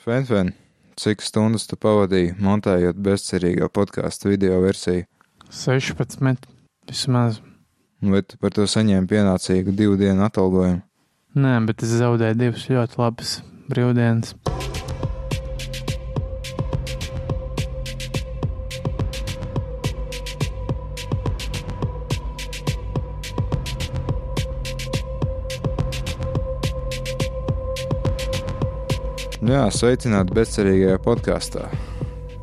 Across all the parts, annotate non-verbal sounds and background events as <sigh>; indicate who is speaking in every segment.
Speaker 1: Fenfen, cik stundas tu pavadīji montējot bezcerīgā podkāstu video versiju?
Speaker 2: 16. Vismaz.
Speaker 1: Vai tu par to saņēmi pienācīgu divu dienu atalgojumu?
Speaker 2: Nē, bet es zaudēju divas ļoti labas brīvdienas.
Speaker 1: Jā, sveicināti bezcerīgajā podkāstā,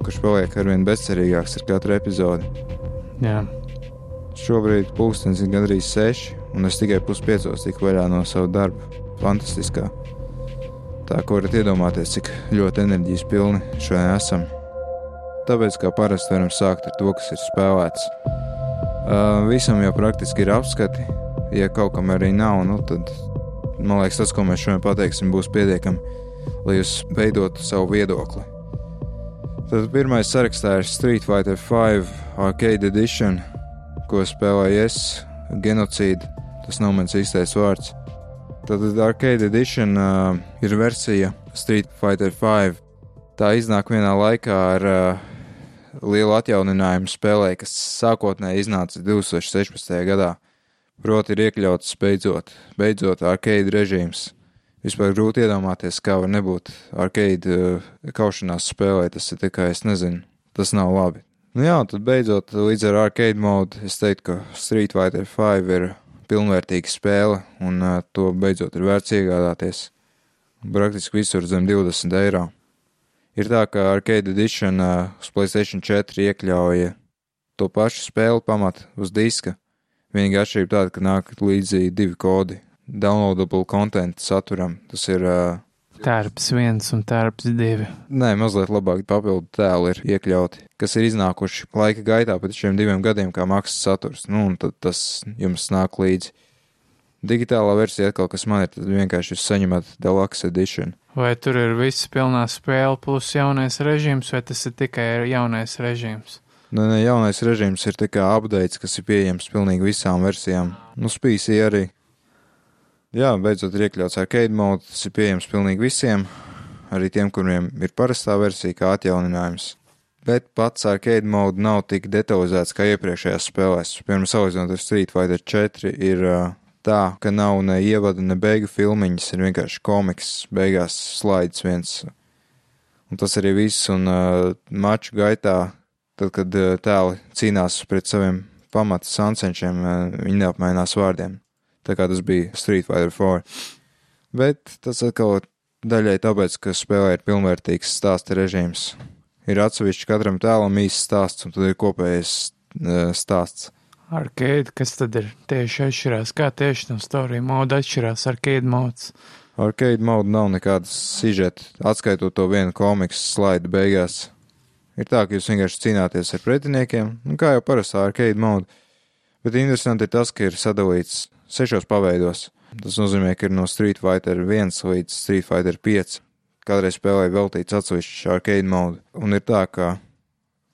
Speaker 1: kurš paliek arvien bezcerīgāks ar katru epizodi.
Speaker 2: Jā,
Speaker 1: Šobrīd pulkstenis ir gandrīz seši, un es tikai puspiecos tiku vaļā no sava darba. Fantastiskā. Tā kā varat iedomāties, cik ļoti enerģijas pilni šodien esam. Tāpēc, kā parasti, varam sākt ar to, kas ir spēlēts. Uh, visam jau praktiski ir apskati. Ja kaut kam arī nav, nu, tad man liekas, tas, ko mēs šodien pateiksim, būs pietiekami, lai jūs veidotu savu viedokli. Tad pirmais sarakstā ir Street Fighter V Arcade Edition, ko spēlēju es, genocīdu. Tas nav mans īstais vārds. Tad Arcade Edition uh, ir versija Street Fighter V. Tā iznāk vienā laikā ar uh, lielu atjauninājumu spēlē, kas sākotnēji iznāca 2016. gadā. Proti, ir iekļauts beidzot, beidzot arcade režīms. Vispār grūti iedomāties, kā var nebūt arcade uh, kaušanās spēlē. Tas ir tikai, es nezinu, tas nav labi. Nu jā, tad beidzot, līdz ar arcade modu, es teiktu, ka Street Fighter V ir pilnvērtīga spēle, un uh, to beidzot ir vērts iegādāties. Praktiski visur zem 20 eiro. Ir tā, ka Arcade Edition uh, uz Playstation 4 iekļauja to pašu spēli pamatu uz diska. Vienīgā atšķirība tāda, ka nāk līdzi divi kodi - downloadable content saturam. Tas ir
Speaker 2: tērps viens un tērps divi.
Speaker 1: Nē, mazliet labāk papildu tēli ir iekļauti, kas ir iznākuši laika gaitā pēc šiem diviem gadiem kā maksas saturs. Nu, un tad tas jums nāk līdzi. Digitālā versija atkal, kas man ir, tad vienkārši jūs saņemat Deluxe Edition.
Speaker 2: Vai tur ir viss pilnā spēle plus jaunais režīms, vai tas ir tikai jaunais režīms?
Speaker 1: Nu, ne, jaunais režīms ir tikai updates, kas ir pieejams pilnīgi visām versijām. Nu, spīsī arī. Jā, beidzot ir iekļauts arcade mode, tas ir pieejams pilnīgi visiem, arī tiem, kuriem ir parastā versija kā atjauninājums. Bet pats arcade mode nav tik detalizēts kā iepriekšējās spēlēs. Piemēram, salīdzinot ar Street Fighter 4, ir uh, tā, ka nav ne ievada, ne beigu filmiņas, ir vienkārši komiks, beigās slaids viens. Un tas arī viss, un uh, maču gaitā, tad, kad uh, tēli cīnās pret saviem pamata sancenšiem, uh, viņi neapmainās vārdiem. Tā kā tas bija Street Fighter 4. Bet tas atkal daļai tāpēc, ka spēlē ir pilnvērtīgs stāsta režīms. Ir atsevišķi katram tēlam īsts stāsts, un tad ir kopējais uh, stāsts.
Speaker 2: Arcade, kas tad ir tieši atšķirās? Kā tieši no story moda atšķirās arcade mods?
Speaker 1: Arcade mode nav nekādas sižeta, atskaitot to vienu komiksu slaidu beigās. Ir tā, ka jūs vienkārši cīnāties ar pretiniekiem, nu, kā jau parastā arcade mode. Bet interesanti ir tas, ka ir sadalīts sešos paveidos. Tas nozīmē, ka ir no Street Fighter 1 līdz Street Fighter 5. Kādreiz spēlēja veltīts atsevišķs arcade mode. Un ir tā, ka,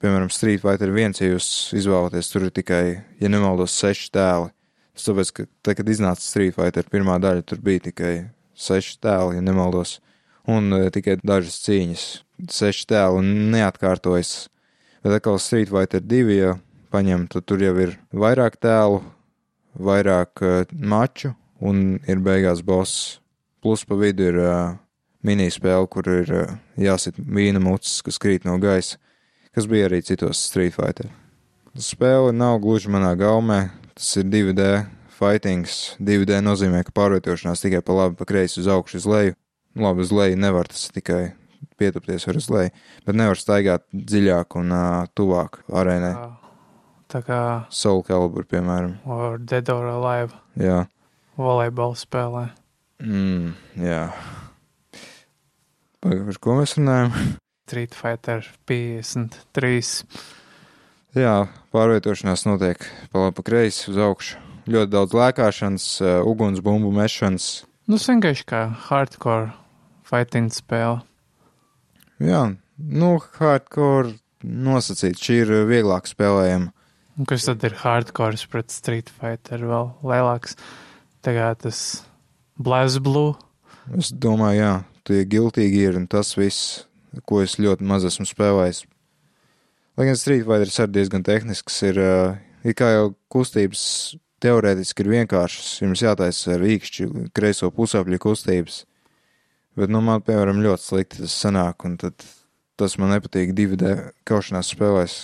Speaker 1: piemēram, Street Fighter 1, ja jūs izvēlaties, tur ir tikai, ja nemaldos, seši tēli. Tas tāpēc, ka, tad, kad iznāca Street Fighter pirmā daļa, tur bija tikai seši tēli, ja nemaldos, un uh, tikai dažas cīņas. Seši tēli neatkārtojas. Bet atkal Street Fighter 2, ja paņem, tad tur jau ir vairāk tēlu, vairāk uh, maču, un ir beigās boss. Plus pa vidu ir uh, minispēle, kur ir uh, jāsit vīna mucis, kas krīt no gaisa, kas bija arī citos Street Fighter. Spēle nav gluži manā gaumē, tas ir 2D fightings. 2D nozīmē, ka pārvietošanās tikai pa labi, pa kreisi uz augšu, uz leju. Labi, uz leju nevar tas tikai pietupties var uz leju, bet nevar staigāt dziļāk un uh, tuvāk arēnai.
Speaker 2: Tā kā
Speaker 1: Soul Calibur, piemēram.
Speaker 2: or Dead or Alive
Speaker 1: Jā.
Speaker 2: volejbola spēlē.
Speaker 1: Mm, jā. Par, ko mēs runājam?
Speaker 2: Street Fighter 53.
Speaker 1: Jā, pārvietošanās notiek pa labi, pa kreisi, uz augšu. Ļoti daudz lēkāšanas, uh, ugunsbumbu mešanas.
Speaker 2: Nu, vienkārši kā hardcore fighting spēle.
Speaker 1: Jā, nu, hardcore nosacīt, šī ir vieglāk spēlējama.
Speaker 2: Un kas tad ir hardcore pret Street Fighter vēl lielāks? Tagad tas Blast Blue.
Speaker 1: Es domāju, jā, tie giltīgi ir un tas viss, ko es ļoti maz esmu spēlējis. Lai gan Street Fighters ir diezgan tehnisks, ir, uh, ir kā jau kustības teorētiski ir vienkāršas, jums jātaisa ar īkšķi kreiso pusapļu kustības, bet, nu, man, piemēram, ļoti slikti tas sanāk, un tas man nepatīk 2D kaušanās spēlēs,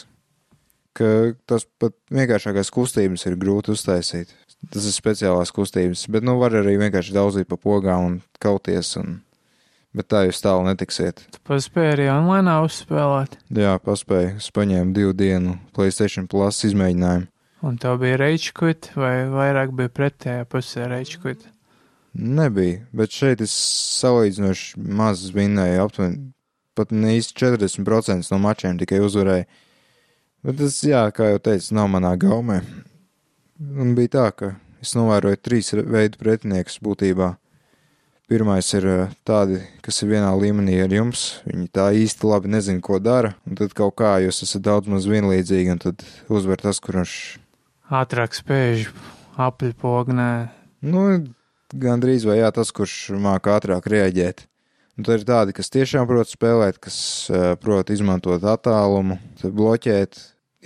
Speaker 1: ka tas pat vienkāršākās kustības ir grūti uztaisīt. Tas ir speciālās kustības, bet, nu, var arī vienkārši daudzīt pa pogām un kauties, un, bet tā jūs tālu netiksiet.
Speaker 2: Tu paspēji arī online uzspēlēt,
Speaker 1: Jā, paspēju, es paņēmu divu dienu PlayStation Plus izmēģinājumu.
Speaker 2: un tev bija quit, vai vairāk bija pretējā pusē quit?
Speaker 1: Nebija, bet šeit es salīdzinoši maz vinnēju, aptuveni pat ne īsti 40% no mačiem tikai uzvarēju. Bet tas, jā, kā jau teicu, nav manā gaumē. Un bija tā, ka es novēroju trīs veidu pretiniekus būtībā. Pirmais ir eh, tādi, kas ir vienā līmenī ar jums. Viņi tā īsti labi nezina, ko dara, un tad kaut kā jūs esat daudz maz vienlīdzīgi, un tad uzvar tas, kurš,
Speaker 2: Ātrāk spēj apļpognē,
Speaker 1: nu, gandrīz vai jā, tas, kurš māca ātrāk reaģēt. Un tad ir tādi, kas tiešām prot spēlēt, kas uh, prot izmantot attālumu, bloķēt,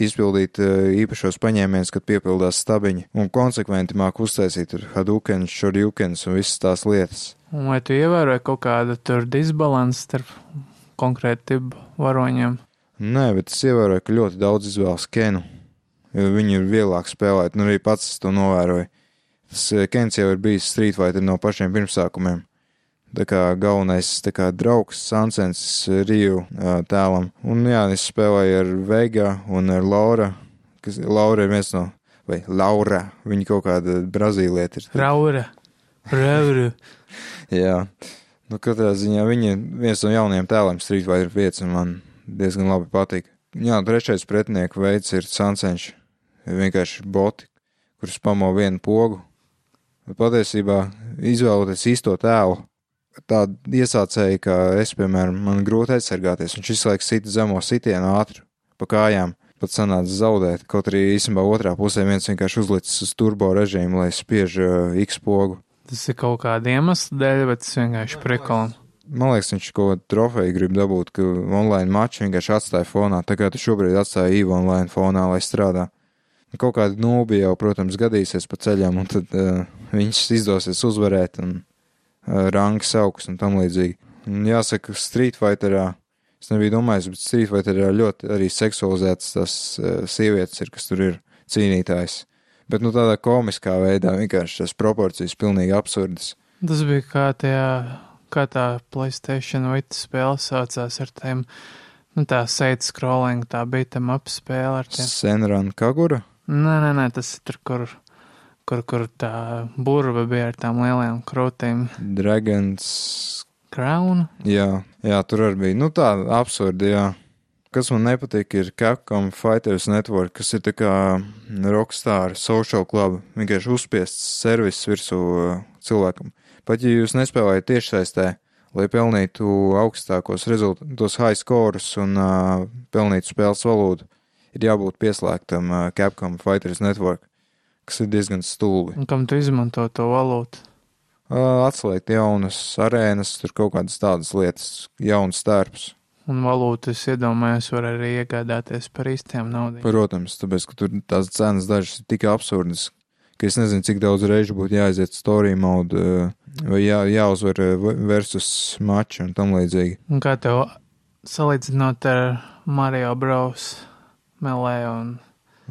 Speaker 1: izpildīt uh, īpašos paņēmienus, kad piepildās stabiņi, un konsekventi māk uztaisīt hadukens, šorjukens un visas tās lietas.
Speaker 2: un vai tu ievēroji kaut kādu tur disbalansu starp konkrēti varoņiem?
Speaker 1: Nē, bet es ievēroju, ka ļoti daudz izvēlas Kenu, jo viņi ir vieglāk spēlēt, un arī pats to novēroju. Tas eh, Kens jau ir bijis Street Fighter no pašiem pirmsākumiem. Kā galvenais kā draugs Sansens Riju tēlam. Un jā, es spēlēju ar Vega un ar Laura, kas Laura ir viens no, vai Laura, viņa kaut kāda brazīlieta ir.
Speaker 2: Raura, raura. <laughs>
Speaker 1: Jā, nu katrā ziņā viņa viens no jaunajiem tēliem Street Fighter 5 un man diezgan labi patīk. Jā, trešais pretinieku veids ir Sansenš. Vienkārši boti, kurus pamo vienu pogu. Patiesībā izvēloties īsto tēlu, tādu iesācēju, kā es, piemēram, man grūti aizsargāties. Viņš visu laiku sita zemo sitienu ātri pa kājām. Pat sanāca zaudēt, kaut arī īstenībā otrā pusē viens vienkārši uzlicis uz turbo režīmu, lai spiež uh, X pogu.
Speaker 2: Tas ir kaut kāda iemesla dēļ, bet tas vienkārši prikolam.
Speaker 1: Man liekas, viņš kaut ko trofeju grib dabūt, ka online maču vienkārši atstāja fonā, tā kā tu šobrīd atstāji īvu online fonā, lai strādā. Kaut kāda nūbi jau, protams, gadīsies pa ceļam, un tad uh, viņš izdosies uzvarēt un uh, rangas augs un tam līdzīgi. Un jāsaka, Street Fighterā, es nebiju domājis, bet Street Fighterā ļoti arī seksualizētas tas sievietes ir, kas tur ir cīnītājs. Bet nu tādā komiskā veidā vienkārši tas proporcijas pilnīgi absurdas.
Speaker 2: Tas bija kā tajā, kā tā Playstation Vita spēle saucās ar tiem, nu tā side scrolling, tā bija tam apspēle ar tiem.
Speaker 1: Senran Kagura?
Speaker 2: Nē, nē, nē, tas ir tur, kur, kur, kur tā burba bija ar tām lielajām krūtīm.
Speaker 1: Dragons
Speaker 2: Crown?
Speaker 1: Jā, jā, tur arī bija. Nu, tā absurdi, jā. Kas man nepatīk, ir Capcom Fighters Network, kas ir tā kā Rockstar Social Club, vienkārši uzspiests servis virsū uh, cilvēkam. Pat ja jūs nespēlējat tiešsaistē, lai pelnītu augstākos rezultātus, high scores un uh, pelnītu spēles valodu, ir jābūt pieslēgtam uh, Capcom Fighters Network, kas ir diezgan stulbi.
Speaker 2: Un kam tu izmanto to valūtu?
Speaker 1: Uh, atslēgt jaunas arēnas, tur kaut kādas tādas lietas, jauns stērps.
Speaker 2: Un valūtu es iedomājos, var arī iegādāties par īstiem naudām.
Speaker 1: Protams, tāpēc, ka tur tās cenas dažas ir tik absurdas, ka es nezinu, cik daudz reižu būtu jāaiziet story mode uh, vai jā, jāuzvar versus maču un tam līdzīgi.
Speaker 2: Un kā tev salīdzinot ar Mario Bros. Melē un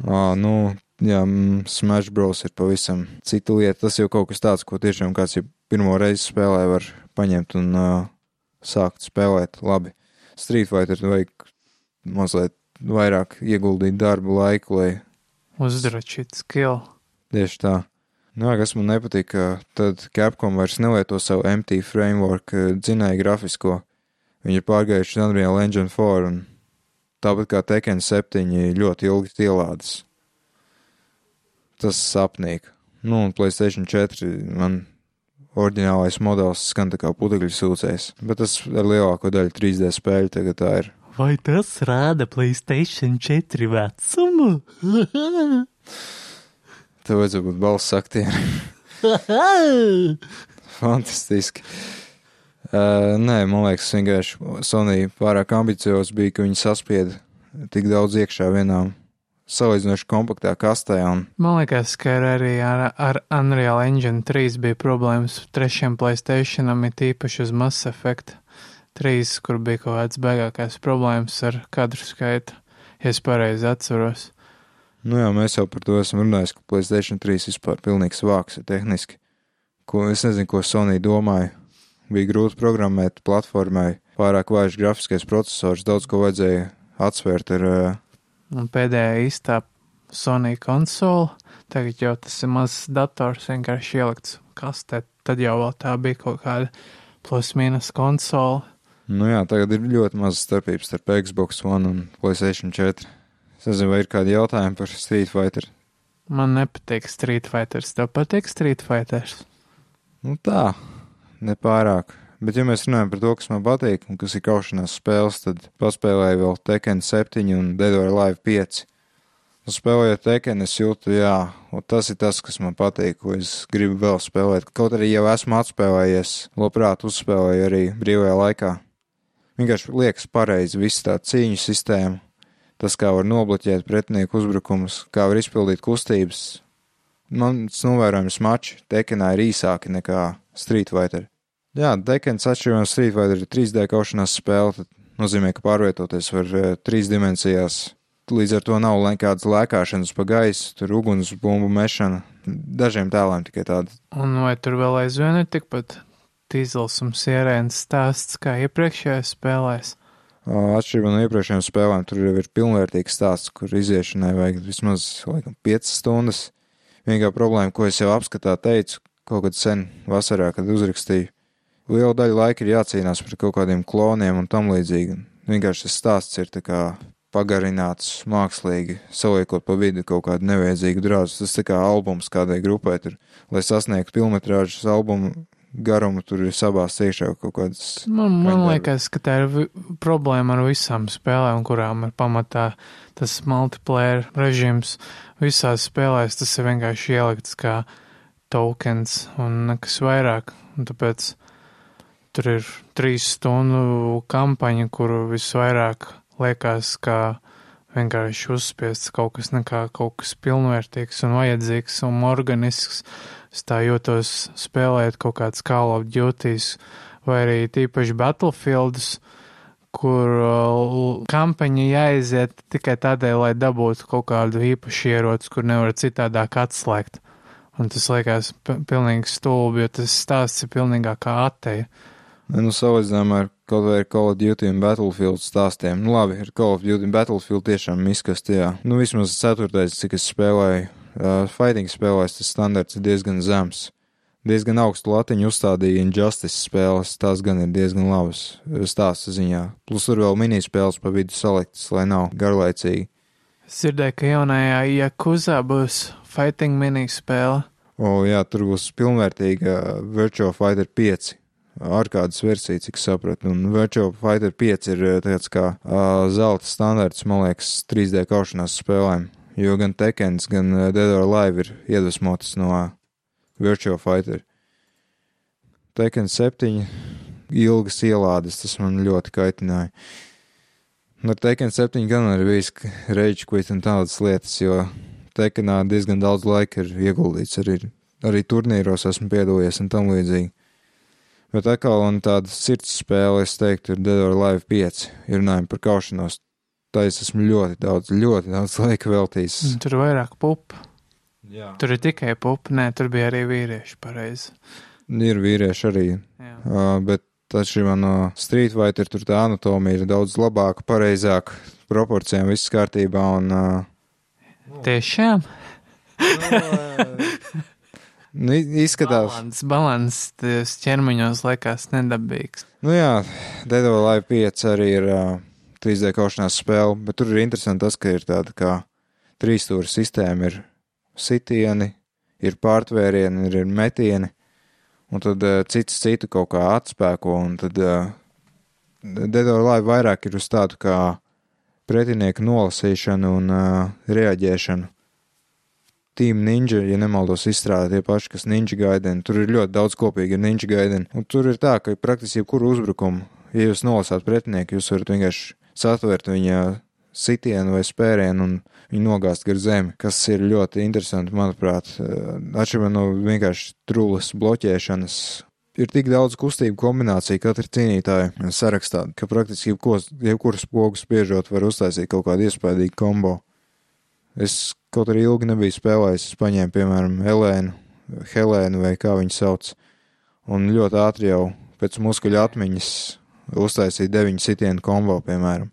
Speaker 1: Ā, nu, jā, mm, Smash Bros. ir pavisam cita lieta. Tas jau kaut kas tāds, ko tiešām kāds jau pirmo reizi spēlē, var paņemt un uh, sākt spēlēt labi. Street Fighter vajag mazliet vairāk ieguldīt darbu laiku, lai
Speaker 2: uzdrošīt skill.
Speaker 1: Tieši tā. Nu, kas man nepatīk, ka tad Capcom vairs nelieto savu MT framework dzinēju grafisko. Viņi ir pārgājuši uz Unreal Engine 4 un tāpat kā Tekken 7 ļoti ilgi ielādes. Tas sapnīgi. Nu, un Playstation 4 man oriģinālais modelis skan tā kā putekļu sūcējs, bet tas ar lielāko daļu 3D spēļu tagad tā ir.
Speaker 2: Vai tas rāda Playstation 4 vecumu? <laughs>
Speaker 1: Tev vajadzētu būt balss aktieri. <laughs> Fantastiski. Uh, nē, man liekas, vienkārši Sonija pārāk ambiciozi bija, ka viņi saspieda tik daudz iekšā vienā salīdzinoši kompaktā kastē. Un...
Speaker 2: Man liekas, ka arī ar, ar Unreal Engine 3 bija problēmas trešajam Playstationam, it īpaši uz Mass Effect 3, kur bija kaut kāds beigākais problēmas ar kadru skaitu, ja es pareizi atceros.
Speaker 1: Nu jā, mēs jau par to esam runājuši, ka Playstation 3 vispār pilnīgs vāks tehniski. Ko, es nezinu, ko Sony domāja. Bija grūti programmēt platformai, pārāk vājš grafiskais processors, daudz ko vajadzēja atsvērt ar uh,
Speaker 2: Un pēdējā īstā Sony konsole, tagad jau tas ir mazs dators, vienkārši ielikts kastē, tad jau tā bija kaut kāda plus-minus konsole.
Speaker 1: Nu jā, tagad ir ļoti maz starpības starp Xbox One un PlayStation 4. Es nezinu, vai ir kādi jautājumi par Street Fighter.
Speaker 2: Man nepatīk Street Fighters, tev patīk Street Fighters?
Speaker 1: Nu tā, nepārāk. Bet, ja mēs runājam par to, kas man patīk un kas ir kaušanās spēles, tad paspēlēju vēl Tekken 7 un Dead or Alive 5. Un spēlējot Tekken, es jūtu, jā, tas ir tas, kas man patīk, ko es gribu vēl spēlēt. Kaut arī jau esmu atspēlējies, labprāt uzspēlēju arī brīvajā laikā. Vienkārši liekas pareizi viss tā cīņu sistēma, tas, kā var nobloķēt pretinieku uzbrukumus, kā var izpildīt kustības. Mans novērojams mači Tekkenā ir īsāki nekā Street Fighter. Jā, Dekens atšķirībā no Street Fighter ir 3D kaušanās spēle, tad nozīmē, ka pārvietoties var uh, trīs dimensijās. Līdz ar to nav nekādas lēkāšanas pa gaisu, tur ugunsbumbu mešana. Dažiem tēliem tikai tāda.
Speaker 2: Un vai tur vēl aizvien ir tikpat tīzels un sierēns stāsts kā iepriekšējās spēlēs?
Speaker 1: Atšķirībā no iepriekšējām spēlēm, tur jau ir pilnvērtīgs stāsts, kur iziešanai vajag vismaz laikam, 5 stundas. Vienīgā problēma, ko es jau apskatā teicu, kaut kad sen vasarā, kad uzrakstīju, liela daļa laika ir jācīnās par kaut kādiem kloniem un tam līdzīgi. Vienkārši tas stāsts ir pagarināts mākslīgi, saliekot pa vidu kaut kādu nevajadzīgu drāzu. Tas tā kā albums kādai grupai tur, lai sasniegtu filmetrāžas albumu garumu, tur ir sabās iekšā kaut kādas.
Speaker 2: Man, man liekas, ka tā ir problēma ar visām spēlēm, kurām ir pamatā tas multiplayer režīms. Visās spēlēs tas ir vienkārši ielikts kā tokens un nekas vairāk. Un tāpēc Tur ir trīs stundu kampaņa, kuru visvairāk liekas, ka vienkārši uzspiests kaut kas nekā kaut kas pilnvērtīgs un vajadzīgs un organisks. Es tā jūtos spēlēt kaut kāds Call of Duties vai arī tīpaši Battlefieldus, kur uh, kampaņa jāiziet tikai tādēļ, lai dabūtu kaut kādu īpašu ieroci, kur nevar citādāk atslēgt. Un tas liekas pilnīgi stulbi, jo tas stāsts ir pilnīgākā ateja.
Speaker 1: Nu, salīdzinājumā ar kaut vai ar Call of Duty un Battlefield stāstiem. Nu, labi, ar Call of Duty un Battlefield tiešām miskast, jā. Nu, vismaz ceturtais, cik es spēlēju, uh, fighting spēlēs, tas standarts ir diezgan zems. Diezgan augstu latiņu uzstādīja Injustice spēles, tās gan ir diezgan labas stāsta ziņā. Plus tur vēl minispēles pa vidu saliktas, lai nav garlaicīgi.
Speaker 2: Es dzirdēju, ka jaunajā Jakuzā būs fighting minispēle.
Speaker 1: O, jā, tur būs pilnvērtīga Virtual Fighter 5 ārkārtas versija, cik sapratu. Un Virtual Fighter 5 ir eh, tāds kā uh, zelta standarts, man liekas, 3D kaušanās spēlēm. Jo gan Tekens, gan Dead or Alive ir iedvesmotas no Virtual Fighter. Tekken 7 ilgas ielādes, tas man ļoti kaitināja. Un ar Tekken 7 gan arī bijis rage quit un tādas lietas, jo Tekkenā diezgan daudz laika ir ieguldīts arī, arī turnīros esmu piedalījies un tam līdzīgi. Bet atkal un tāda sirds spēle, es teiktu, ir Dead or Alive 5, ja runājam par kaušanos. Tā es esmu ļoti daudz, ļoti daudz laika veltījis.
Speaker 2: Tur ir vairāk pupu. Jā. Tur ir tikai pupa, nē, tur bija arī vīrieši, pareizi.
Speaker 1: Ir vīrieši arī, Jā. uh, bet atšķirībā no Street Fighter, tur tā anatomija ir daudz labāka, pareizāka, proporcijām viss kārtībā un. Uh,
Speaker 2: Tiešām?
Speaker 1: no, <laughs> Nu, izskatās,
Speaker 2: ka balans ķermeņos liekas nedabīgs.
Speaker 1: Nu jā, Dead or Alive 5 arī ir uh, 3D kaušanās spēle, bet tur ir interesanti tas, ka ir tāda kā trīsstūra sistēma, ir sitieni, ir pārtvērieni, ir, ir metieni, un tad uh, cits citu kaut kā atspēko, un tad uh, Dead or Alive vairāk ir uz tādu kā pretinieku nolasīšanu un uh, reaģēšanu. Team Ninja, ja nemaldos, izstrādā tie paši, kas Ninja Gaiden. Tur ir ļoti daudz kopīgi ar Ninja Gaiden. Un tur ir tā, ka praktiski jebkuru uzbrukumu, ja jūs nolasāt pretinieku, jūs varat vienkārši satvert viņa sitienu vai spērienu un viņu nogāzt gar zemi, kas ir ļoti interesanti, manuprāt. Atšķirībā no vienkārši trūles bloķēšanas. Ir tik daudz kustību kombināciju katra cīnītāja sarakstā, ka praktiski jebkuras pogu spiežot var uztaisīt kaut kādu iespaidīgu kombo. Es kaut arī ilgi nebiju spēlējis, es paņēmu, piemēram, Helēnu, Helēnu vai kā viņu sauc, un ļoti ātri jau pēc muskuļu atmiņas uztaisīja deviņu sitienu kombo, piemēram.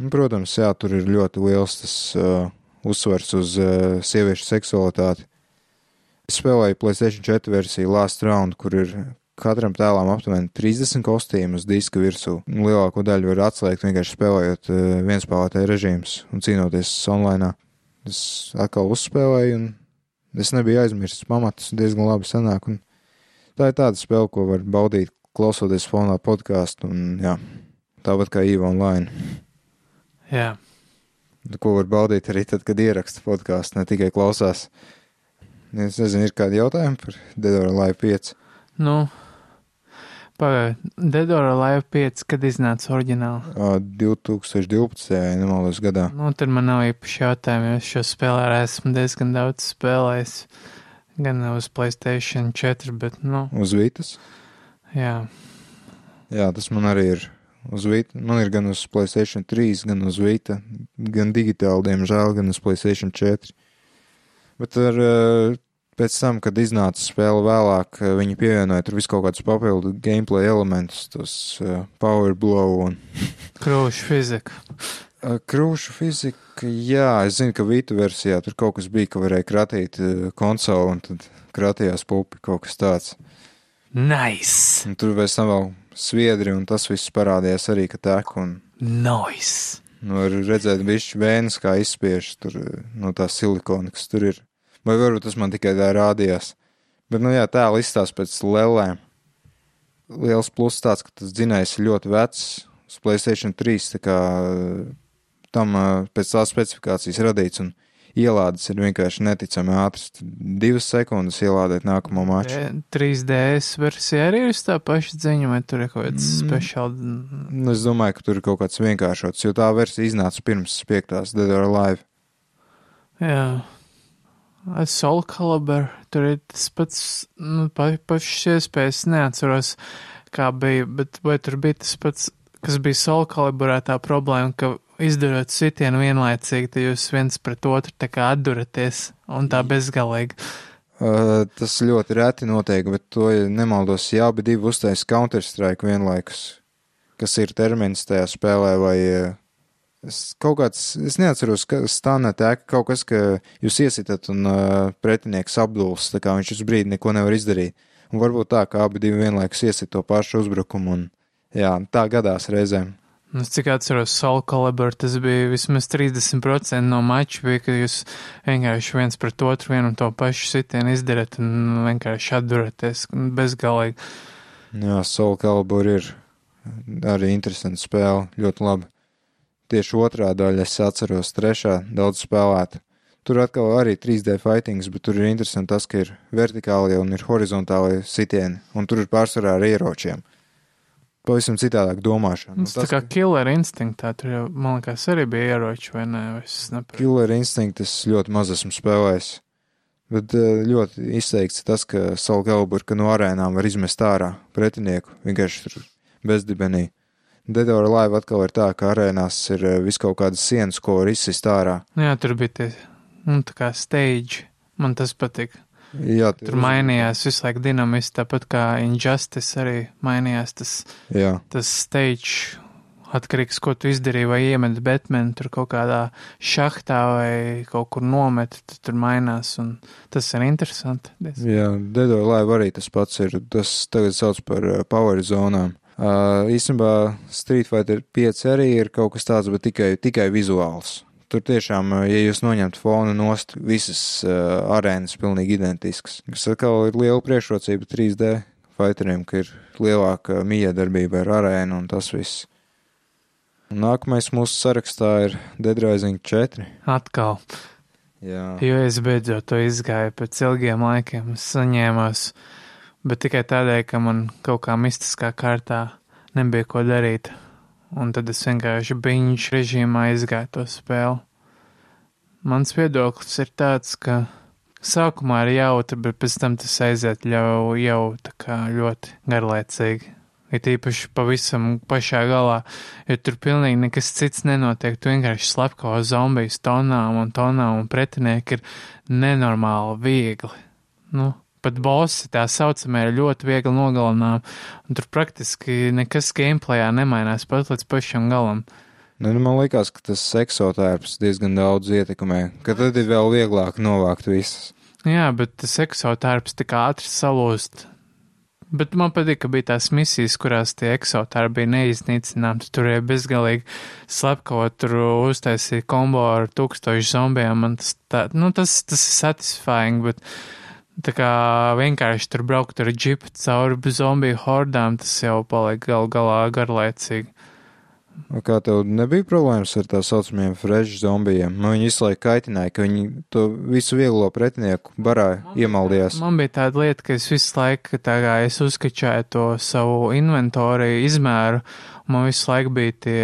Speaker 1: Un, protams, jā, tur ir ļoti liels tas uh, uzsvers uz uh, sieviešu seksualitāti. Es spēlēju PlayStation 4 versiju Last Round, kur ir katram tēlam aptuveni 30 kostīmu uz diska virsū. Lielāko daļu var atslēgt vienkārši spēlējot uh, vienspēlētāju režīmus un cīnoties online. Es atkal uzspēlēju, un es nebiju aizmirsis pamatus diezgan labi sanāk. Tā ir tāda spēle, ko var baudīt klausoties fonā podkāstu, un jā, tāpat kā Īva online.
Speaker 2: Jā.
Speaker 1: Ko var baudīt arī tad, kad ieraksta podkāstu, ne tikai klausās. Es nezinu, ir kādi jautājumi par Dead or Alive 5.
Speaker 2: Nu, pagaidi, Dead or Alive 5, kad iznāca oriģināli?
Speaker 1: 2012. ja nemaldos gadā.
Speaker 2: Nu, tur man nav īpaši jautājumi, jo es šo spēlē arī esmu diezgan daudz spēlējis. Gan uz Playstation 4, bet, nu.
Speaker 1: Uz Vītas?
Speaker 2: Jā.
Speaker 1: Jā, tas man arī ir uz Vita. Man ir gan uz Playstation 3, gan uz Vita, gan digitāli, diemžēl, gan uz Playstation 4. Bet ar, pēc tam, kad iznāca spēle vēlāk, viņi pievienoja tur visu kaut kādus papildu gameplay elementus, tos uh, power blow un. <laughs>
Speaker 2: Krūšu fizika.
Speaker 1: Krūšu fizika, jā, es zinu, ka Vītu versijā tur kaut kas bija, ka varēja kratīt konsoli un tad kratījās pupi kaut kas tāds.
Speaker 2: Nice!
Speaker 1: Un tur vēl vēl sviedri, un tas viss parādījās arī, ka tek. Un...
Speaker 2: Nice!
Speaker 1: Nu, var redzēt, bišķi vēnas, kā izspiež tur no tā silikona, kas tur ir. Vai varbūt tas man tikai tā rādījās. Bet, nu jā, tā listās pēc lēlēm. Liels pluss tāds, ka tas dzinējs ir ļoti vecs. Uz Playstation 3 tā kā tam pēc tās specifikācijas radīts. Un ielādes ir vienkārši neticami ātras. Divas sekundes ielādēt nākamo maču.
Speaker 2: 3DS versija arī ir tā paša ziņa, vai tur ir kaut kāds mm. speciāls?
Speaker 1: Nu, es domāju, ka tur ir kaut kāds vienkāršots, jo tā versija iznāca pirms piektās Dead or Alive.
Speaker 2: Jā. Soul Calibur, tur ir tas pats, nu, pa, pašas iespējas neatceros, kā bija, bet vai tur bija tas pats, kas bija Soul Caliburā tā problēma, ka izdarot sitienu vienlaicīgi, tad jūs viens pret otru tā kā atduraties un tā bezgalīgi.
Speaker 1: Uh, tas ļoti reti notiek, bet to, ja nemaldos, jā, abi divi uztais Counter-Strike vienlaikus, kas ir termins tajā spēlē, vai es kaut kāds, es neatceros, ka stāna tēka kaut kas, ka jūs iesitat un uh, pretinieks apduls, tā kā viņš uz brīdi neko nevar izdarīt. Un varbūt tā, ka abi divi vienlaikus iesit to pašu uzbrukumu, un jā, tā gadās reizēm.
Speaker 2: Es cik atceros, Soul Calibur, tas bija vismaz 30% no mača, bija, ka jūs vienkārši viens pret otru vienu un to pašu sitienu izdarat un vienkārši atduraties bezgalīgi.
Speaker 1: Jā, Soul Calibur ir arī interesanta spēle, ļoti labi. Tieši otrā daļa es atceros, trešā daudz spēlēta. Tur atkal arī 3D fightings, bet tur ir interesanti tas, ka ir vertikālie un ir horizontālie sitieni, un tur ir pārsvarā ar ieročiem pavisam citādāk domāšana.
Speaker 2: Nu, tas, tā kā ka... killer instinktā, tur jau, man liekas, arī bija ieroči, vai ne?
Speaker 1: Killer instinkt es ļoti maz esmu spēlējis. Bet eh, ļoti izteikts tas, ka Saul Galbur, ka no arēnām var izmest ārā pretinieku, vienkārši tur bezdibenī. Dead or Alive atkal ir tā, ka arēnās ir eh, vis kaut kādas sienas, ko var izsist ārā.
Speaker 2: Nu jā, tur bija tie, nu, tā kā stage. Man tas patika.
Speaker 1: Jā,
Speaker 2: tur mainījās visu laiku dinamiski, tāpat kā Injustice arī mainījās tas,
Speaker 1: Jā.
Speaker 2: tas stage. Atkarīgs, ko tu izdarīji, vai iemet Batmanu tur kaut kādā šahtā vai kaut kur nomet, tad tur mainās, un tas ir interesanti.
Speaker 1: Jā, Dedo Live arī tas pats ir, tas tagad sauc par uh, power zonām. Uh, īstenībā Street Fighter 5 arī ir kaut kas tāds, bet tikai, tikai vizuāls. Tur tiešām, ja jūs noņemt fonu nost, visas uh, arēnas pilnīgi identiskas. Kas atkal ir liela priekšrocība 3D fighteriem, ka ir lielāka miedarbība ar arēnu un tas viss. Nākamais mūsu sarakstā ir Dead Rising 4.
Speaker 2: Atkal.
Speaker 1: Jā.
Speaker 2: Jo es beidzot to izgāju pēc ilgiem laikiem, es saņēmos, bet tikai tādēļ, ka man kaut kā mistiskā kārtā nebija ko darīt. Un tad es vienkārši biņš režīmā izgāju to spēli. Mans viedoklis ir tāds, ka sākumā ir jautri, bet pēc tam tas aiziet jau, jau tā kā ļoti garlaicīgi. Ir īpaši pavisam pašā galā, jo tur pilnīgi nekas cits nenotiek. Tu vienkārši slepko zombijas tonām un tonām, un pretinieki ir nenormāli viegli. Nu, pat bossi tā saucamie ir ļoti viegli nogalinām, un tur praktiski nekas gameplayā nemainās pat līdz pašam galam.
Speaker 1: Nu, nu, man liekas, ka tas seksotērps diezgan daudz ietekmē, ka tad ir vēl vieglāk novākt visas.
Speaker 2: Jā, bet tas eksotērps tik ātri salūst. Bet man patīk, ka bija tās misijas, kurās tie eksotēri bija neiznīcināti. Tur bija bezgalīgi slepkavot, tur uztaisīja kombo ar tūkstošu zombijām. Man tas, tā, nu, tas, tas ir satisfying, bet tā kā vienkārši tur braukt ar džipu cauri zombiju hordām, tas jau paliek gal galā garlaicīgi.
Speaker 1: Kā tev nebija problēmas ar tā saucamiem fresh zombijiem? Man viņi visu laiku kaitināja, ka viņi to visu vieglo pretinieku barā iemaldījās.
Speaker 2: Man bija tāda lieta, ka es visu laiku, tā kā es uzskačēju to savu inventoriju izmēru, un man visu laiku bija tie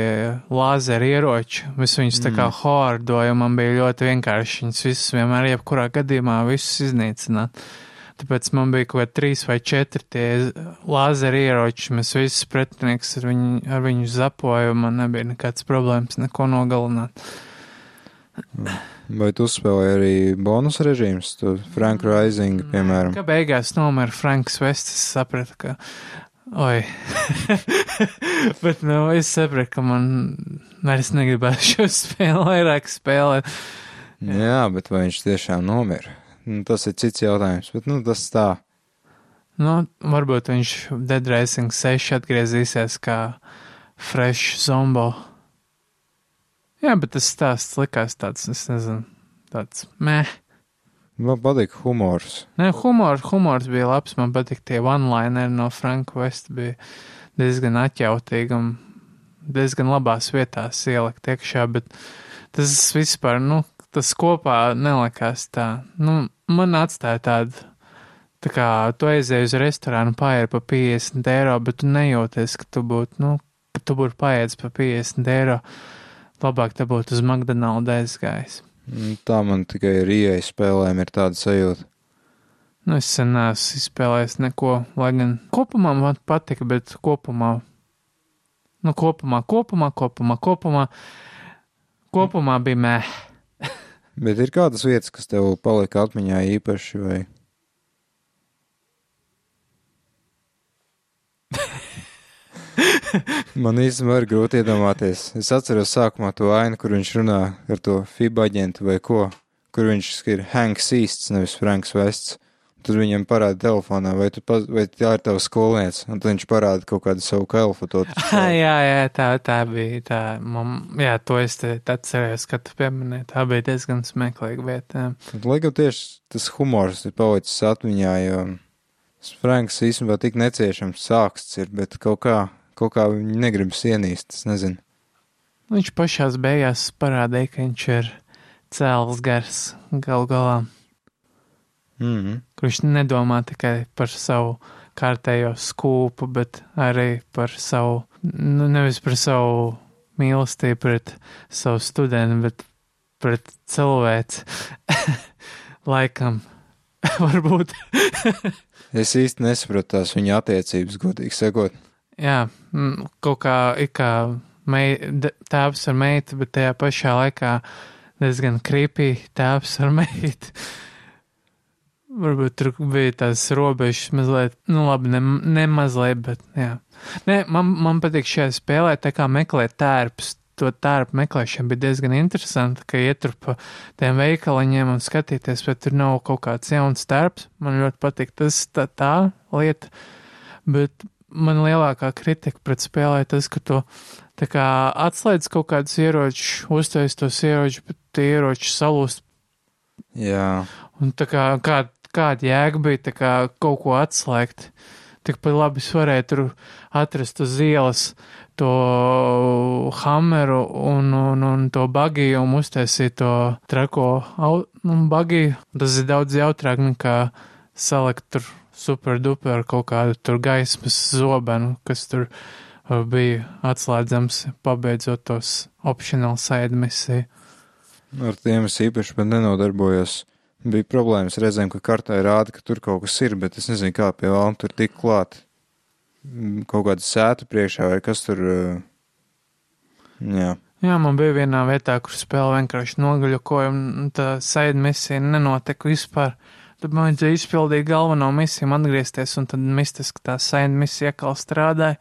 Speaker 2: lāzeri ieroči, es viņus tā kā hordoju, man bija ļoti vienkārši viņus visus vienmēr, jebkurā gadījumā, visus iznīcināt. Tāpēc man bija kaut kādi trīs vai četri tie lāzeri ieroči, mēs visus pretinieks ar viņu, ar viņu zapoju, man nebija nekāds problēmas neko nogalināt.
Speaker 1: Vai tu uzspēlēji arī bonus režīmus, tu Frank Rising, piemēram?
Speaker 2: Kā beigās nomira Franks Vests, es sapratu, ka, oi, <laughs> bet, nu, es sapratu, ka man vairs negribētu <laughs> šo spēli vairāk spēlēt.
Speaker 1: Jā, bet vai viņš tiešām nomira? Nu, tas ir cits jautājums, bet, nu, tas tā.
Speaker 2: Nu, varbūt viņš Dead Racing 6 atgriezīsies kā fresh zombo. Jā, bet tas stāsts likās tāds, es nezinu, tāds meh.
Speaker 1: Man patīk humors.
Speaker 2: Nē, humor, humors bija labs, man patīk tie one-lineri no Franka West bija diezgan atjautīgi un diezgan labās vietās ielikt iekšā, bet tas vispār, nu, tas kopā nelikās tā, nu, man atstāja tādu, tā kā tu aizēji uz restorānu, pāri pa 50 eiro, bet tu nejūties, ka tu būtu, nu, tu būtu paēdis pa 50 eiro. Labāk te būtu uz McDonald's aizgājis.
Speaker 1: Mm, Tā man tikai ar ieeja spēlēm ir tāda sajūta.
Speaker 2: Nu, es sen neesmu izspēlējis neko, lai gan kopumā man patika, bet kopumā, nu, kopumā, kopumā, kopumā, kopumā, kopumā bija meh. <laughs>
Speaker 1: Bet ir kādas vietas, kas tev palika atmiņā īpaši, vai <laughs> man īstenībā ir grūti iedomāties. Es atceros sākumā to ainu, kur viņš runā ar to FIBA aģentu vai ko, kur viņš ir Hanks Īsts, nevis Franks Vests. Tad viņam parāda telefonā, vai, tu, paz- vai tā ir tava skolniece, un tad viņš parāda kaut kādu savu kalfu. To,
Speaker 2: Ah, <laughs> jā, jā, tā, tā bija tā. Man, jā, to es te atcerējos, kad tu pieminēji. Tā bija diezgan smieklīga vieta.
Speaker 1: lai gan tieši tas humors ir palicis atmiņā, jo Franks īstenībā tik neciešams sāksts ir, bet kaut kā, kaut kā viņi negrib sienīst, es nezinu.
Speaker 2: Viņš pašās beigās parādīja, ka viņš ir cēls gars gal galā.
Speaker 1: Mhm.
Speaker 2: Kurš nedomā tikai par savu kārtējo skūpu, bet arī par savu, nu, nevis par savu mīlestību pret savu studentu, bet pret cilvēci. <laughs> Laikam, <laughs> varbūt.
Speaker 1: Es īsti nesapratu tās viņa attiecības, godīgi sakot.
Speaker 2: Jā, kaut kā, it kā mei, tēvs ar meitu, bet tajā pašā laikā diezgan creepy tēvs ar <laughs> meitu. Varbūt tur bija tās robežas mazliet, nu labi, ne, ne mazliet, bet jā. Nē, man, man patīk šajā spēlē, tā kā meklēt tērpus. To tērpu meklēšana bija diezgan interesanta, ka iet tur pa tiem veikaliņiem un skatīties, vai tur nav kaut kāds jauns tērps. Man ļoti patīk tas tā, tā lieta, bet man lielākā kritika pret spēlē tas, ka tu tā kā atslēdz kaut kādus ieročus, uztais tos ieročus, bet tie ieroči salūst.
Speaker 1: Jā,
Speaker 2: Un tā kā kā, kāda jēga bija kā kaut ko atslēgt. Tikpat labi es varēju tur atrast uz ielas to hammeru un, un, un to bagiju un uztaisīt to trako, Nu, bagi, tas ir daudz jautrāk nekā salikt tur superduper kaut kādu tur gaismas zobenu, kas tur uh, bija atslēdzams, pabeidzot tos optional side misiju.
Speaker 1: Ar tiem es īpaši pat nenodarbojos. Bija problēmas reizēm, ka kartē rāda, ka tur kaut kas ir, bet es nezinu, kā pie vēlna tur tik klāt. Mm, Kaut kāda sēta priekšā vai kas tur. uh, Jā.
Speaker 2: Jā, man bija vienā vietā, kur spēle vienkārši nogaļokoja, un tā side misija nenotika vispār. Tad man vajadzēja izpildīt galveno misiju, atgriezties, un tad mistiski tā side misija atkal strādāja.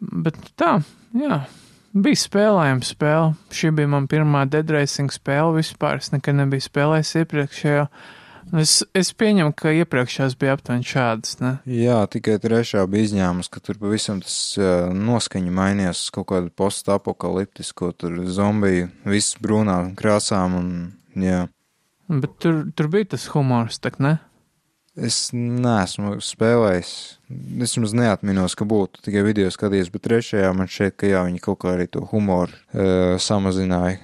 Speaker 2: Bet tā, jā, bija spēlējama spēle. Šī bija man pirmā Dead Racing spēle vispār. Es nekad nebiju spēlējis iepriekšējo. Es, es pieņemu, ka iepriekšējās bija aptuveni šādas, ne?
Speaker 1: Jā, tikai trešā bija izņēmums, ka tur pavisam tas uh, noskaņa mainījās uz kaut kādu postapokaliptisko, zombiju, viss brūnā krāsām un, jā.
Speaker 2: Bet tur, tur bija tas humors, tak ne?
Speaker 1: Es neesmu spēlējis. Es maz neatminos, ka būtu tikai video skatījies, bet trešajā man šķiet, ka jā, viņi kaut kā arī to humoru uh, samazināja.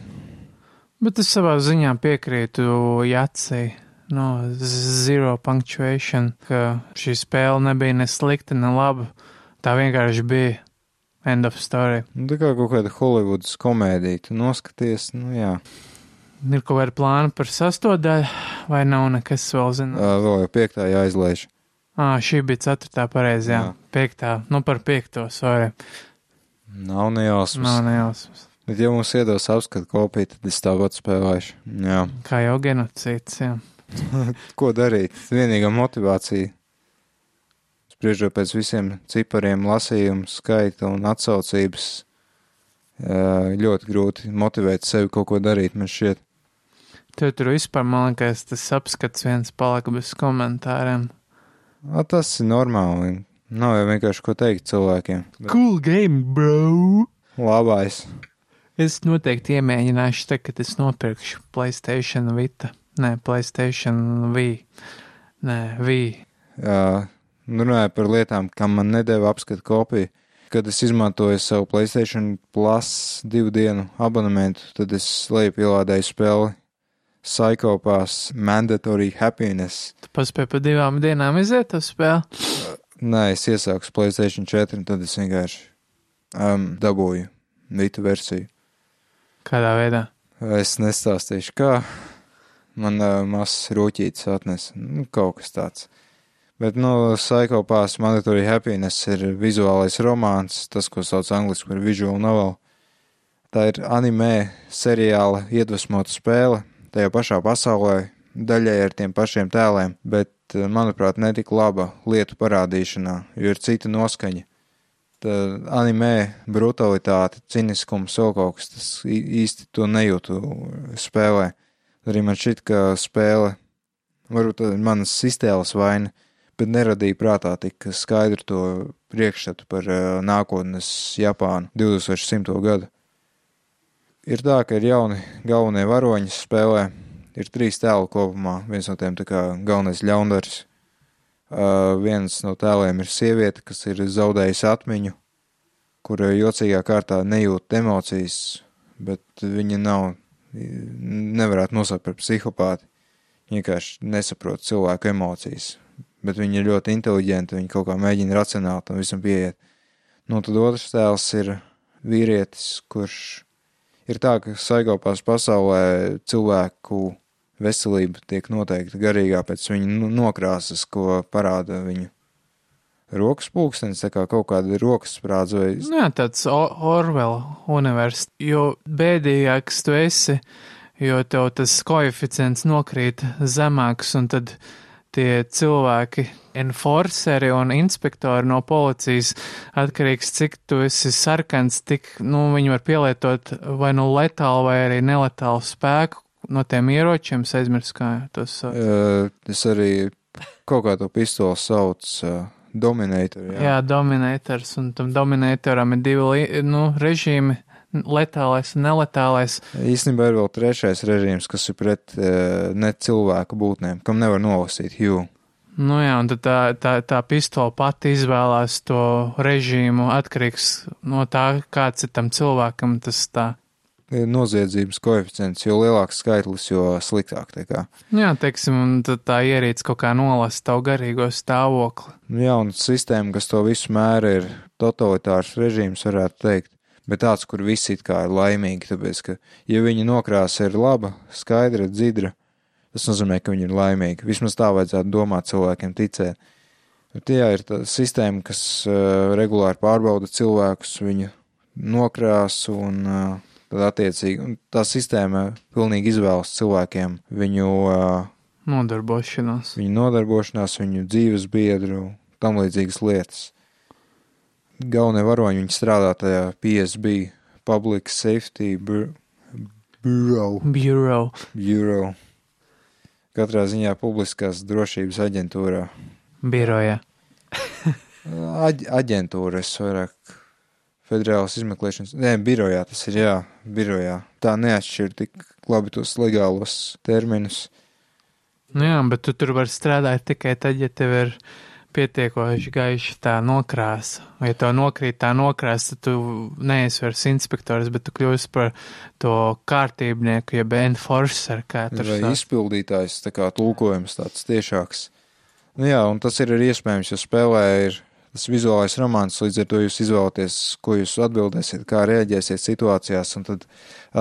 Speaker 2: Bet es savā ziņā piekrītu Jacei no Zero Punctuation, ka šī spēle nebija ne slikta, ne laba. Tā vienkārši bija end of story.
Speaker 1: Nu, tā kā kaut kāda Hollywoods komēdija, tu noskaties, nu jā,
Speaker 2: Ir kaut kāda plāna par sastodaļu, vai nav nekas vēl zināms?
Speaker 1: uh, vēl jau piektā jāizlaiž.
Speaker 2: Ā, šī bija ceturtā pareizajā.
Speaker 1: Jā.
Speaker 2: Piektā, nu par piekto, sorry.
Speaker 1: Nav nejausmas.
Speaker 2: Nav nejausmas.
Speaker 1: Bet, ja mums iedos apskatu kopiju, tad es tāpat spēlēšu. Jā.
Speaker 2: Kā jau genocīds, jā. <laughs>
Speaker 1: Ko darīt? Vienīgā motivācija. Spriežot pēc visiem cipariem, lasījumu skaita un atsaucības, ļoti grūti motivēt sevi kaut ko darīt, man šķiet.
Speaker 2: Tev tur vispār, man liekas, tas apskats viens palika bez komentāriem.
Speaker 1: A, tas ir normāli. Nav jau vienkārši ko teikt cilvēkiem. Bet
Speaker 2: Cool game, bro!
Speaker 1: labais.
Speaker 2: Es noteikti iemēģināšu, te, kad es nopirkšu Playstation Vita. Nē, Playstation V. Nē, V.
Speaker 1: Uh, runāju par lietām, kam man nedēva apskatu kopiju. Kad es izmantoju savu Playstation Plus divu dienu abonementu, tad es leju pielādēju spēli Psychopaths Mandatory Happiness.
Speaker 2: Tu paspēji pa divām dienām iziet uz spēli.
Speaker 1: Nē, es iesāku Playstation 4, un tad es vienkārši um, dabūju Vita versiju.
Speaker 2: Kādā veidā?
Speaker 1: Es nestāstīšu, kā man uh, mazs rūķītis atnesa. Nu, kaut kas tāds. Bet, nu, Psychopaths Mandatory Happiness ir vizuālais romāns, tas, ko sauc angliski par visual novel. Tā ir anime seriāla iedvesmota spēle, tajā pašā pasaulē, daļai ar tiem pašiem tēliem, bet, eh, manuprāt, netik laba lietu parādīšanā, jo ir cita noskaņa. Tā anime brutalitāte, ciniskums, vēl kaut kas, tas īsti to nejūtu spēlē. Arī man šķiet, ka spēle, varbūt tā ir manas iztēles vaina, bet neradīja prātā tik skaidru to priekšstatu par uh, nākotnes Japānu 2100. gadu. Ir tā, ka ir jauni galvenie varoņi spēlē, ir trīs tēli kopumā, viens no tiem kā galvenais ļaundaris. Uh, viens no tēliem ir sieviete, kas ir zaudējusi atmiņu, kur jocīgā kārtā nejūt emocijas, bet viņa nav, nevarētu nosaukt par psihopāti. Viņa vienkārši nesaprot cilvēku emocijas, bet viņa ir ļoti inteliģenta, viņa kaut kā mēģina racionāli tam visam pieiet. Nu, tad otrs tēls ir vīrietis, kurš ir tā, ka saigopās pasaulē cilvēku veselība tiek noteikta garīgā pēc viņa nokrāsas, ko parāda viņu rokas pulkstenis, kā kaut kāda rokas sprādze vai
Speaker 2: Nu Jā, tāds Orwell univers, jo bēdīgāks tu esi, jo tev tas koeficients nokrīt zemāks, un tad tie cilvēki, enforceri un inspektori no policijas, atkarīgs cik tu esi sarkans, tik, nu, viņi var pielietot vai nu letālu vai arī neletālu spēku no tiem ieročiem, es aizmirsu, kā tos sauc.
Speaker 1: Uh, es arī kaut kā to pistoli sauc uh, Dominator. Jā.
Speaker 2: Jā, dominators, un tam dominatoram ir divi nu, režīmi, letālais un neletālais.
Speaker 1: Īstenībā ir vēl trešais režīms, kas ir pret uh, ne cilvēku būtnēm, kam nevar nolasīt Hugh.
Speaker 2: Nu jā, un tā, tā, tā pistola pati izvēlās to režīmu atkarīgs no tā, kāds ir tam cilvēkam tas tā.
Speaker 1: noziedzības koeficients, jo lielāks skaitlis, jo sliktāk. Tā, kā.
Speaker 2: Jā, teiksim, un tad tā ierīce kaut kā nolasa tavu garīgo stāvokli.
Speaker 1: Jā, un sistēma, kas to visu mēra, ir totalitārs režīms, varētu teikt. Bet tāds, kur visi it kā ir laimīgi, tāpēc, ka, ja viņa nokrāsa ir laba, skaidra, dzidra, tas nozīmē, ka viņi ir laimīgi. Vismaz tā vajadzētu domāt cilvēkiem ticēt. Bet jā, ir tā sistēma, kas uh, regulāri pārbauda cilvēkus, viņu nokrāsu un uh, tad attiecīgi tā sistēma pilnīgi izvēlas cilvēkiem viņu uh,
Speaker 2: nodarbošanās,
Speaker 1: viņu nodarbošanās, viņu dzīves biedru, tam līdzīgas lietas. Galvenie varoņi viņi strādā tajā PSB, Public Safety Bureau.
Speaker 2: Bureau.
Speaker 1: Bureau. Katrā ziņā publiskās drošības aģentūrā.
Speaker 2: Biroja. <laughs>
Speaker 1: Aģ aģentūra es vairāk federālas izmeklēšanas, nē, birojā tas ir, jā, birojā. Tā neatšķir tik labi tos legālos terminus.
Speaker 2: Nu jā, bet tu tur vari strādāt tikai tad, ja tev ir pietiekoši gaiša tā nokrāsa. Ja tev nokrīt tā nokrāsa, tad tu neesi vairs inspektors, bet tu kļūsi par to kārtībnieku, jeb enforcer,
Speaker 1: Vai izpildītājs, tā kā tulkojums tāds tiešāks. Nu jā, un tas ir arī iespējams, jo spēlē ir tas vizuālais romāns, līdz ar to jūs izvēlaties, ko jūs atbildēsiet, kā reaģēsiet situācijās, un tad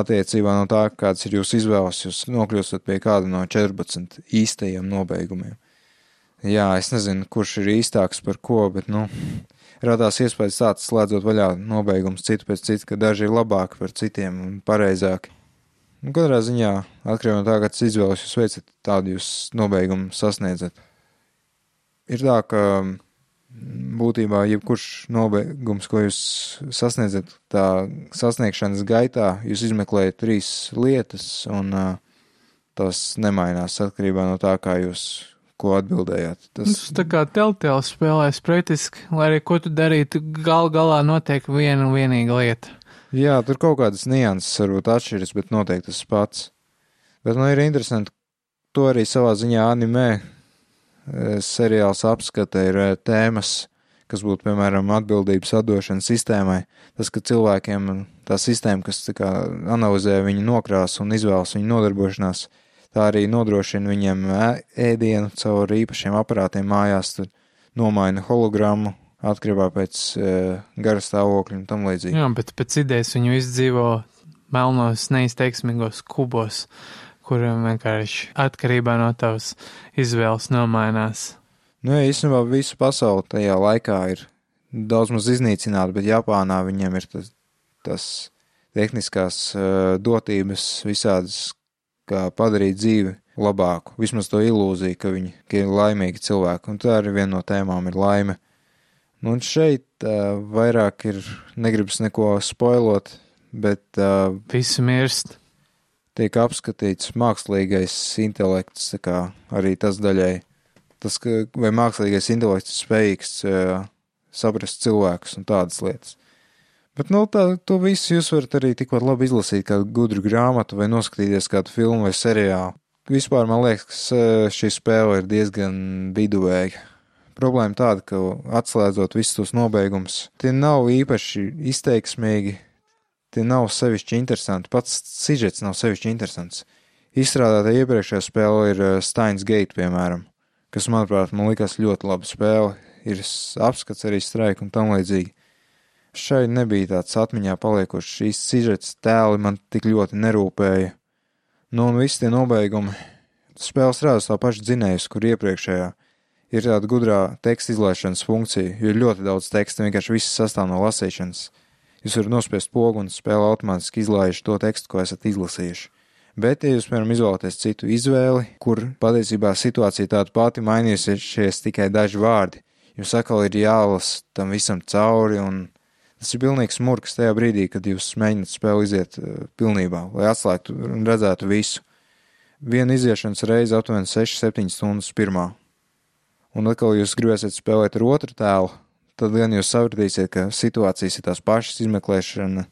Speaker 1: attiecībā no tā, kāds ir jūsu izvēles, jūs nokļūstat pie kāda no 14 īstajiem nobeigumiem. Jā, es nezinu, kurš ir īstāks par ko, bet, nu, radās iespējas tāds, slēdzot vaļā nobeigums citu pēc citu, ka daži ir labāki par citiem un pareizāki. Nu, katrā ziņā, atkarībā no tā, kāds izvēles jūs veicat, tādu jūs nobeigumu sasniedzat. Ir tā, ka būtībā jebkurš nobeigums, ko jūs sasniedzat, tā sasniegšanas gaitā, jūs izmeklējat trīs lietas, un tas nemainās atkarībā no tā, kā jūs ko atbildējāt.
Speaker 2: Tas tā kā teltēls spēlēs praktiski, lai arī ko tu darītu, gal galā notiek viena un vienīga lieta.
Speaker 1: Jā, tur kaut kādas nianses varbūt atšķiras, bet noteikti tas pats. Bet man ir interesanti, to arī savā ziņā animē seriāls apskata ir tēmas, kas būtu, piemēram, atbildības atdošana sistēmai. Tas, ka cilvēkiem tā sistēma, kas tā kā analizē viņu nokrāsu un izvēlas viņu nodarbošanās, tā arī nodrošina viņiem ēdienu caur īpašiem aparātiem mājās, tad nomaina hologrammu atkarībā pēc e, gara stāvokļa un tam līdzīgi.
Speaker 2: Jā, bet pēc idejas viņu izdzīvo melnos, neizteiksmīgos kubos, kuriem vienkārši atkarībā no tavas izvēles nomainās.
Speaker 1: Nu, jā, īstenībā visu pasauli tajā laikā ir daudz maz iznīcināta, bet Japānā viņiem ir tas, tas tehniskās uh, dotības visādas, kā padarīt dzīvi labāku, vismaz to ilūziju, ka viņi ka ir laimīgi cilvēki, un tā arī viena no tēmām ir laime. Nu, un šeit uh, vairāk ir, negribas neko spoilot, bet uh,
Speaker 2: Visi mirst.
Speaker 1: tiek apskatīts mākslīgais intelekts, kā arī tas daļai, tas, ka, vai mākslīgais intelekts ir spējīgs uh, saprast cilvēkus un tādas lietas. Bet, nu, tā, to visu jūs varat arī tikpat labi izlasīt kādu gudru grāmatu vai noskatīties kādu filmu vai seriālu. Vispār man liekas, ka šī spēle ir diezgan viduvēja. Problēma tāda, ka atslēdzot visus tos nobeigumus, tie nav īpaši izteiksmīgi, tie nav sevišķi interesanti. Pats sižets nav sevišķi interesants. Izstrādāta iepriekšējā spēle ir Steins Gate, piemēram, kas, manuprāt, man likās ļoti laba spēle. Ir apskats arī straika un tam līdzīgi. Šai nebija tāds atmiņā paliekošs šīs sižets tēli man tik ļoti nerūpēja. Nu, un visi tie nobeigumi. Spēles rāda tā paša dzinējus, kur iepriekšējā ir tāda gudrā teksta izlaišanas funkcija, jo ir ļoti daudz teksta, vienkārši viss sastāv no lasīšanas. Jūs varat nospiest pogu un spēle automātiski izlaiž to tekstu, ko esat izlasījuši. Bet, ja jūs, piemēram, izvēlaties citu izvēli, kur patiesībā situācija tāda pati mainījusies tikai daži vārdi, jums atkal ir jālasa tam visam cauri, un tas ir pilnīgs murgs tajā brīdī, kad jūs mēģināt spēli iziet uh, pilnībā, lai atslēgtu un redzētu visu. Viena iziešanas reize aptuveni 6-7 stundas pirmā. Un atkal jūs gribēsiet spēlēt ar otru tēlu, tad gan jūs sapratīsiet, ka situācijas ir tās pašas izmeklēšana,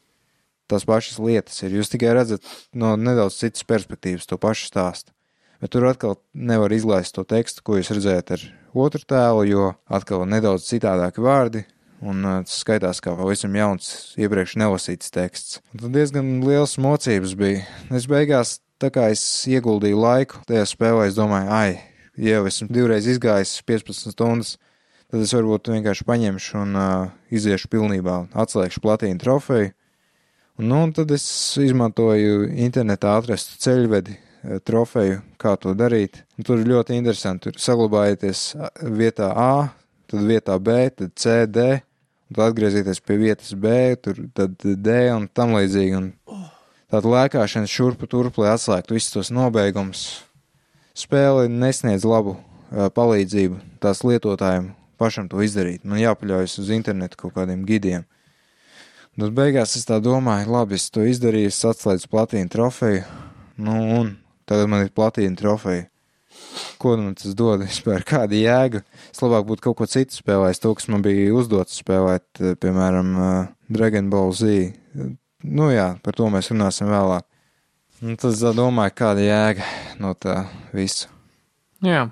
Speaker 1: tās pašas lietas ir. Jūs tikai redzat no nedaudz citas perspektīvas to pašu stāstu. Bet tur atkal nevar izlaist to tekstu, ko jūs redzējat ar otru tēlu, jo atkal nedaudz citādāki vārdi, Un tas skaitās kā pavisam jauns, iepriekš nelasīts teksts. Tad diezgan liels mocības bija. Es beigās, tā kā es ieguldīju laiku tajā spēlē, es domāju, ai, jau esmu divreiz izgājis 15 stundas, tad es varbūt vienkārši paņemšu un uh, iziešu pilnībā, atslēgšu platīnu trofeju. Un, nu, un tad es izmantoju internetā atrastu ceļvedi trofeju, kā to darīt. Un tur ir ļoti interesanti. Tur saglabājieties vietā A, tad vietā B, tad C, D, un tad atgriezieties pie vietas B, tur tad D un tam līdzīgi. Un tāda lēkāšana šurpu turpu, lai atslēgtu visus tos nobeigumus. Spēle nesniedz labu uh, palīdzību tās lietotājiem pašam to izdarīt. Man jāpaļaujas uz internetu kaut kādiem gidiem. Tad beigās es tā domāju, labi, es to izdarīju, es atslēdzu platīnu trofeju, nu un tagad man ir platīna trofeja ko man tas dod vispār, kāda jēga. Es labāk būtu kaut ko citu spēlējis, to, kas man bija uzdots spēlēt, eh, piemēram, eh, Dragon Ball Z. Nu jā, par to mēs runāsim vēlāk. Un tas domāju, kāda jēga no tā visa.
Speaker 2: Jā,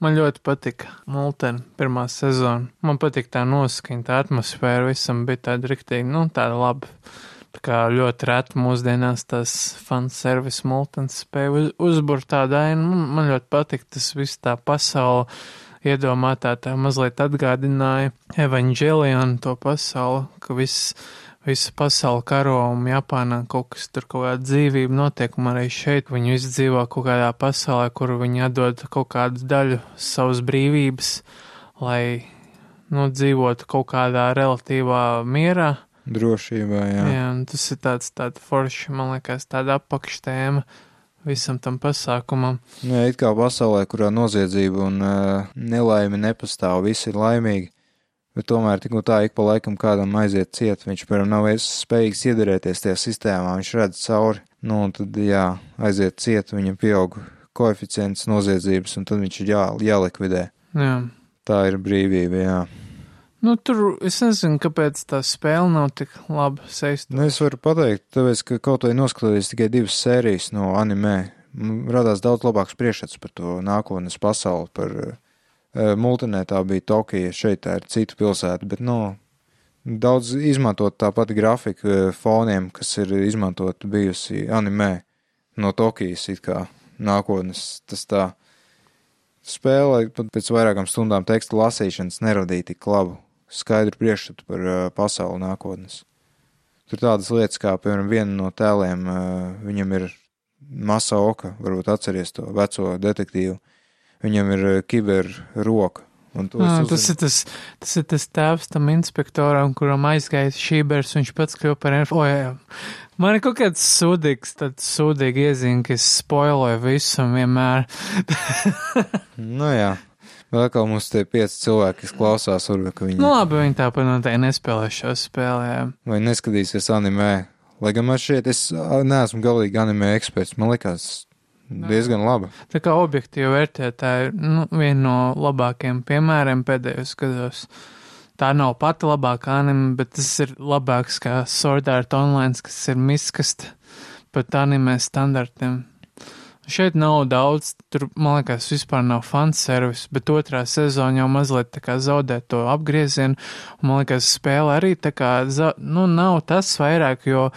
Speaker 2: man ļoti patika Multena pirmā sezona. Man patika tā noskaņa, tā atmosfēra visam bija tāda riktīgi, nu, tāda laba. Tā kā ļoti reti mūsdienās tas fanservice multens spēja uz, uzburt tādu ainu. Man ļoti patīk tas viss tā pasaule iedomātā tā mazliet atgādināja Evangelionu to pasauli, ka viss, visa pasaule karo un Japānā kaut kas tur kaut kāda dzīvība notiek, un arī šeit viņi visi dzīvo kaut kādā pasaulē, kur viņi atdod kaut kādu daļu savas brīvības, lai, nu, dzīvotu kaut kādā relatīvā mierā
Speaker 1: drošībā. Jā,
Speaker 2: jā tas ir tāds, tāds forši, man liekas, tāda apakštēma visam tam pasākumam.
Speaker 1: Jā, it kā pasaulē, kurā noziedzība un uh, nelaime nepastāv, visi ir laimīgi. Bet tomēr tik un tā ik pa laikam kādam aiziet ciet, viņš, piemēram, nav spējīgs iedarēties tajā sistēmā, viņš redz cauri, nu, un tad, jā, aiziet ciet, viņam pieaug koeficients noziedzības, un tad viņš ir jā, jālikvidē.
Speaker 2: Jā.
Speaker 1: Tā ir brīvība, jā.
Speaker 2: Nu, tur es nezinu, kāpēc tā spēle nav tik labi saistīta.
Speaker 1: Nu, es varu pateikt, tāpēc, ka kaut vai noskatoties tikai divas sērijas no anime, radās daudz labāks priekšstats par to nākotnes pasauli, par uh, multinē tā bija Tokija, šeit tā ir cita pilsēta, bet, nu, daudz izmantot tā pati grafika uh, foniem, kas ir izmantot bijusi anime no Tokijas, it kā nākotnes, tas tā spēle pēc vairākām stundām teksta lasīšanas neradīja tik labu skaidru priekšstatu par uh, pasauli nākotnes. Tur tādas lietas, kā, piemēram, viena no tēliem, uh, viņam ir masa oka, varbūt atceries to veco detektīvu, viņam ir uh, kiber roka.
Speaker 2: À, tas, ir tas, tas ir tas tēvs tam inspektoram, kuram aizgāja šībers, viņš pats kļuva par info. Man ir kaut kāds sūdīgs, tāds sūdīgi iezīme, ka es spoiloju visam vienmēr. <laughs>
Speaker 1: nu jā. Kā mums tie pieci cilvēki, klausās, varbūt viņi.
Speaker 2: Nu, labi, viņi tāpat noteikti nespēlē šo spēli. Jā.
Speaker 1: Vai neskatīsies anime. Lai gan man šķiet, es neesmu galīgi anime eksperts, man likās diezgan labi.
Speaker 2: Tā kā objektīvi vērtēt, tā ir nu, viena no labākajiem piemēriem pēdējos gados. Tā nav pati labākā anime, bet tas ir labāks kā Sword Art Online, kas ir miskast pat anime standartiem. Šeit nav daudz, tur, man liekas, vispār nav fanservis, bet otrā sezona jau mazliet tā kā zaudē to apgriezienu, un man liekas, spēle arī tā kā, nu, nav tas vairāk, jo,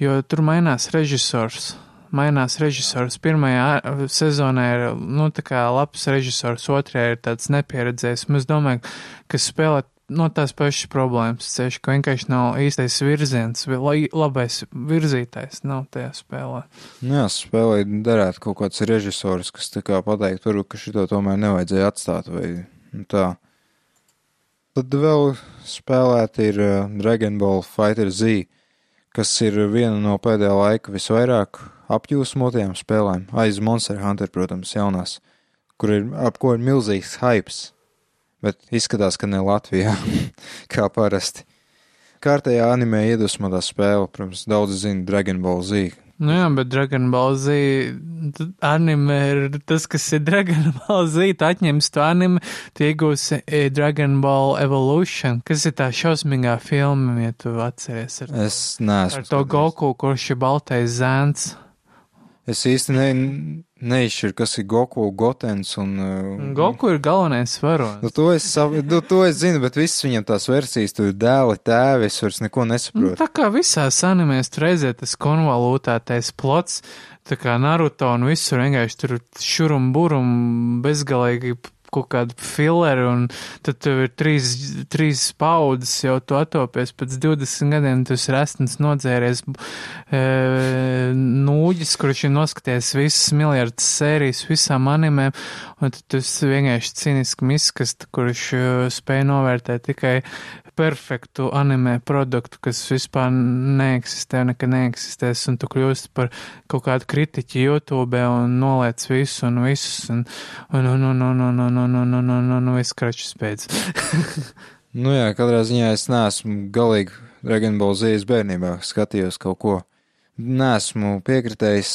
Speaker 2: jo tur mainās režisors. Mainās režisors. Pirmajā sezonā ir, nu, tā kā labs režisors, otrajā ir tāds nepieredzējis. Es domāju, ka spēlēt no tās pašas problēmas ceļš, ka vienkārši nav īstais virziens, labais virzītājs nav tajā spēlē.
Speaker 1: Nu jā, spēlē derētu kaut kāds režisors, kas tā kā pateikt, varbūt, ka šito tomēr nevajadzēja atstāt vai nu tā. Tad vēl spēlēt ir uh, Dragon Ball Fighter Z, kas ir viena no pēdējā laika visvairāk apjūsmotajām spēlēm, aiz Monster Hunter, protams, jaunās, kur ir ap ko ir milzīgs hypes bet izskatās, ka ne Latvijā, <laughs> kā parasti. Kārtējā anime iedvesmotā spēle, protams, daudz zina Dragon Ball Z.
Speaker 2: Nu jā, bet Dragon Ball Z anime ir tas, kas ir Dragon <laughs> Ball Z. Tu atņems to anime, tu iegūsi e, Dragon Ball Evolution, kas ir tā šausmīgā filma, ja tu atceries.
Speaker 1: Ar, es neesmu.
Speaker 2: Ar to Goku, kurš ir baltais zēns.
Speaker 1: Es īsti ne, neizšķiru, kas ir Goku, Gotens un. Uh,
Speaker 2: Goku ir galvenais varonis.
Speaker 1: Nu, to, es, sav- nu, to es zinu, bet visas viņam tās versijas, tur ir dēli, tēvi, es vairs neko
Speaker 2: Nu,
Speaker 1: nesaprotu.
Speaker 2: tā kā visās animēs tur reizē tas konvalūtētais plots, tā kā Naruto un visur vienkārši tur šurum burum bezgalīgi kaut kādu fileri, un tad tev ir trīs, trīs paudzes jau tu atopies pēc 20 gadiem, tu esi restns nodzēries e, nūģis, kurš ir noskaties visas miljardus sērijas visām animēm, un tad tu esi vienkārši cīniski miskast, kurš e, spēj novērtēt tikai perfektu anime produktu, kas vispār neeksistē, nekad neeksistēs, un tu kļūsti par kaut kādu kritiķi YouTube un noliec visu un visus, un, un, un, un, un, un, un, un, un, un, un, un, un viss kračs pēc.
Speaker 1: Nu jā, katrā ziņā es neesmu galīgi Dragon Ball Z es bērnībā skatījos kaut ko. Nesmu piekritējis,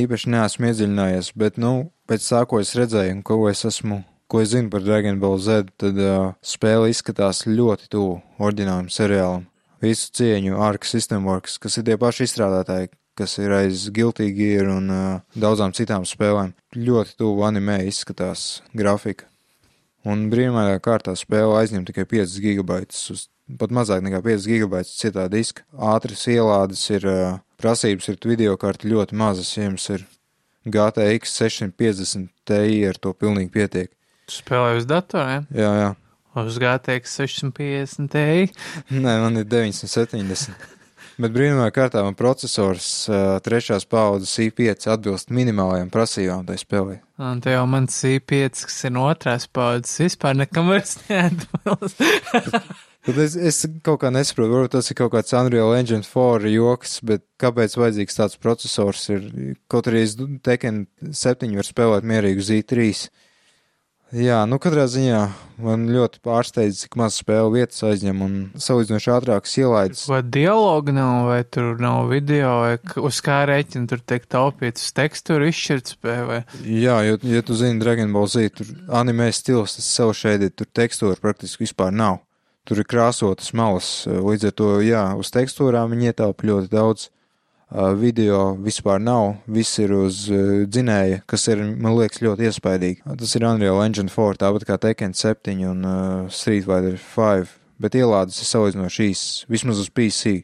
Speaker 1: īpaši neesmu iedziļinājies, bet, nu, pēc tā, ko es redzēju un ko es esmu, ko es zinu par Dragon Ball Z, tad uh, spēle izskatās ļoti tuvu oriģinālam seriālam. Visu cieņu Ark System Works, kas ir tie paši izstrādātāji, kas ir aiz Guilty Gear un uh, daudzām citām spēlēm. Ļoti tuvu animē izskatās grafika. Un brīnumainā kārtā spēle aizņem tikai 5 gigabaitus, uz pat mazāk nekā 5 gigabaitus cietā diska. Ātras ielādes ir, uh, prasības ir video karti ļoti mazas, ja jums ir GTX 650 Ti, ar to pilnīgi pietiek.
Speaker 2: Tu spēlēji uz datoriem,
Speaker 1: Jā, jā.
Speaker 2: uz GTX 650 Ti.
Speaker 1: Nē, man ir 970. Bet brīnumainā kārtā man processors trešās paudzes i5 atbilst minimālajām prasībām tai spēlē.
Speaker 2: Un te jau mans C5, kas ir no otrās paudzes, vispār nekam vairs neatbilst. <laughs>
Speaker 1: Tad es, es kaut kā nesaprotu, varbūt tas ir kaut kāds Unreal Engine 4 joks, bet kāpēc vajadzīgs tāds processors ir? Kaut arī es Tekken 7 var spēlēt mierīgi uz i3. Jā, nu katrā ziņā man ļoti pārsteidz, cik maz spēle vietas aizņem un salīdzinoši ātrākas ielaides.
Speaker 2: Vai dialogu nav, vai tur nav video, vai uz kā rēķina tur tiek taupīts uz tekstūru izšķirt spēju, vai
Speaker 1: Jā, jo, ja tu zini Dragon Ball Z, tur animē stils, tas sev šeit ir, tur tekstūra praktiski vispār nav. Tur ir krāsotas malas, līdz ar to, jā, uz tekstūrām viņi ietaupa ļoti daudz. Video vispār nav, viss ir uz uh, dzinēja, kas ir, man liekas, ļoti iespaidīgi. Tas ir Unreal Engine 4, tāpat kā Tekken 7 un uh, Street Fighter 5, bet ielādes ir salīdzinoši īsas, vismaz uz PC.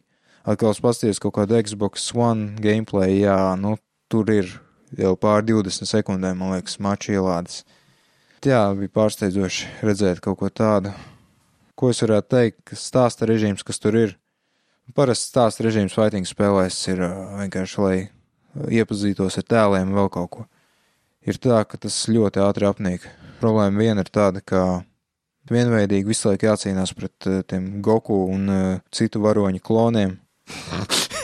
Speaker 1: Atkal es pasties kaut kādu Xbox One gameplay, jā, nu, tur ir jau pār 20 sekundēm, man liekas, maču ielādes. Jā, bija pārsteidzoši redzēt kaut ko tādu. Ko es varētu teikt, stāsta režīms, kas tur ir, Parasti stāsta režīms fighting spēlēs ir vienkārši, lai iepazītos ar tēliem vēl kaut ko. Ir tā, ka tas ļoti ātri apnīk. Problēma viena ir tāda, ka vienveidīgi visu laiku jācīnās pret tiem Goku un citu varoņu kloniem. <laughs>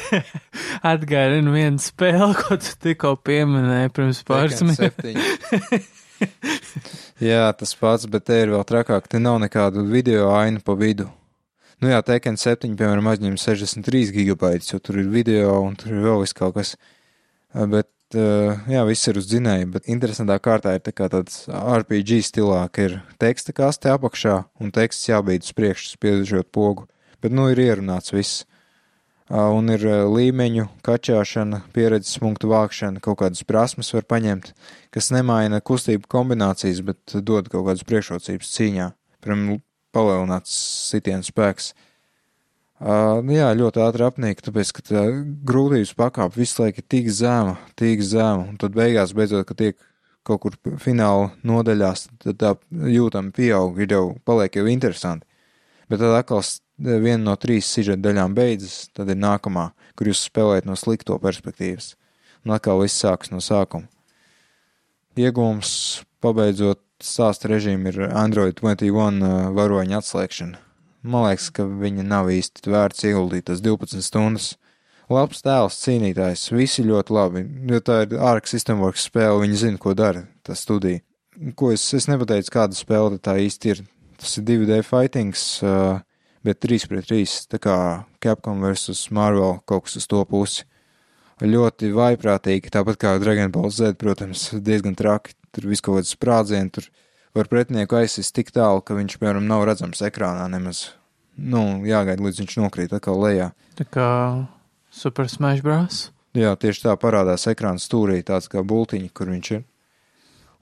Speaker 2: atgādina vienu spēli, ko tu tikko pieminēji pirms pāris minūtēm.
Speaker 1: 7. <laughs> Jā, tas pats, bet te ir vēl trakāk, te nav nekādu video ainu pa vidu. Nu jā, Tekken 7, piemēram, aizņem 63 gigabaitus, jo tur ir video un tur ir vēl viss kaut kas. Uh, Bet, uh, jā, viss ir uz dzinēja, bet interesantā kārtā ir tā kā tāds RPG stilā, ka ir teksta kaste apakšā un teksts jābīd uz priekšu, spiežot pogu. Bet, nu, ir ierunāts viss. Uh, Un ir līmeņu kačāšana, pieredzes punktu vākšana, kaut kādas prasmes var paņemt, kas nemaina kustību kombinācijas, bet dod kaut kādas priekšrocības cīņā. Piemēram, palielināts sitienu spēks. Uh, nu jā, ļoti ātri apnīk, tāpēc, ka tā grūtības pakāpe visu laiku ir tik zema, tik zema, un tad beigās, beidzot, ka tiek kaut kur fināla nodaļās, tad tā jūtami pieaug, ir jau paliek jau interesanti. Bet tad atkal viena no trīs sižeta daļām beidzas, tad ir nākamā, kur jūs spēlējat no slikto perspektīvas. Un atkal viss sākas no sākuma. Iegūms, pabeidzot stāstu režīmu, ir Android 21 uh, varoņa atslēgšana. Man liekas, ka viņa nav īsti vērts ieguldīt tas 12 stundas. Labs tēls, cīnītājs, visi ļoti labi. Jo tā ir ārka sistēmworks spēle, viņi zina, ko dara tā studija. Ko es, es nepateicu, kāda spēle tā īsti ir. Tas ir 2D fightings, uh, bet 3 pret 3, tā kā Capcom vs. Marvel kaut kas uz to pusi. Ļoti vaiprātīgi, tāpat kā Dragon Ball Z, protams, diezgan traki. Tur viss kaut kāds sprādziens, tur var pretinieku aizsist tik tālu, ka viņš, piemēram, nav redzams ekrānā nemaz. Nu, jāgaida, līdz viņš nokrīt atkal lejā.
Speaker 2: Tā kā Super Smash Bros.
Speaker 1: Jā, tieši tā parādās ekrāna stūrī, tāds kā bultiņa, kur viņš ir.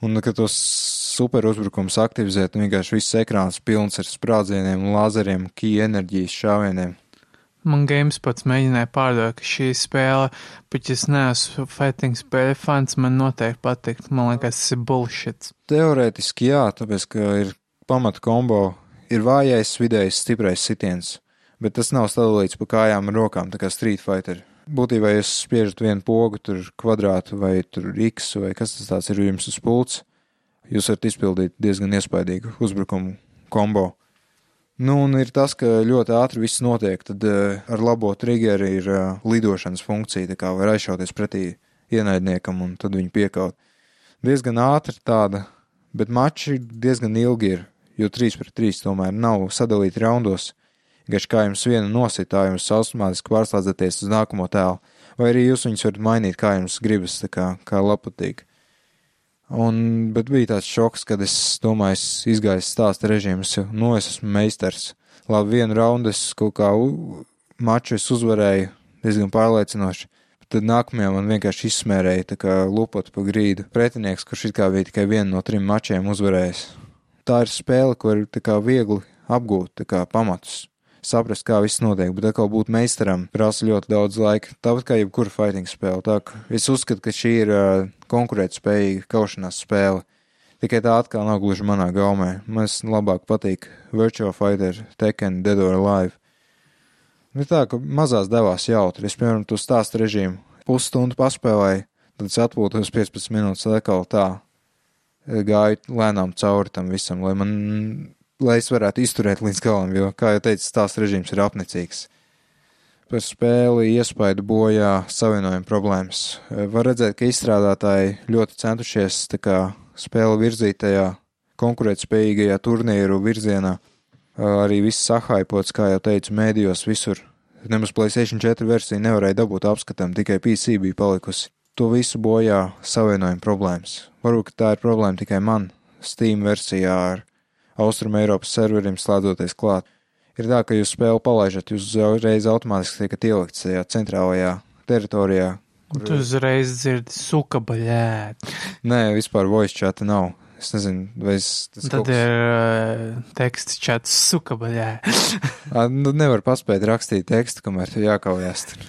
Speaker 1: Un, kad tos super uzbrukums aktivizēt, un vienkārši viss ekrāns pilns ar sprādzieniem, lāzeriem, key enerģijas šāvieniem.
Speaker 2: Man games pats mēģināja pārdot, ka šī spēle, ja es neesmu fighting spēļu fans, man noteikti patikt. Man liekas, tas ir bullshit.
Speaker 1: Teorētiski jā, tāpēc, ka ir pamata kombo, ir vājais, vidējais, stiprais sitiens, bet tas nav sadalīts pa kājām un rokām, tā kā Street Fighter. Būtībā jūs spiežat vienu pogu, tur kvadrātu vai tur x vai kas tas tāds ir jums uz pults, jūs varat izpildīt diezgan iespaidīgu uzbrukumu kombo. Nu, un ir tas, ka ļoti ātri viss notiek, tad uh, ar labo triggeri ir uh, lidošanas funkcija, tā kā var aizšauties pretī ienaidniekam un tad viņu piekaut. Diezgan ātri tāda, bet mači diezgan ilgi ir, jo 3 pret 3 tomēr nav sadalīti raundos. Gaš kā jums viena nositā, jums automātiski pārslēdzaties uz nākamo tēlu, vai arī jūs viņus varat mainīt, kā jums gribas, kā, kā lapatīgi. Un, bet bija tāds šoks, kad es domāju, es izgāju stāstu režīmu, es jau, nu, es esmu meistars. Labi, vienu raundu es kaut kā maču es uzvarēju diezgan pārliecinoši. Tad nākamajā man vienkārši izsmērēja tā kā lupot pa grīdu pretinieks, kurš it kā bija tikai vienu no trim mačiem uzvarējis. Tā ir spēle, ko ir tā kā viegli apgūt, tā kā pamatus saprast, kā viss notiek, bet atkal būt meistaram prasa ļoti daudz laika. Tāpat kā jebkura fighting spēle. Tā es uzskatu, ka šī ir uh, konkurētspējīga kaušanās spēle. Tikai tā atkal nav gluži manā gaumē. Man labāk patīk Virtual Fighter, Tekken, Dead or Alive. Bet tā, ka mazās devās jautri. Es, piemēram, to stāstu režīmu pusstundu paspēlēju, tad es atpūtos 15 minūtes, atkal tā gāju lēnām cauri tam visam, lai man lai es varētu izturēt līdz galam, jo, kā jau teicu, tās režīms ir apnicīgs. Par spēli iespaidu bojā savienojuma problēmas. Var redzēt, ka izstrādātāji ļoti centušies kā spēli virzītajā, konkurētspējīgajā turnīru virzienā. Arī viss sahaipots, kā jau teicu, mēdījos visur. Nemaz PlayStation 4 versija nevarēja dabūt apskatām, tikai PC bija palikusi. To visu bojā savienojuma problēmas. Varbūt tā ir problēma tikai man, Steam versijā ar Austrum Eiropas serveriem slēdzoties klāt. Ir tā, ka jūs spēli palaižat, jūs uzreiz automātiski tiekat ielikts tajā centrālajā teritorijā.
Speaker 2: Kur... Tu uzreiz dzirdi suka baļēt.
Speaker 1: Nē, vispār voice chata nav. Es nezinu, vai es.
Speaker 2: Tad kaut... ir uh, teksts čats suka baļēt. <laughs>
Speaker 1: nu, nevar paspēt rakstīt tekstu, kamēr tu jākaujās tur.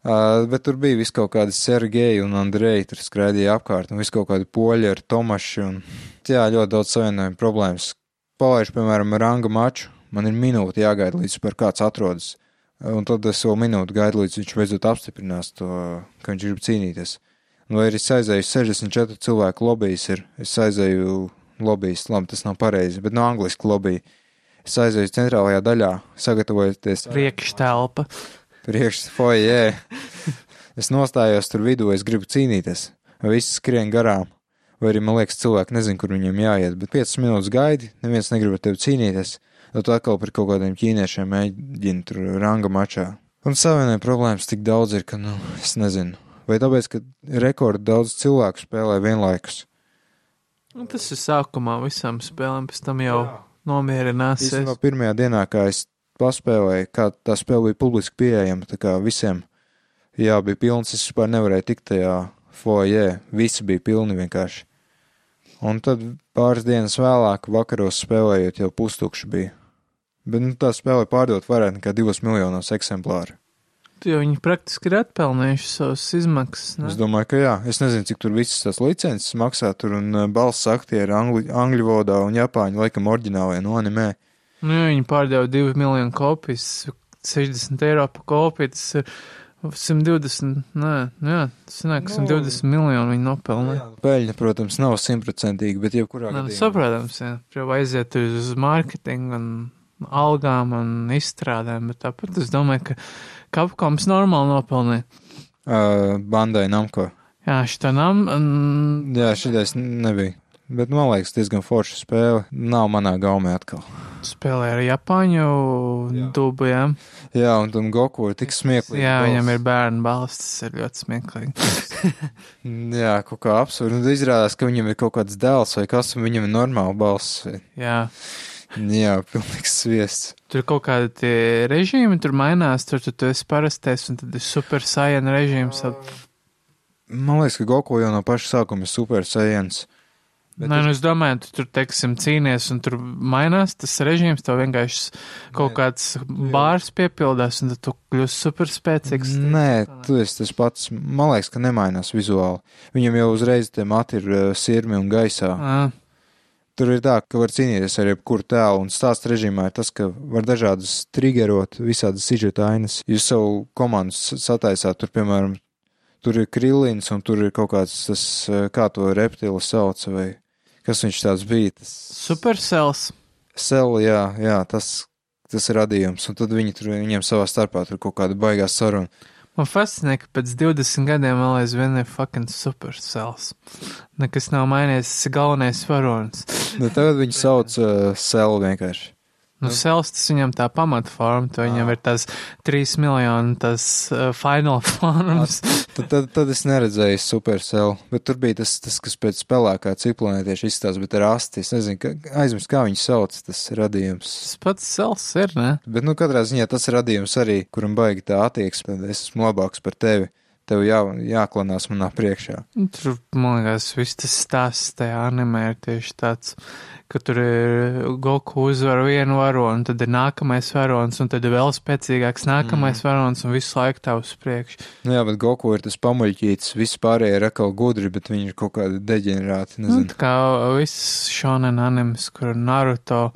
Speaker 1: Uh, bet tur bija vis kaut kādi Sergeji un Andreji, tur skraidīja apkārt, un vis kaut kādi poļi ar Tomašu, un jā, ļoti daudz savienojumu problēmas palaidu, piemēram, ranga maču, man ir minūte jāgaida, līdz par kāds atrodas. Un tad es vēl minūti gaidu, līdz viņš beidzot apstiprinās to, ka viņš grib cīnīties. Vai arī es aizēju 64 cilvēku lobbyis, ir, es aizēju lobbyis, labi, tas nav pareizi, bet no angliski lobby. Es aizēju centrālajā daļā, sagatavojoties.
Speaker 2: Priekštelpa.
Speaker 1: Priekšfoje. <laughs> es nostājos tur vidū, es gribu cīnīties. Visi skrien garām vai arī man liekas, cilvēki nezin, kur viņiem jāiet, bet 5 minūtes gaidi, neviens negrib ar tevi cīnīties, tad tu atkal par kaut kādiem ķīniešiem mēģini tur ranga mačā. Un savienai problēmas tik daudz ir, ka, nu, es nezinu. Vai tāpēc, ka rekordi daudz cilvēku spēlē vienlaikus?
Speaker 2: Un tas ir sākumā visām spēlēm, pēc tam jau Jā. nomierinās.
Speaker 1: Īstenībā pirmajā dienā, kā es paspēlēju, kā tā spēle bija publiski pieejama, tā kā visiem, jā, bija pilns, es vispār nevarēju tikt tajā foajē, visi bija pilni vienkārši. Un tad pāris dienas vēlāk, vakaros spēlējot, jau pustukši bija. Bet nu, tā spēle pārdot vairāk nekā divos miljonos eksemplāru.
Speaker 2: Jo viņi praktiski ir atpelnījuši savas izmaksas. Ne?
Speaker 1: Es domāju, ka jā. Es nezinu, cik tur visas tās licences maksā. Tur un uh, balss aktieri angļu, angļu valodā un japāņu laikam oriģinālajā no animē.
Speaker 2: Nu, ja viņi pārdeva 2 miljonu kopijas, 60 eiro par kopiju, tas ir 120, nē, nu jā, tas nāk, 120 nu, miljonu viņi nopelna.
Speaker 1: Peļņa, protams, nav simtprocentīga, bet jebkurā
Speaker 2: gadījumā. Saprotams, jā, jau aiziet uz mārketingu un algām un izstrādēm, bet tāpat es domāju, ka Capcoms normāli nopelnīja.
Speaker 1: Uh, bandai Namko.
Speaker 2: Jā, šitā nam. Un...
Speaker 1: Jā, šitais nebija. Bet man liekas, diezgan forša spēle. Nav manā gaumē atkal.
Speaker 2: Spēlē ar Japāņu dubu, jā.
Speaker 1: Jā, un tam Goku ir tik smieklīgi.
Speaker 2: Jā, balsts. viņam ir bērnu balsts, tas ir ļoti smieklīgi. <laughs>
Speaker 1: jā, kaut kā absurdi. Un izrādās, ka viņam ir kaut kāds dēls vai kas, un viņam ir normāla balss.
Speaker 2: Jā.
Speaker 1: Jā, pilnīgs sviests.
Speaker 2: Tur kaut kādi režīmi tur mainās, tur tu, tu esi parastais un tad ir super saiena režīms.
Speaker 1: Man liekas, ka Goku jau no paša sākuma ir super saiyans.
Speaker 2: Nē, nu es domāju, tu tur, teiksim, cīnies un tur mainās tas režīms, tev vienkārši kaut
Speaker 1: Nē.
Speaker 2: kāds bārs piepildās un tu kļūsi super spēcīgs.
Speaker 1: Nē, tu esi tas pats. Man liekas, ka nemainās vizuāli. Viņam jau uzreiz tie mati ir uh, sirmi un gaisā.
Speaker 2: Ah,
Speaker 1: Tur ir tā, ka var cīnīties ar jebkuru tēlu, un stāsts režīmā ir tas, ka var dažādas triggerot, visādas sižeta ainas. Jūs savu komandu sataisāt, tur, piemēram, tur ir krillins, un tur ir kaut kāds tas, uh, kā to reptilu sauc, vai kas viņš tāds bija. Tas
Speaker 2: Supercells.
Speaker 1: Sel, jā, jā, tas, tas ir radījums, un tad viņi tur viņiem savā starpā tur kaut kāda baigā saruna.
Speaker 2: Man fascinē, ka pēc 20 gadiem vēl aizvien ir fucking supercells. Nekas nav mainījies, tas ir galvenais varonis.
Speaker 1: Nu, tagad viņi sauc uh, Sel vienkārši.
Speaker 2: Nu,
Speaker 1: Nu.
Speaker 2: Sels tas viņam tā pamatforma, to viņam
Speaker 1: Ā.
Speaker 2: ir tas 3 miljoni, tas uh, final <laughs> forms.
Speaker 1: Tad, tad, tad es neredzēju supercell, bet tur bija tas, tas kas pēc spēlēkā ciklonētieši izstāsta, bet ar asti. Es nezinu, ka, aizmirst, kā viņi sauc, tas radījums.
Speaker 2: Tas pats Sels ir, ne?
Speaker 1: Bet, nu, katrā ziņā tas radījums arī, kuram baigi tā attieksme, tad es esmu labāks par tevi. Tev jā, jāklanās manā priekšā.
Speaker 2: Nu, Tur, man liekas, viss tas stāsts tajā animē ir tieši tāds, ka tur ir Goku uzvar vienu varonu, tad ir nākamais varonis, un tad ir vēl spēcīgāks nākamais mm. varonis, un visu laiku tā uz priekšu.
Speaker 1: Nu, jā, bet Goku ir tas pamuļķīts, viss pārējie ir atkal gudri, bet viņi ir kaut kādi deģenerāti.
Speaker 2: Nu,
Speaker 1: Nezinu.
Speaker 2: tā kā viss šonen animes, kur Naruto,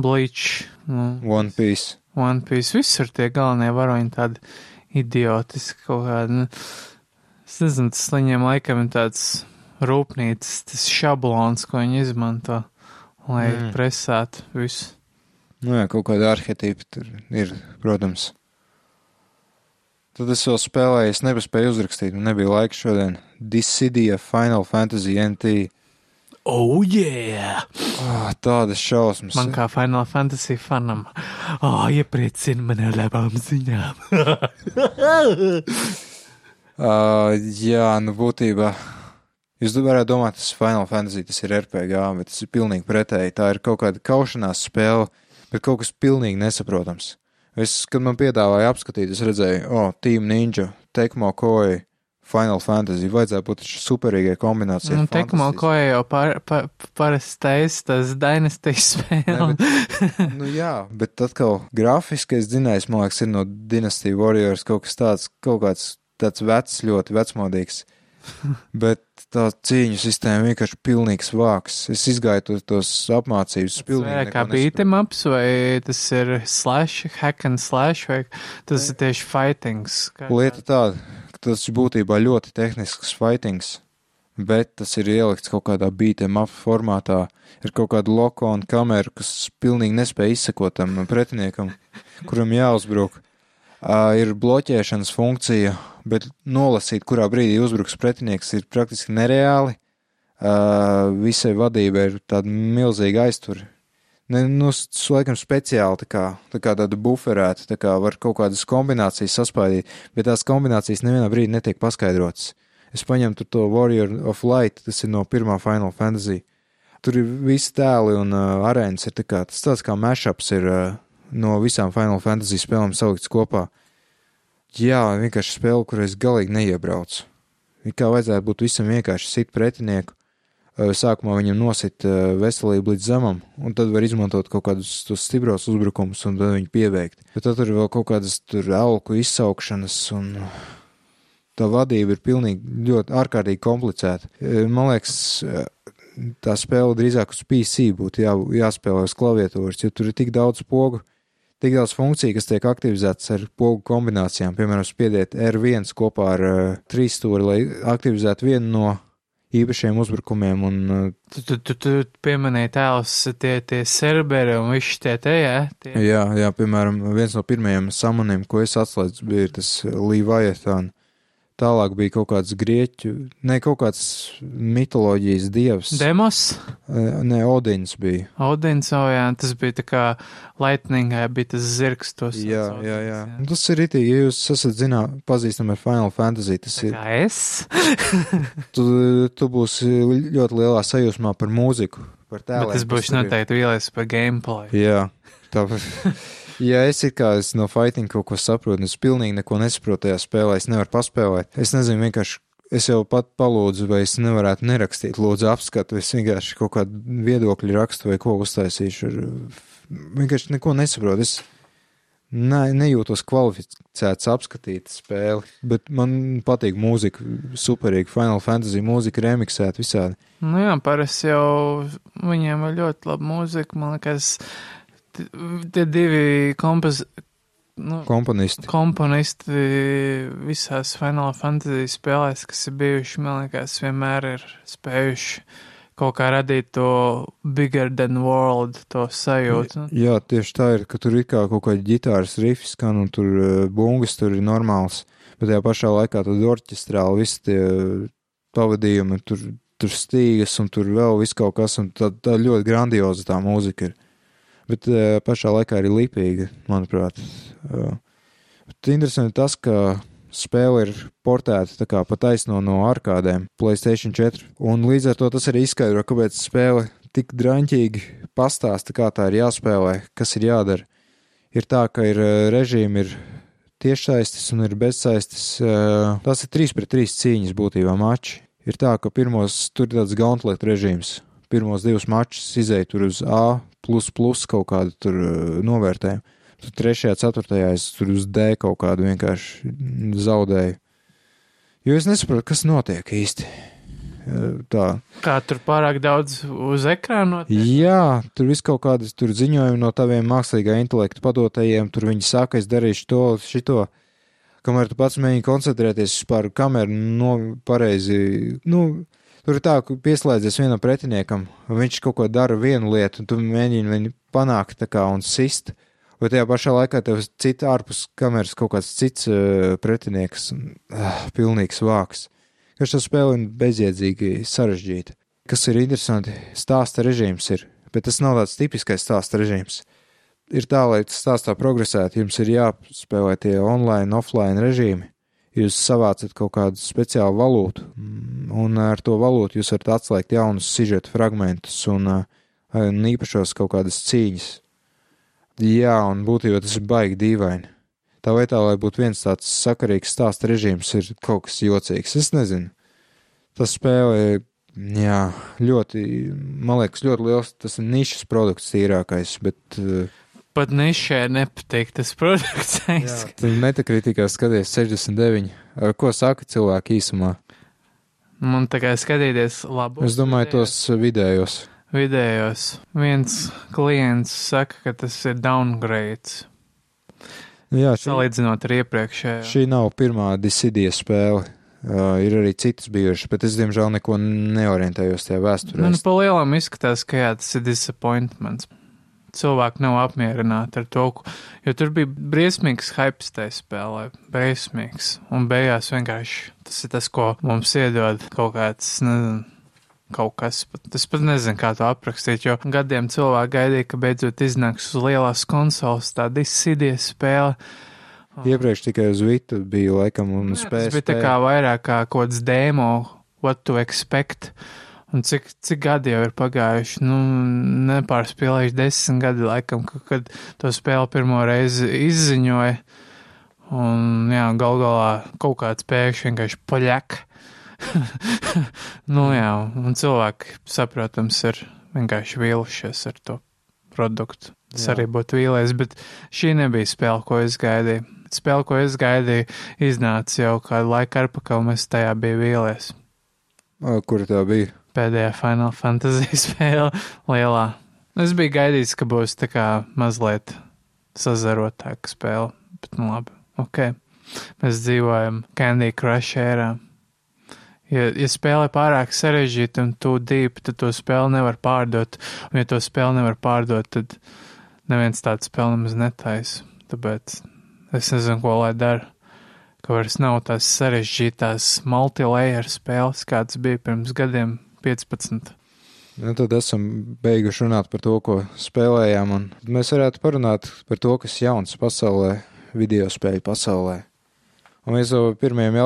Speaker 2: Bleach, nu,
Speaker 1: One Piece.
Speaker 2: One Piece, visur tie galvenie varoņi tādi idiotiski kaut kādi. Nu, es nezinu, tas viņiem laikam ir tāds rūpnīcas, tas šablons, ko viņi izmanto, lai
Speaker 1: mm.
Speaker 2: presētu visu.
Speaker 1: Nu, jā, kaut kāda arhetīpa tur ir, protams. Tad es vēl spēlēju, es nepaspēju uzrakstīt, man nebija laika šodien. Dissidia Final Fantasy NT.
Speaker 2: Oh, yeah!
Speaker 1: Oh, tādas šausmas.
Speaker 2: Man kā Final Fantasy fanam, oh, iepriecina man ar labām ziņām.
Speaker 1: Uh, <laughs> jā, nu būtībā. Jūs varētu domāt, tas ir Final Fantasy, tas ir RPG, bet tas ir pilnīgi pretēji. Tā ir kaut kāda kaušanās spēle, bet kaut kas pilnīgi nesaprotams. Es, kad man piedāvāja apskatīt, es redzēju, o, oh, Team Ninja, Tekmo Koi, Final Fantasy, vajadzēja būt superīgai kombinācijai.
Speaker 2: Nu, Tekmo
Speaker 1: fantastiski.
Speaker 2: koja jau par, par, parastais tas dynastijas spēle.
Speaker 1: Ne, Nu jā, bet atkal grafiskais dzinējs, man liekas, ir no Dynasty Warriors kaut kas tāds, kaut kāds tāds vecs, ļoti vecmodīgs. <laughs> Bet tā cīņu sistēma vienkārši pilnīgs vāks. Es izgāju to, tos apmācības.
Speaker 2: Tas vairāk kā beat'em ups, vai tas ir slash, hack and slash, vai tas ir tieši fightings?
Speaker 1: Lieta tāda, tas būtībā ļoti tehnisks fightings, bet tas ir ielikts kaut kādā beat'em up formātā. Ir kaut kāda loko un kamera, kas pilnīgi nespēja izsekot tam pretiniekam, kuram jāuzbruk. Uh, ir bloķēšanas funkcija, bet nolasīt, kurā brīdī uzbruks pretinieks, ir praktiski nereāli. Uh, visai vadībai ir tāda milzīga aiztura. Ne, nu, laikam speciāli tā kā, tā kā tāda buferēta, tā kā var kaut kādas kombinācijas saspaidīt, bet tās kombinācijas nevienā brīdī netiek paskaidrotas. Es paņemu to Warrior of Light, tas ir no pirmā Final Fantasy. Tur ir visi tēli un uh, arēnas ir tā kā, tas tāds kā mashups ir uh, no visām Final Fantasy spēlēm salikts kopā. Jā, vienkārši spēle, kur es galīgi neiebraucu. It Kā vajadzētu būt visam vienkārši sit pretinieku, sākumā viņam nosit uh, veselību līdz zemam, un tad var izmantot kaut kādus tos stipros uzbrukumus un tad viņu pieveikt. Bet tad tur ir vēl kaut kādas tur augu izsaukšanas, un tā vadība ir pilnīgi ļoti ārkārtīgi komplicēta. Uh, Man liekas, tā spēle drīzāk uz PC būtu jā, jāspēlē uz klaviatūras, jo tur ir tik daudz pogu. Tik daudz funkciju, kas tiek aktivizētas ar pogu kombinācijām. Piemēram, spiediet R1 kopā ar uh, trīs stūri, lai aktivizētu vienu no īpašiem uzbrukumiem. Un, uh,
Speaker 2: Tu, tu, tu, tu pieminēji tēlus, tie, tie serberi un viss tie te, jā? Tie.
Speaker 1: jā, jā, piemēram, viens no pirmajiem samaniem, ko es atslēdzu, bija tas Līvajetāns. Tālāk bija kaut kāds grieķu, ne kaut kāds mitoloģijas dievs.
Speaker 2: Demos,
Speaker 1: Eh, Ne, Odins bija.
Speaker 2: Odins, oh jā, tas bija tā kā Lightningā, bija tas zirgs tos.
Speaker 1: Jā,
Speaker 2: sauc
Speaker 1: jā, jā.
Speaker 2: Odins,
Speaker 1: Un Tas ir itī, ja jūs esat zināt, pazīstami ar Final Fantasy, tas
Speaker 2: Tā
Speaker 1: ir,
Speaker 2: kā es? <laughs>
Speaker 1: tu, tu būsi ļoti lielā sajūsmā par mūziku. par.
Speaker 2: Bet tas būs noteikti vīlies par gameplay.
Speaker 1: Jā, tāpēc. <laughs> Ja es kā es no fighting kaut ko saprotu, es pilnīgi neko nesaprotu tajā spēlē, es nevaru paspēlēt. Es nezinu, vienkārši es jau pat palūdzu, vai es nevarētu nerakstīt, lūdzu, apskatu, es vienkārši kaut kādu viedokļu rakstu vai ko uztaisīšu. Vienkārši neko nesaprotu. Es ne, nejūtos kvalificēts apskatīt spēli, bet man patīk mūzika, superīga Final Fantasy mūzika, remixēta visādi.
Speaker 2: Nu jā, parasti jau viņiem ir ļoti laba mūzika. Man liekas, t- tie divi kompoz... Nu,
Speaker 1: Komponisti.
Speaker 2: komponisti visās Final Fantasy spēlēs, kas ir bijuši, man liekas, vienmēr ir spējuši kaut kā radīt to bigger than world, to sajūtu.
Speaker 1: Jā, tieši tā ir, ka tur ir kā kaut kāda ģitāras rifs, skan un tur uh, bungas tur ir normāls, bet tajā pašā laikā tad orķestrāli visi tie uh, pavadījumi, tur, tur stīgas un tur vēl viss kaut kas, un tā, tā ļoti grandioza tā mūzika ir. Bet uh, pašā laikā arī lipīga, manuprāt. Uh, interesanti tas, ka spēle ir portēta kā pa taisno no arkādēm Playstation 4, un līdz ar to tas arī izskaidro, kāpēc spēle tik draņķīgi pastāsta, kā tā ir jāspēlē, kas ir jādara. Ir tā, ka ir eh, režīmi, ir tiešsaistes un ir bezsaistes. eh, Tas ir 3 pret 3 cīņas būtībā mači. Ir tā, ka pirmos tur ir tāds gauntlet režīms. Pirmos divus mačus izēja tur uz A, plus, plus kaut kādu tur eh, novērtējumu. Tur trešajā, ceturtajā es tur uz D kaut kādu vienkārši zaudēju. Jo es nesaprotu, kas notiek īsti. Eh, Tā.
Speaker 2: Kā tur pārāk daudz uz ekrāna?
Speaker 1: Jā, tur viss kaut kādas tur ziņojumi no taviem mākslīgā intelekta padotajiem, tur viņi saka, es darīšu to, šito, kamēr tu pats mēģini koncentrēties par kameru, no pareizi, nu, tur ir tā, ka pieslēdzies vienam pretiniekam, viņš kaut ko dara vienu lietu, un tu mēģini viņu panākt tā kā un sist, vai tajā pašā laikā tev cita ārpus kameras kaut kāds cits uh, pretinieks, un, uh, pilnīgs vāks. Ka šī spēle ir bezjēdzīgi sarežģīta kas ir interesanti, stāsta režīms ir, bet tas nav tāds tipiskais stāsta režīms. Ir tā, lai tas stāstā progresētu, jums ir jāspēlē tie online, offline režīmi. Jūs savācat kaut kādu speciālu valūtu, mm, un ar to valūtu jūs varat atslēgt jaunus sižeta fragmentus un, uh, un īpašos kaut kādas cīņas. Jā, un būtībā tas ir baigi dīvaini. Tā vietā, lai būtu viens tāds sakarīgs stāsta režīms, ir kaut kas jocīgs. Es nezinu. Tas spēlē Jā, ļoti, man liekas, ļoti liels. Tas ir nišas produkts, tīrākais. Bet, uh,
Speaker 2: Pat nišē nepatīk tas produkts.
Speaker 1: metakritikā skaties 69. Ar ko saka cilvēki īsumā?
Speaker 2: Man tā kā skatīties labu.
Speaker 1: Es domāju, tos vidējos.
Speaker 2: vidējos. Viens klients saka, ka tas ir downgrades.
Speaker 1: Jā, šī,
Speaker 2: Salīdzinot ar iepriekšējo.
Speaker 1: šī nav pirmā disidija spēle. Uh, ir arī citas bijušas, bet es, diemžēl, neko neorientējos tajā vēsturē.
Speaker 2: Man pa lielam izskatās, ka jā, tas ir disappointments. Cilvēki nav apmierināti ar to, jo tur bija briesmīgs hypes tajā spēlē. Briesmīgs. Un beigās vienkārši tas ir tas, ko mums iedod kaut kāds, nezinu, kaut kas. pat- Es pat nezinu, kā to aprakstīt, jo gadiem cilvēki gaidīja, ka beidzot iznāks uz lielās konsoles tā disidies spēle.
Speaker 1: Iepriekš tikai uz Vita bija laikam un spēja.
Speaker 2: Tas bija tā kā vairāk kā kaut kāds demo, what to expect. Un cik, cik gadi jau ir pagājuši? Nu, nepārspēlējuši desmit gadi, laikam, ka- kad to spēli pirmo reizi izziņoja. Un, jā, gal galā kaut kāds pēkšņi vienkārši paļak. <laughs> nu, jā, un cilvēki, saprotams, ir vienkārši vīlušies ar to produktu. Tas
Speaker 1: Jā.
Speaker 2: arī būtu vīlies, bet šī nebija spēle, ko es gaidīju. Spēle, ko es gaidīju, iznāca jau kādu laiku atpakaļ, un es tajā biju vīlies.
Speaker 1: Kur tā bija?
Speaker 2: Pēdējā Final Fantasy <laughs> spēle lielā. Es biju gaidījis, ka būs tā kā mazliet sazarotāka spēle, bet nu labi, ok. Mēs dzīvojam Candy Crush ērā. Ja, ja spēle ir pārāk sarežģīta un tu dīpi, tad to spēli nevar pārdot. Un ja to spēli nevar pārdot, tad neviens tādu spēli nemaz netaisa. Tāpēc es nezinu, ko lai dara. Ka vairs nav tās sarežģītās multilayer spēles, kādas bija pirms gadiem 15.
Speaker 1: Nu, tad esam beiguši runāt par to, ko spēlējām, mēs varētu parunāt par to, kas jauns pasaulē, video spēļu pasaulē. Un viens no pirmajiem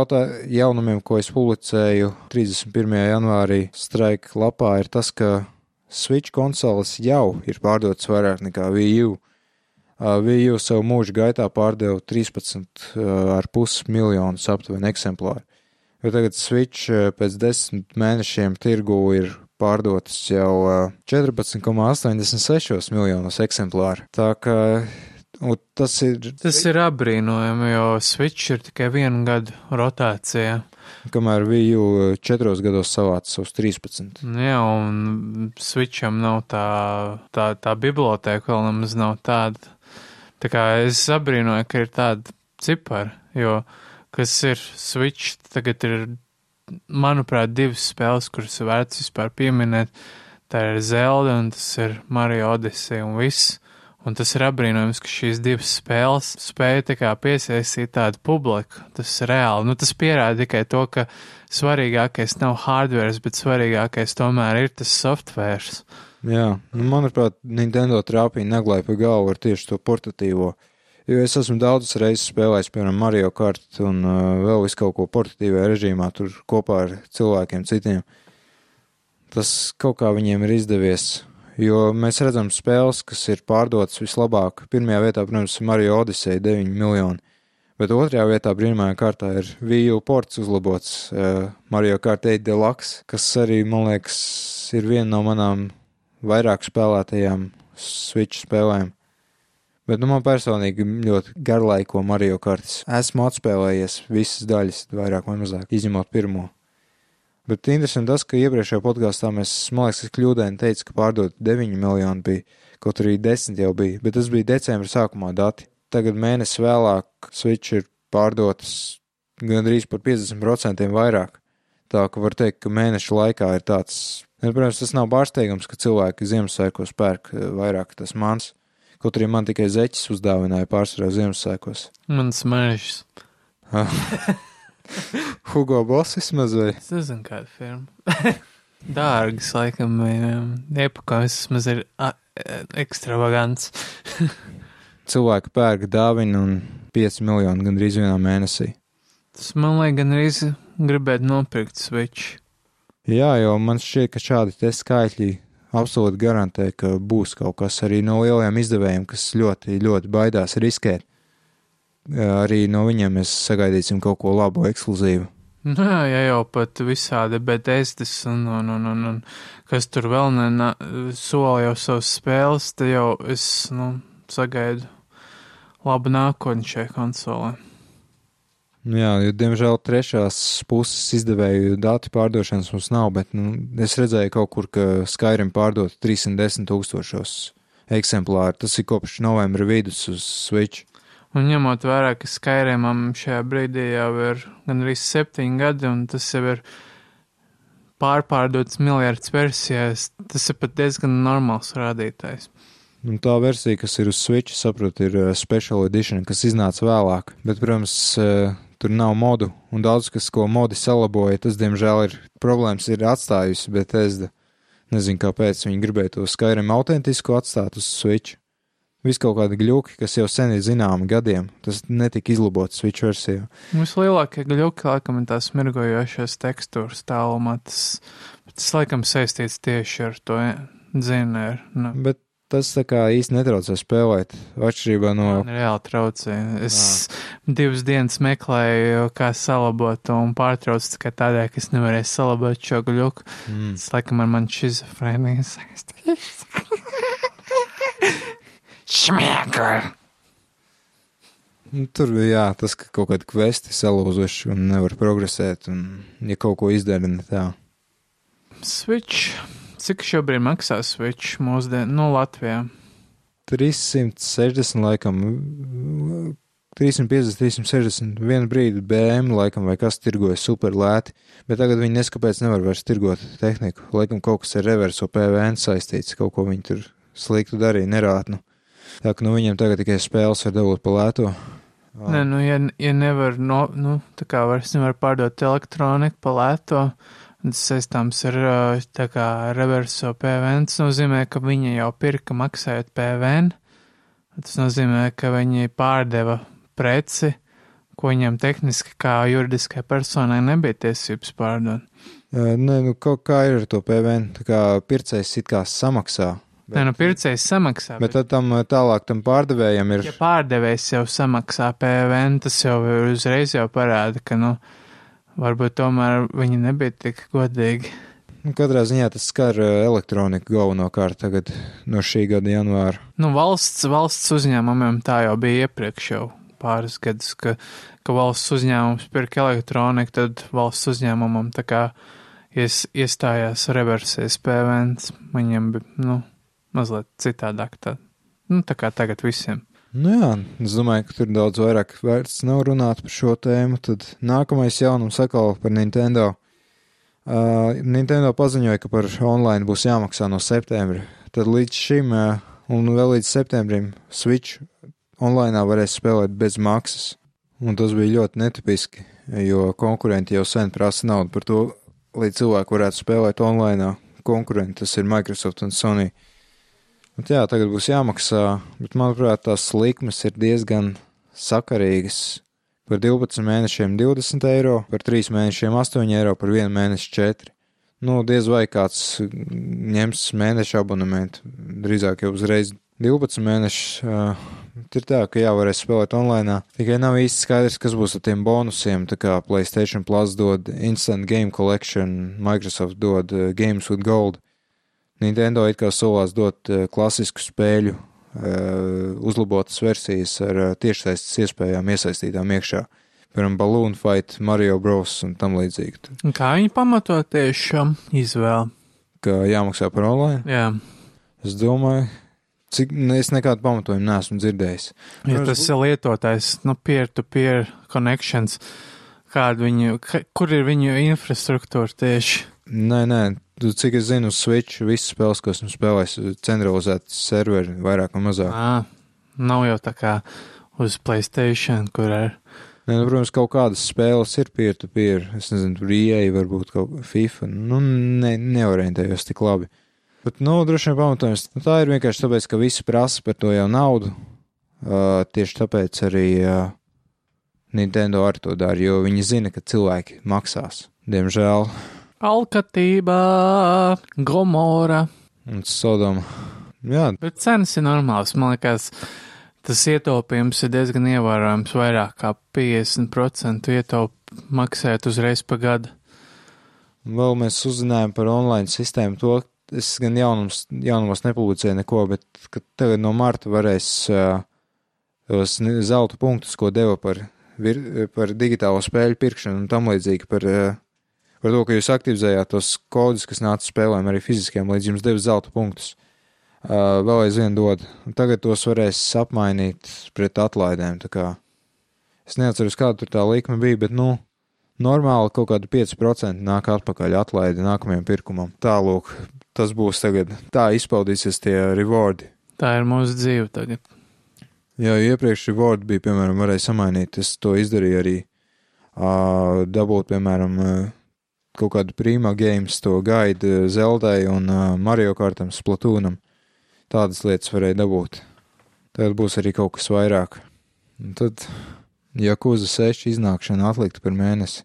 Speaker 1: jaunumiem, ko es publicēju 31. janvārī Strike lapā, ir tas, ka Switch konsoles jau ir pārdotas vairāk nekā Wii U. Uh, Wii U savu mūžu gaitā pārdeva 13,5 miljonus aptuveni eksemplāru. Jo tagad Switch uh, pēc desmit mēnešiem tirgu ir pārdotas jau uh, 14,86 miljonus eksemplāru. Tā kā tas ir.
Speaker 2: Tas ir apbrīnojami, jo Switch ir tikai vienu gadu rotācijā.
Speaker 1: Kamēr Wii U četros gados savāca savus 13.
Speaker 2: Jā, un Switcham nav tā, tā, tā biblioteka vēl nemaz nav tāda. Tā kā es abrīnoju, ka ir tāda cipara, jo kas ir Switch, tagad ir, manuprāt, divas spēles, kuras vērts vispār pieminēt. Tā ir Zelda un tas ir Mario Odyssey un viss. Un tas ir apbrīnojams, ka šīs divas spēles spēja tā kā piesaistīt tādu publiku. Tas ir reāli. Nu, tas pierāda tikai to, ka svarīgākais nav hardware, bet svarīgākais tomēr ir tas software.
Speaker 1: Jā, nu, manuprāt, Nintendo trāpīja neglai pa galvu ar tieši to portatīvo. Jo es esmu daudzas reizes spēlējis, piemēram, Mario Kart un uh, vēl visu kaut ko portatīvajā režīmā, tur kopā ar cilvēkiem citiem. Tas kaut kā viņiem ir izdevies jo mēs redzam spēles, kas ir pārdotas vislabāk. Pirmajā vietā, protams, ir Mario Odyssey 9 miljoni, bet otrajā vietā brīnumā kārtā ir Wii U ports uzlabots uh, Mario Kart 8 Deluxe, kas arī, man liekas, ir viena no manām vairāk spēlētajām Switch spēlēm. Bet nu, man personīgi ļoti garlaiko Mario Kartas. Esmu atspēlējies visas daļas, vairāk vai mazāk, izņemot pirmo. Bet interesanti tas, ka iepriekšējā podkāstā mēs, man liekas, kļūdaini teicu, ka pārdot 9 miljoni bija, kaut arī 10 jau bija, bet tas bija decembra sākumā dati. Tagad mēnesi vēlāk Switch ir pārdotas gandrīz par 50% vairāk. Tā ka var teikt, ka mēneša laikā ir tāds, ne, protams, tas nav pārsteigums, ka cilvēki Ziemassvētkos pērk eh, vairāk tas mans. Kaut arī man tikai zeķis uzdāvināja pārsvarā Ziemassvētkos.
Speaker 2: Mans mežs.
Speaker 1: Hugo Boss vismaz vai?
Speaker 2: Es nezinu, kāda firma. <laughs> Dārgas, laikam, vai um, iepakojums vismaz ir a, ekstravagants. <laughs>
Speaker 1: Cilvēki pērk dāvinu un 5 miljonu gandrīz vienā mēnesī.
Speaker 2: Tas man liekas, gan arī gribētu nopirkt Switch.
Speaker 1: Jā, jo man šķiet, ka šādi te skaitļi absolūti garantē, ka būs kaut kas arī no lielajiem izdevējiem, kas ļoti, ļoti baidās riskēt arī no viņiem mēs sagaidīsim kaut ko labu, ekskluzīvu.
Speaker 2: Nu, jā, ja jau pat visādi bedēstis un, un, un, un, un kas tur vēl nena, sola jau savas spēles, te jau es, nu, sagaidu labu nākotni šai konsolē.
Speaker 1: Jā, jo, diemžēl, trešās puses izdevēju datu pārdošanas mums nav, bet nu, es redzēju kaut kur, ka Skyrim pārdot 310 tūkstošos eksemplāru. Tas ir kopš novembra vidus uz Switch.
Speaker 2: Un ņemot vērā, ka Skyrimam šajā brīdī jau ir gan arī septiņi gadi, un tas jau ir pārpārdots miljards versijās, tas ir pat diezgan normāls rādītājs.
Speaker 1: Un tā versija, kas ir uz Switch, saprotu, ir uh, Special Edition, kas iznāca vēlāk. Bet, protams, uh, tur nav modu, un daudz kas, ko modi salaboja, tas, diemžēl, ir problēmas ir atstājusi, bet es nezinu, kāpēc viņi gribēja to Skyrim autentisku atstāt uz Switch. Viss kaut kādi gļuki, kas jau sen ir zināmi gadiem, tas netika izlabots Switch versijā.
Speaker 2: Vislielākie gļuki, laikam, ir tās mirgojošās tekstūras tālumā. Tas, tas laikam saistīts tieši ar to dzineru. Nu.
Speaker 1: Bet tas tā kā īsti netraucē spēlēt, atšķirībā no.
Speaker 2: Man reāli traucē. Es Jā. divas dienas meklēju, kā salabot un pārtraucu tikai tādēļ, ka es nevarēju salabot šo gļuku. Mm. Tas laikam ar man šizofrēniju saistīts. <laughs> Šmiega!
Speaker 1: Nu, tur bija jā, tas, ka kaut kāda kvesti salūzuši un nevar progresēt, un ja kaut ko izdara ne tā.
Speaker 2: Switch. Cik šobrīd maksā Switch mūsdien, no Latvijā?
Speaker 1: 360 laikam, 350, 360, vienu brīdi BM laikam vai kas tirgoja super lēti, bet tagad viņi neskapēc nevar vairs tirgot tehniku. Laikam kaut kas ar reverso PVN saistīts, kaut ko viņi tur sliktu darīja, nerātnu. Tā ka nu, viņiem tagad tikai spēles var dabūt pa lēto.
Speaker 2: Nē, nu, ja, ja nevar, no, nu, tā kā vairs nevar pārdot elektroniku pa tas saistāms ar, tā kā, reverso PVN, tas nozīmē, ka viņi jau pirka maksājot PVN, tas nozīmē, ka viņi pārdeva preci ko viņam tehniski kā juridiskai personai nebija tiesības pārdot.
Speaker 1: Uh, nē, nu, kaut kā ir ar to PVN. Tā kā pircējs it kā samaksā. Bet,
Speaker 2: Nē, nu pircējs samaksā.
Speaker 1: bet tad tam uh, tālāk tam pārdevējam ir.
Speaker 2: Ja pārdevējs jau samaksā PVN, tas jau uzreiz jau parāda, ka, nu, varbūt tomēr viņi nebija tik godīgi.
Speaker 1: Nu, katrā ziņā tas skar uh, elektroniku galvenokārt tagad no šī gada janvāra.
Speaker 2: Nu, valsts, valsts uzņēmumiem tā jau bija iepriekš jau pāris gadus, ka, ka valsts uzņēmums pirka elektroniku, tad valsts uzņēmumam tā kā ies, iestājās reversēs PVN, viņiem bija, nu, mazliet citādāk tā, nu, tā kā tagad visiem.
Speaker 1: Nu jā, es domāju, ka tur daudz vairāk vērts nav runāt par šo tēmu. Tad nākamais jaunums atkal par Nintendo. Uh, Nintendo paziņoja, ka par online būs jāmaksā no septembra. Tad līdz šim, uh, un vēl līdz septembrim, Switch online varēs spēlēt bez maksas. Un tas bija ļoti netipiski, jo konkurenti jau sen prasa naudu par to, lai cilvēki varētu spēlēt online. Konkurenti tas ir Microsoft un Sony. Bet jā, tagad būs jāmaksā, bet manuprāt, tās likmes ir diezgan sakarīgas. Par 12 mēnešiem 20 eiro, par 3 mēnešiem 8 eiro, par 1 mēnešu 4. Nu, diez vai kāds ņems mēneša abonementu, drīzāk jau uzreiz 12 mēnešus. Uh, ir tā, ka jā, varēs spēlēt online. Tikai nav īsti skaidrs, kas būs ar tiem bonusiem. Tā kā PlayStation Plus dod Instant Game Collection, Microsoft dod uh, Games with Gold. Nintendo it kā solās dot uh, klasisku spēļu, uh, uzlabotas versijas ar uh, tiešsaistes iespējām iesaistītām iekšā. Piemēram, Balloon Fight, Mario Bros. un tam līdzīgi.
Speaker 2: Un kā viņi pamato tieši šo izvēli?
Speaker 1: Ka jāmaksā par online?
Speaker 2: Jā,
Speaker 1: Es domāju, cik es nekādu pamatojumu neesmu dzirdējis.
Speaker 2: ja tas ir lietotājs, nu, peer-to-peer connections, kāda viņu, kur ir viņu infrastruktūra tieši?
Speaker 1: Nē, nē, cik es zinu, uz Switch visas spēles, ko esmu spēlējis, centralizēti serveri, vairāk vai mazāk.
Speaker 2: Ā, nav jau tā kā uz Playstation, kur ir.
Speaker 1: Nē, nu, protams, kaut kādas spēles ir peer-to-peer. Es nezinu, tur ieeja, varbūt kaut kā FIFA. Nu, ne, neorientējos tik labi. Bet, nu, droši vien pamatojums. Nu, tā ir vienkārši tāpēc, ka visi prasa par to jau naudu. Uh, tieši tāpēc arī uh, Nintendo ar to dara, jo viņi zina, ka cilvēki maksās. Diemžēl.
Speaker 2: Alkatība, Gomora.
Speaker 1: Un Sodoma. Jā,
Speaker 2: Bet cenas ir normālas. Man liekas, tas ietaupījums ir diezgan ievērojams. Vairāk kā 50% ietaup maksājot uzreiz pa gadu.
Speaker 1: vēl mēs uzzinājām par online sistēmu to, es gan jaunums, jaunumos nepublicēju neko, bet tagad no marta varēs uh, tos zelta punktus, ko deva par, vir, par digitālo spēļu pirkšanu un tam līdzīgi par, uh, par to, ka jūs aktivizējāt tos kodus, kas nāca spēlēm arī fiziskiem, līdz jums deva zelta punktus. Uh, vēl aizvien dod. Tagad tos varēs apmainīt pret atlaidēm. Es neatceros, kāda tur tā likme bija, bet, nu, normāli kaut kādi 5% nāk atpakaļ atlaidi nākamajam pirkumam. Tālūk, tas būs tagad. Tā izpaudīsies tie rewardi.
Speaker 2: Tā ir mūsu dzīve tagad.
Speaker 1: Jā, iepriekš rewardi bija, piemēram, varēja samainīt. Es to izdarīju arī. Dabūt, piemēram, kaut kādu prīmā games, to gaidu Zeldai un uh, Mario Kartam, Splatoonam. Tādas lietas varēja dabūt. Tagad būs arī kaut kas vairāk. Un tad Jakuza 6 iznākšana atlikta par mēnesi.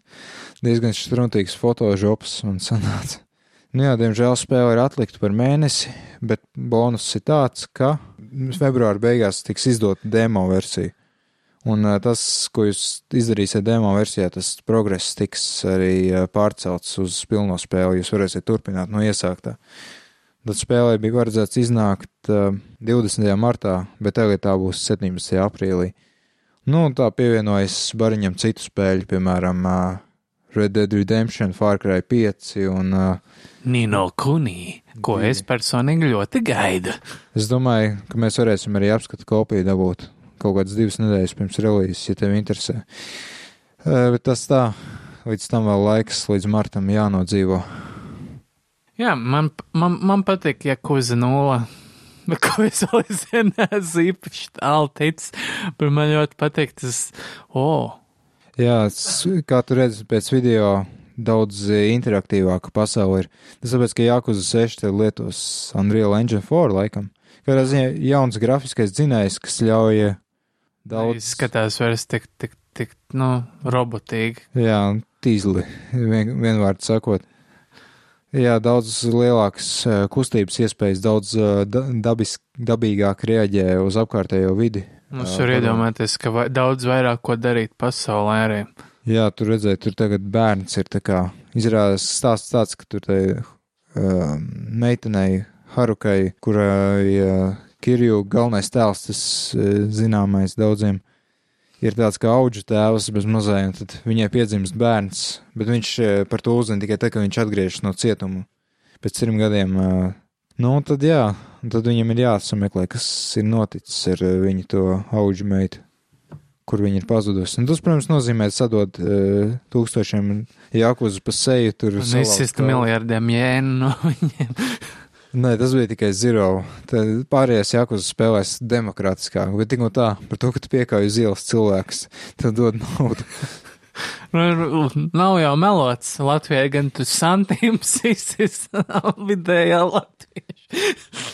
Speaker 1: Diezgan struntīgs fotožops man sanāca. Nu jā, diemžēl spēle ir atlikta par mēnesi, bet bonus ir tāds, ka februāra beigās tiks izdota demo versija. Un tas, ko jūs izdarīsiet demo versijā, tas progress tiks arī pārcelts uz pilno spēli. Jūs varēsiet turpināt no iesāktā. Tad spēlē bija paredzēts iznākt ā, 20. martā, bet tagad tā būs 17. aprīlī. Nu, tā pievienojas bariņam citu spēļu, piemēram, Red Dead Redemption, Far Cry 5 un
Speaker 2: Nino Kunī, ko es personīgi ļoti gaidu.
Speaker 1: Es domāju, ka mēs varēsim arī apskatu kopiju dabūt kaut kādas divas nedēļas pirms relīzes, ja tev interesē. Eh, Bet tas tā, līdz tam vēl laiks, līdz martam jānodzīvo.
Speaker 2: Jā, man, man, man patīk, ja kuza nulle. <laughs> Bet ko es vēl aizvien neesmu īpaši tālu ticis, bet man ļoti patīk tas, oh,
Speaker 1: Jā, kā tu redzi pēc video, daudz eh, interaktīvāka pasaule ir. Tas tāpēc, ka Jākuza 6 te lietos Unreal Engine 4 laikam. Kādā ziņā jauns grafiskais dzinējs, kas ļauj eh, daudz.
Speaker 2: izskatās vairs tik, tik tik, nu, robotīgi.
Speaker 1: Jā, tīzli, vien, vienvārds sakot. Jā, daudz lielākas eh, kustības iespējas, daudz eh, da, dabis, dabīgāk reaģē uz apkārtējo vidi.
Speaker 2: Mums var iedomāties, ka vai, daudz vairāk ko darīt pasaulē arī.
Speaker 1: Jā, tur redzēja, tur tagad bērns ir tā kā izrādās stāsts tāds, ka tur tai uh, meitenei Harukai, kurai uh, Kirju galvenais tēls, tas uh, zināmais daudziem, ir tāds kā auģu tēvs bez mazajiem, tad viņai piedzimst bērns, bet viņš uh, par to uzzina tikai tad, kad viņš atgriežas no cietuma pēc trim gadiem. Uh, nu, tad jā, tad viņam ir jāsameklē, kas ir noticis ar viņu to auģu meitu kur viņi ir pazudusi. Un tas, protams, nozīmē sadot uh, tūkstošiem jākuzu pa seju. Tur
Speaker 2: izsist miljardiem jēnu no viņiem.
Speaker 1: Nē, tas bija tikai zero. Tad pārējais jākuzu spēlēs demokrātiskāk, bet tik no tā, par to, ka tu piekāji uz ielas cilvēks, tad dod naudu.
Speaker 2: Nu, Nav jau melots. Latvijai gan tu santīms izsist, nav vidējā latvieša.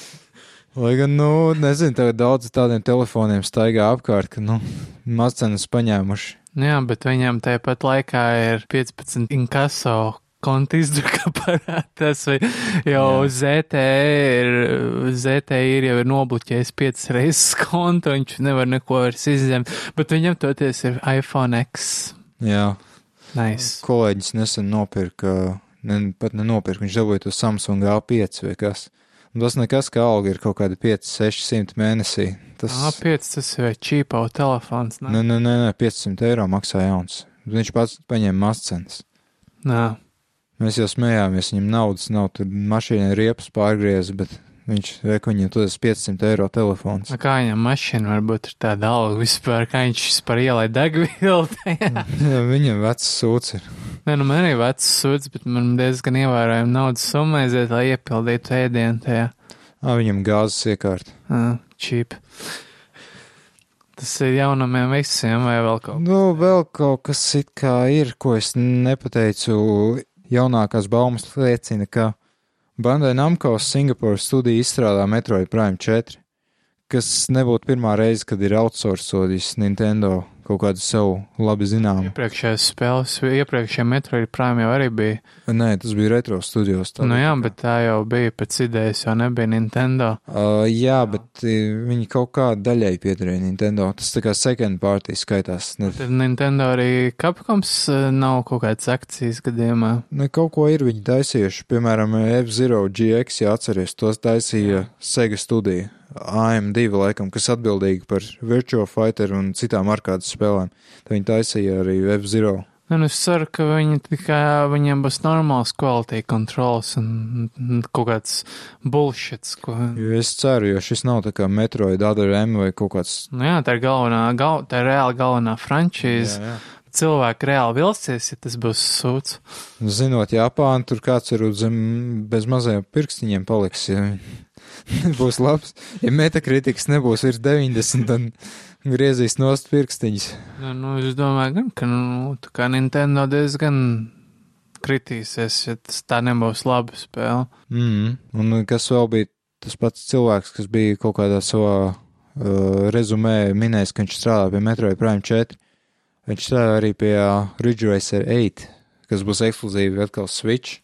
Speaker 1: Lai gan, nu, nezinu, tagad daudz tādiem telefoniem staigā apkārt, ka, nu, mazcenas paņēmuši.
Speaker 2: Jā, bet viņam tāpat laikā ir 15 inkaso konta izdruka <laughs> parādās, vai jau
Speaker 1: Jā.
Speaker 2: ZTE ir, ZTE ir jau ir nobloķējis 5 reizes kontu, viņš nevar neko vairs izzemt, bet viņam toties ir iPhone X.
Speaker 1: Jā,
Speaker 2: Nice.
Speaker 1: kolēģis nesen nopirka, ne, pat nenopirka, viņš dabūja to Samsung A5 vai kas. Un tas nekas, ka alga ir kaut kāda 5, 600 mēnesī. Tas,
Speaker 2: A5 tas ir čīpau telefons,
Speaker 1: nē, nē, nē, 500 eiro maksā jauns. Viņš pats paņēma mazcenas.
Speaker 2: Nā.
Speaker 1: Mēs jau smējāmies, viņam naudas nav, tur mašīna riepas pārgrieza, bet viņš reku viņam tas 500 eiro telefons.
Speaker 2: Nu, Kā viņam mašīna varbūt ir tāda alga vispār, kā viņš vispār ielai degvielu tajā? <laughs>
Speaker 1: Jā, viņam vecs sūds ir.
Speaker 2: Nē, nu man arī vecs sūds, bet man diezgan ievērojama naudas summa aiziet, lai iepildītu ēdienu tajā.
Speaker 1: Ā, viņam gāzes iekārta.
Speaker 2: Čīp. Tas ir jaunumiem visiem vai vēl kaut
Speaker 1: Nu, vēl kaut kas it kā ir, ko es nepateicu. Jaunākās baumas liecina, ka Bandai Namco Singapūras studija izstrādā Metroid Prime 4, kas nebūtu pirmā reize, kad ir outsourcojis Nintendo kaut kādu savu labi zināmu.
Speaker 2: Iepriekšējās spēles, iepriekšējā Metroid Prime jau arī bija.
Speaker 1: Nē, tas bija retro studijos.
Speaker 2: Nu jā, bet tā jau bija pēc idejas, jau nebija Nintendo.
Speaker 1: Uh, jā, bet uh, viņi kaut kā daļai piederēja Nintendo. Tas tā kā second party skaitās. Ne,
Speaker 2: Tad Nintendo arī Capcoms eh, nav kaut kādas akcijas gadījumā.
Speaker 1: ne kaut ko ir viņi taisījuši. Piemēram, F-Zero GX, ja atceries, tos taisīja Sega studija. AM2 laikam, kas atbildīgi par Virtual Fighter un citām arkādas spēlēm. Tad viņi taisīja arī F-Zero.
Speaker 2: Nu, es ceru, ka viņi tikai viņiem būs normāls quality controls un un kaut kāds bullshits, ko.
Speaker 1: Jo es ceru, jo šis nav tā kā Metroid Other M vai kaut kāds.
Speaker 2: Nu jā, tā ir galvenā, gal, tā ir reāli galvenā frančīze.
Speaker 1: jā.
Speaker 2: Cilvēki reāli vilcies, ja tas būs sūds.
Speaker 1: Zinot Japānu, tur kāds ir uz zem bez mazajiem pirkstiņiem paliks. Ja <laughs> būs labs. Ja metakritikas nebūs virs 90, tad griezīs nost pirkstiņus.
Speaker 2: Nu, nu, es domāju, gan, ka, nu, Nintendo diezgan kritīsies, ja tas tā nebūs laba spēle.
Speaker 1: Mm. Un kas vēl bija tas pats cilvēks, kas bija kaut kādā savā uh, rezumē minējis, ka viņš strādā pie Metroid Prime 4. Viņš strādā arī pie uh, Ridge Racer 8, kas būs ekskluzīvi atkal Switch.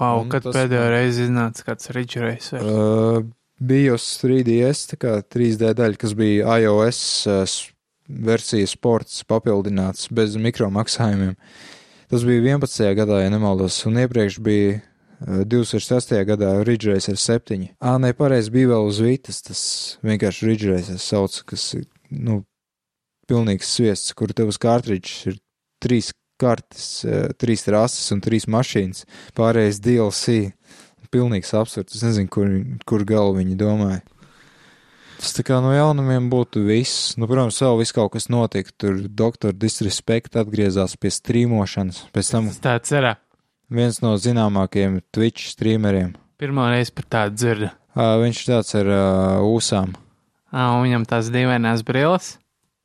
Speaker 2: Wow,
Speaker 1: Un
Speaker 2: kad
Speaker 1: tas
Speaker 2: pēdējo
Speaker 1: man-
Speaker 2: reizi iznāca kāds Ridge
Speaker 1: Uh, bija uz 3DS, tā kā 3D daļa, kas bija iOS uh, versija sports papildināts bez mikromaksājumiem. Tas bija 11. gadā, ja nemaldos, un iepriekš bija uh, 2006. gadā Ridge Racer 7. Ā, nē, pareizi bija vēl uz Vitas, tas vienkārši Ridge Racer sauc, kas ir, nu, pilnīgs sviests, kur uz kārtriģis ir trīs kartes, uh, trīs rases un trīs mašīnas, pārējais DLC pilnīgs absurds. Es nezinu, kur, kur galvu viņi domāja. Tas tā kā no jaunumiem būtu viss. Nu, protams, vēl viss kaut kas notika. Tur doktora Disrespect atgriezās pie strīmošanas. Pēc tam
Speaker 2: Tas tāds ir.
Speaker 1: viens no zināmākajiem Twitch streameriem.
Speaker 2: Pirmā reize par tādu dzirdu.
Speaker 1: Ā, viņš tāds ar uh, ūsām.
Speaker 2: Ā, un viņam tās dīvainās brilles.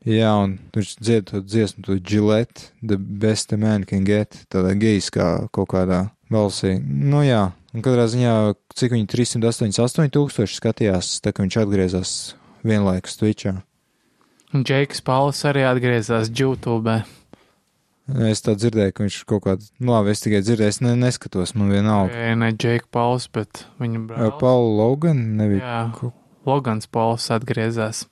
Speaker 1: Jā, un viņš dzied to dziesmu, to Gillette, the best a man can get, tādā geiskā kaut kādā balsī. Nu jā, un katrā ziņā, cik viņi 388 tūkstoši skatījās, tā ka viņš atgriezās vienlaikus Twitchā.
Speaker 2: Un Džeiks Pauls arī atgriezās YouTube.
Speaker 1: Es tā dzirdēju, ka viņš kaut kādā, nu labi, es tikai dzirdēju, es ne, neskatos, man vienalga.
Speaker 2: Nē, ne Džeiks Pauls, bet viņa brālis.
Speaker 1: Paula Logan, nebija.
Speaker 2: Jā, Logans Pauls atgriezās.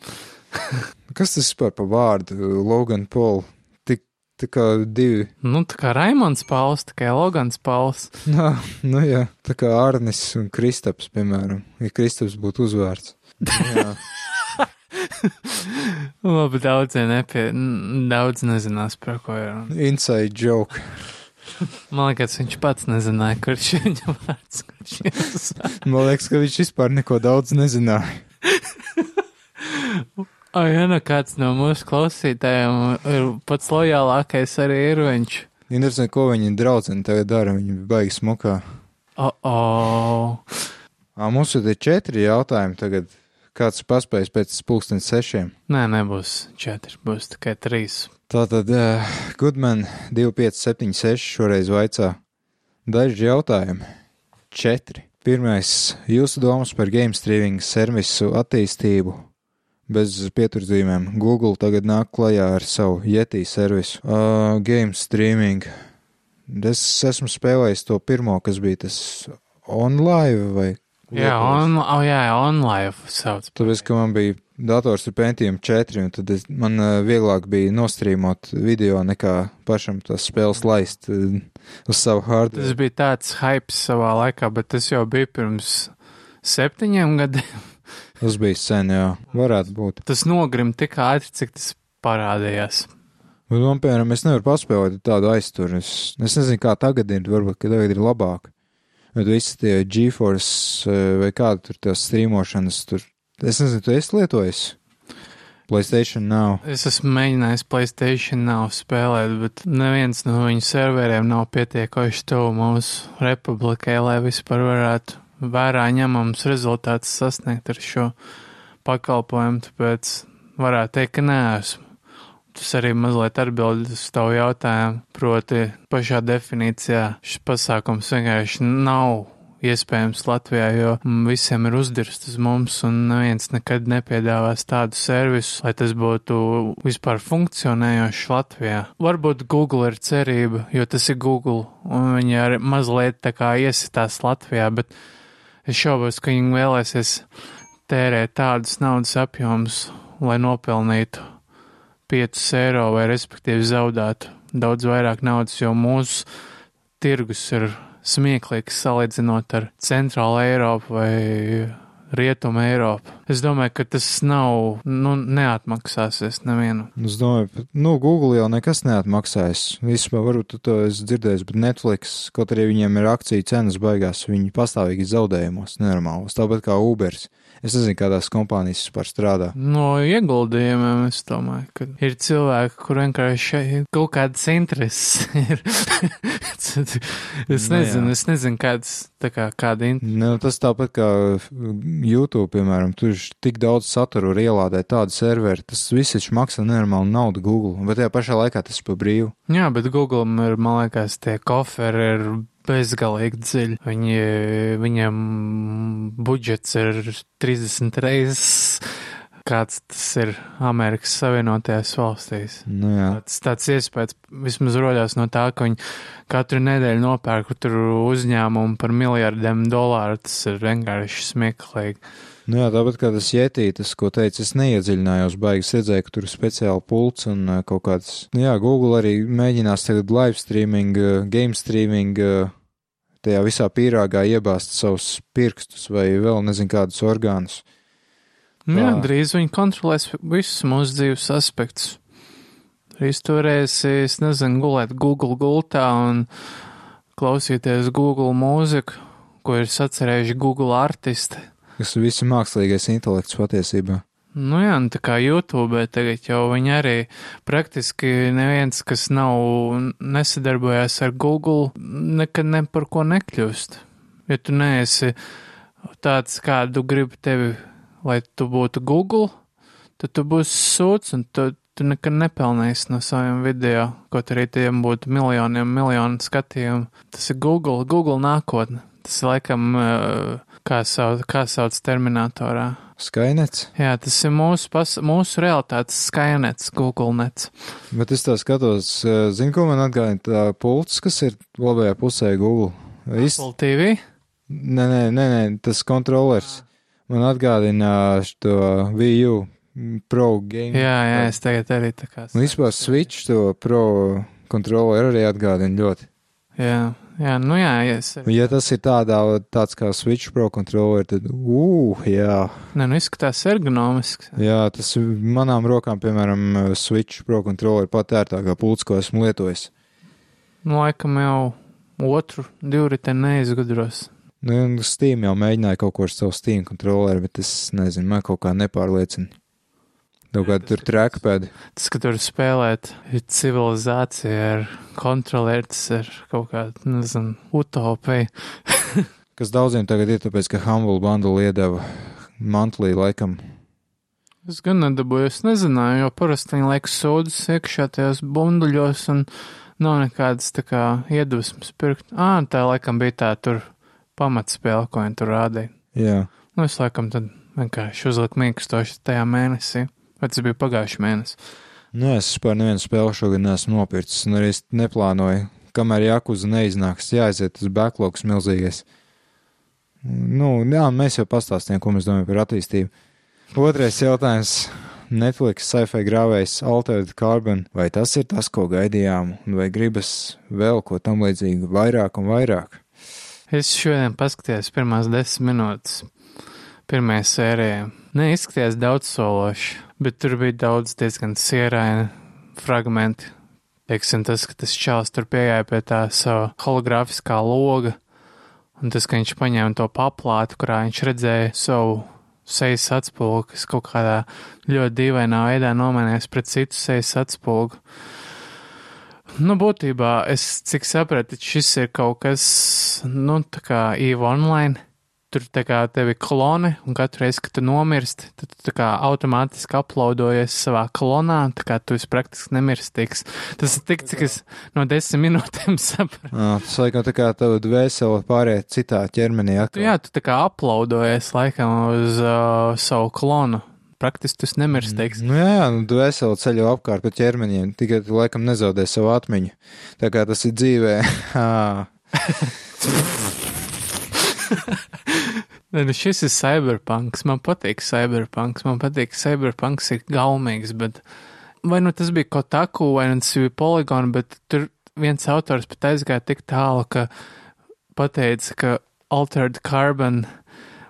Speaker 2: <laughs>
Speaker 1: Kas tas vispār par vārdu? Logan Paul. Tik, tā kā divi.
Speaker 2: Nu, tā kā Raimons Pauls, tikai Logans Pauls. <laughs>
Speaker 1: Nā, nu jā, tā kā Arnis un Kristaps, piemēram. Ja Kristaps būtu uzvārds. <laughs>
Speaker 2: Labi, daudz nepie, daudz nezinās, par ko ir.
Speaker 1: inside joke.
Speaker 2: Man liekas, viņš pats nezināja, kurš ir viņa vārds.
Speaker 1: Man liekas, ka viņš vispār neko daudz nezināja.
Speaker 2: O, ja nu kāds no mūsu klausītājiem ir pats lojālākais arī ir viņš.
Speaker 1: Interesanti, ko viņa draudzene tagad dara. Viņa bija baigi smukā.
Speaker 2: O, o.
Speaker 1: Ā, mums ir četri jautājumi tagad. Kāds ir paspējis pēc pulkstens sešiem?
Speaker 2: Nē, nebūs četri, būs tikai trīs.
Speaker 1: Tātad, uh, Goodman 2576 šoreiz vaicā daži jautājumi. Četri. Pirmais, jūsu domas par game streaming servisu attīstību bez pieturzīmēm. Google tagad nāk klajā ar savu Yeti servisu. Uh, game streaming. Es esmu spēlējis to pirmo, kas bija tas online vai
Speaker 2: Jā, on, oh, jā, online sauc.
Speaker 1: Tāpēc, ka man bija dators ar Pentium 4, un tad es, man vieglāk bija nostrīmot video nekā pašam tās spēles laist uz savu
Speaker 2: Tas
Speaker 1: hardware.
Speaker 2: bija tāds hype savā laikā, bet tas jau bija pirms septiņiem gadiem.
Speaker 1: Tas bija sen, jā, varētu būt.
Speaker 2: Tas nogrim tik ātri, cik tas parādījās.
Speaker 1: Bet man, piemēram, es nevaru paspēlēt tādu aizturu. Es, es nezinu, kā tagad ir, varbūt, ka tagad ir labāk. Bet visi tie GeForce uh, vai kāda tur tās strīmošanas tur. Es nezinu, tu esi lietojis? PlayStation nav.
Speaker 2: Es esmu mēģinājis Playstation nav spēlēt, bet neviens no viņu serveriem nav pietiekoši tuvu mūsu republikai, lai vispār varētu vērā ņemams rezultāts sasniegt ar šo pakalpojumu, tāpēc varētu teikt, ka neesmu. Tas arī mazliet atbild uz tavu jautājumu, proti pašā definīcijā šis pasākums vienkārši nav iespējams Latvijā, jo visiem ir uzdirst uz mums un neviens nekad nepiedāvās tādu servisu, lai tas būtu vispār funkcionējošs Latvijā. Varbūt Google ir cerība, jo tas ir Google un viņi arī mazliet tā kā iesitās Latvijā, bet es šaubos, ka viņi vēlēsies tērēt tādus naudas apjomus, lai nopelnītu 5 eiro vai respektīvi zaudētu daudz vairāk naudas, jo mūsu tirgus ir smieklīgs salīdzinot ar Centrālu Eiropu vai Rietumu Eiropu. Es domāju, ka tas nav, nu, neatmaksāsies nevienu.
Speaker 1: Es domāju, nu, Google jau nekas neatmaksājas. Vispār varbūt tu to esi dzirdējis, bet Netflix, kaut arī viņiem ir akciju cenas baigās, viņi pastāvīgi zaudējumos, nenormālos, tāpat kā Ubers. Es nezinu, kādās kompānijas vispār strādā.
Speaker 2: No ieguldījumiem es domāju, ka ir cilvēki, kur vienkārši kaut kādas intereses. ir. <laughs> es
Speaker 1: Nu,
Speaker 2: nezinu,
Speaker 1: jā.
Speaker 2: es nezinu, kādas, tā kā, kāda in...
Speaker 1: Nu, tas tāpat kā YouTube, piemēram, tur ir tik daudz satura var ielādēt tādu serveri, tas viss taču maksā nenormālu naudu Google, bet tajā pašā laikā tas ir pa brīvu.
Speaker 2: Jā, bet Google ir, man liekas, tie koferi ir bezgalīgi dziļi. Viņi, viņiem budžets ir 30 reizes, kāds tas ir Amerikas Savienotajās valstīs.
Speaker 1: Nu, jā.
Speaker 2: Tāds, tāds iespējas vismaz rodās no tā, ka viņi katru nedēļu nopērku tur uzņēmumu par miljardiem dolāru. Tas ir vienkārši smieklīgi.
Speaker 1: Nu, jā, tāpat kā tas jētītis, ko teica, es neiedziļinājos, baigas redzēju, ka tur ir speciāli pults un kaut kāds. Nu, jā, Google arī mēģinās tagad live streaming, game streaming, tajā visā pīrāgā iebāzt savus pirkstus vai vēl nezinu kādus orgānus.
Speaker 2: Nu, jā, drīz viņi kontrolēs visus mūsu dzīves aspektus. Drīz toreiz, es nezinu, gulēt Google gultā un klausīties Google mūziku, ko ir sacerējuši Google artisti.
Speaker 1: Tas ir visi mākslīgais intelekts patiesībā.
Speaker 2: Nu jā, nu tā kā YouTube tagad jau viņi arī praktiski neviens, kas nav nesadarbojās ar Google, nekad ne par ko nekļūst. Ja tu neesi tāds, kādu gribi tevi, lai tu būtu Google, tad tu būsi sūds un tu, tu nekad nepelnīsi no saviem video, kaut arī tiem būtu miljoniem, miljonu skatījumu. Tas ir Google, Google nākotne. Tas laikam uh, Kā sauc, kā sauc Terminatorā?
Speaker 1: Skainets.
Speaker 2: Jā, tas ir mūsu, pas, mūsu realitātes Skynets, Google nets.
Speaker 1: Bet es tā skatos, eh, zinu, ko man atgādina tā pults, kas ir labajā pusē Google. Ist...
Speaker 2: Apple TV?
Speaker 1: Nē, nē, nē, nē, tas kontrolers. Man atgādina to VU Pro game.
Speaker 2: Jā, jā, es tagad arī tā kā.
Speaker 1: Un vispār Switch to Pro kontroleru arī atgādina ļoti.
Speaker 2: Jā, jā, nu jā, ja es.
Speaker 1: Ja tas ir tādā, tāds kā Switch Pro kontroleri, tad, ū, jā.
Speaker 2: Nē, nu izskatās ergonomisks.
Speaker 1: Jā, tas manām rokām, piemēram, Switch Pro kontroleri pat ērtākā pults, ko esmu lietojis.
Speaker 2: Nu, laikam jau otru divriteni neizgudros.
Speaker 1: Nu, Steam jau mēģināja kaut ko ar savu Steam kontroleri, bet es nezinu, man kaut kā nepārliecina. Kaut kāda tur trackpad.
Speaker 2: Tas, ka tur spēlēt civilizācija ar kontrolieru, tas ir kaut kāda, nezinu, utopija. <laughs>
Speaker 1: Kas daudziem tagad ir, tāpēc, ka Humble Bundle iedeva mantlī laikam.
Speaker 2: Es gan nedabūju, es nezināju, jo parasti viņi liek sūdzes iekšā tajos bunduļos un nav nekādas tā kā iedvesmas pirkt. Ā, tā laikam bija tā tur pamatspēle, ko viņi tur rādīja.
Speaker 1: Jā.
Speaker 2: Nu, es laikam tad vienkārši uzliku mīkstoši tajā mēnesī. Vai tas bija pagājuši mēnesi?
Speaker 1: Nu, es vispār nevienu spēli šogad neesmu nopircis, un arī neplānoju, kamēr Jakuza neiznāks, jāaiziet uz backlogs milzīgais. Nu, jā, mēs jau pastāstījām, ko mēs domājam par attīstību. Otrais jautājums. Netflix sci-fi grāvējs Altered Carbon, vai tas ir tas, ko gaidījām, vai gribas vēl ko tam līdzīgu vairāk un vairāk?
Speaker 2: Es šodien paskatījos pirmās desmit minūtes pirmajā sērijā. Neizskatījās daudz sološi, bet tur bija daudz diezgan sieraini fragmenti. Teiksim, tas, ka tas čels tur pieeja pie tā sava hologrāfiskā loga, un tas, ka viņš paņēma to paplātu, kurā viņš redzēja savu sejas atspulgu, kas kaut kādā ļoti dīvainā veidā nomainījās pret citu sejas atspulgu. Nu, būtībā, es cik sapratu, šis ir kaut kas, nu, tā kā EVE online tur tā kā tevi kloni, un katru reizi, kad tu nomirsti, tad tu tā kā automātiski uploadojies savā klonā, tā kā tu esi praktiski nemirstīgs. Tas ir tik, cik es no desmit minūtēm <laughs> sapratu.
Speaker 1: Tas laikam tā kā tava dvēsele pāriet citā ķermenī.
Speaker 2: Tu, jā, tu tā kā uploadojies laikam uz uh, savu klonu. Praktiski tas nemirstīgs.
Speaker 1: Nu, jā, jā, nu, dvēseli ceļo apkārt pa ķermeņiem, tikai tu laikam nezaudē savu atmiņu. Tā kā tas ir dzīvē. <laughs> <laughs>
Speaker 2: Nu šis ir cyberpunks. Man patīk cyberpunks. Man patīk, ka cyberpunks ir gaumīgs, bet vai nu tas bija Kotaku, vai nu tas bija Polygon, bet tur viens autors pat aizgāja tik tālu, ka pateica, ka Altered Carbon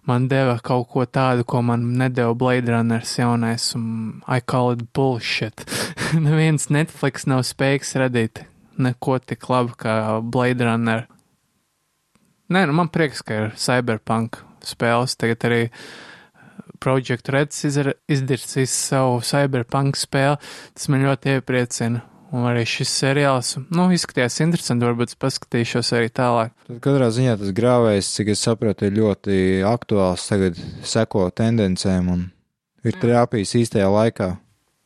Speaker 2: man deva kaut ko tādu, ko man nedēva Blade Runners jaunais, un I call it bullshit. <laughs> Neviens Netflix nav spējīgs radīt neko tik labu kā Blade Runner. Nē, nu man prieks, ka ir cyberpunk spēles. Tagad arī Project Reds izdarīs savu cyberpunk spēli. Tas man ļoti iepriecina. Un arī šis seriāls, nu, izskatījās interesanti, varbūt paskatīšos arī tālāk.
Speaker 1: Tad katrā ziņā tas grāvējs, cik es sapratu, ir ļoti aktuāls, tagad seko tendencēm un ir trāpījis īstajā laikā.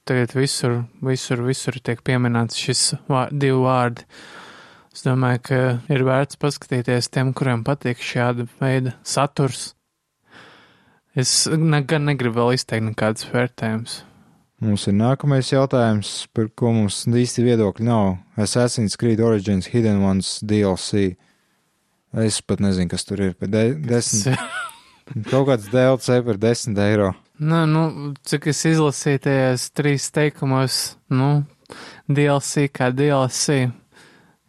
Speaker 2: Tagad visur, visur, visur tiek pieminēts šis vār, divi vārdi. Es domāju, ka ir vērts paskatīties tiem, kuriem patīk šāda veida saturs. Es ne, gan negribu vēl izteikt nekādus vērtējumus.
Speaker 1: Mums ir nākamais jautājums, par ko mums īsti viedokļi nav. Assassin's Creed Origins Hidden Ones DLC. Es pat nezinu, kas tur ir. De desmit, <laughs> kaut kāds DLC par 10 eiro.
Speaker 2: Nē, nu, cik es izlasīju tajās trīs teikumos, nu, DLC kā DLC.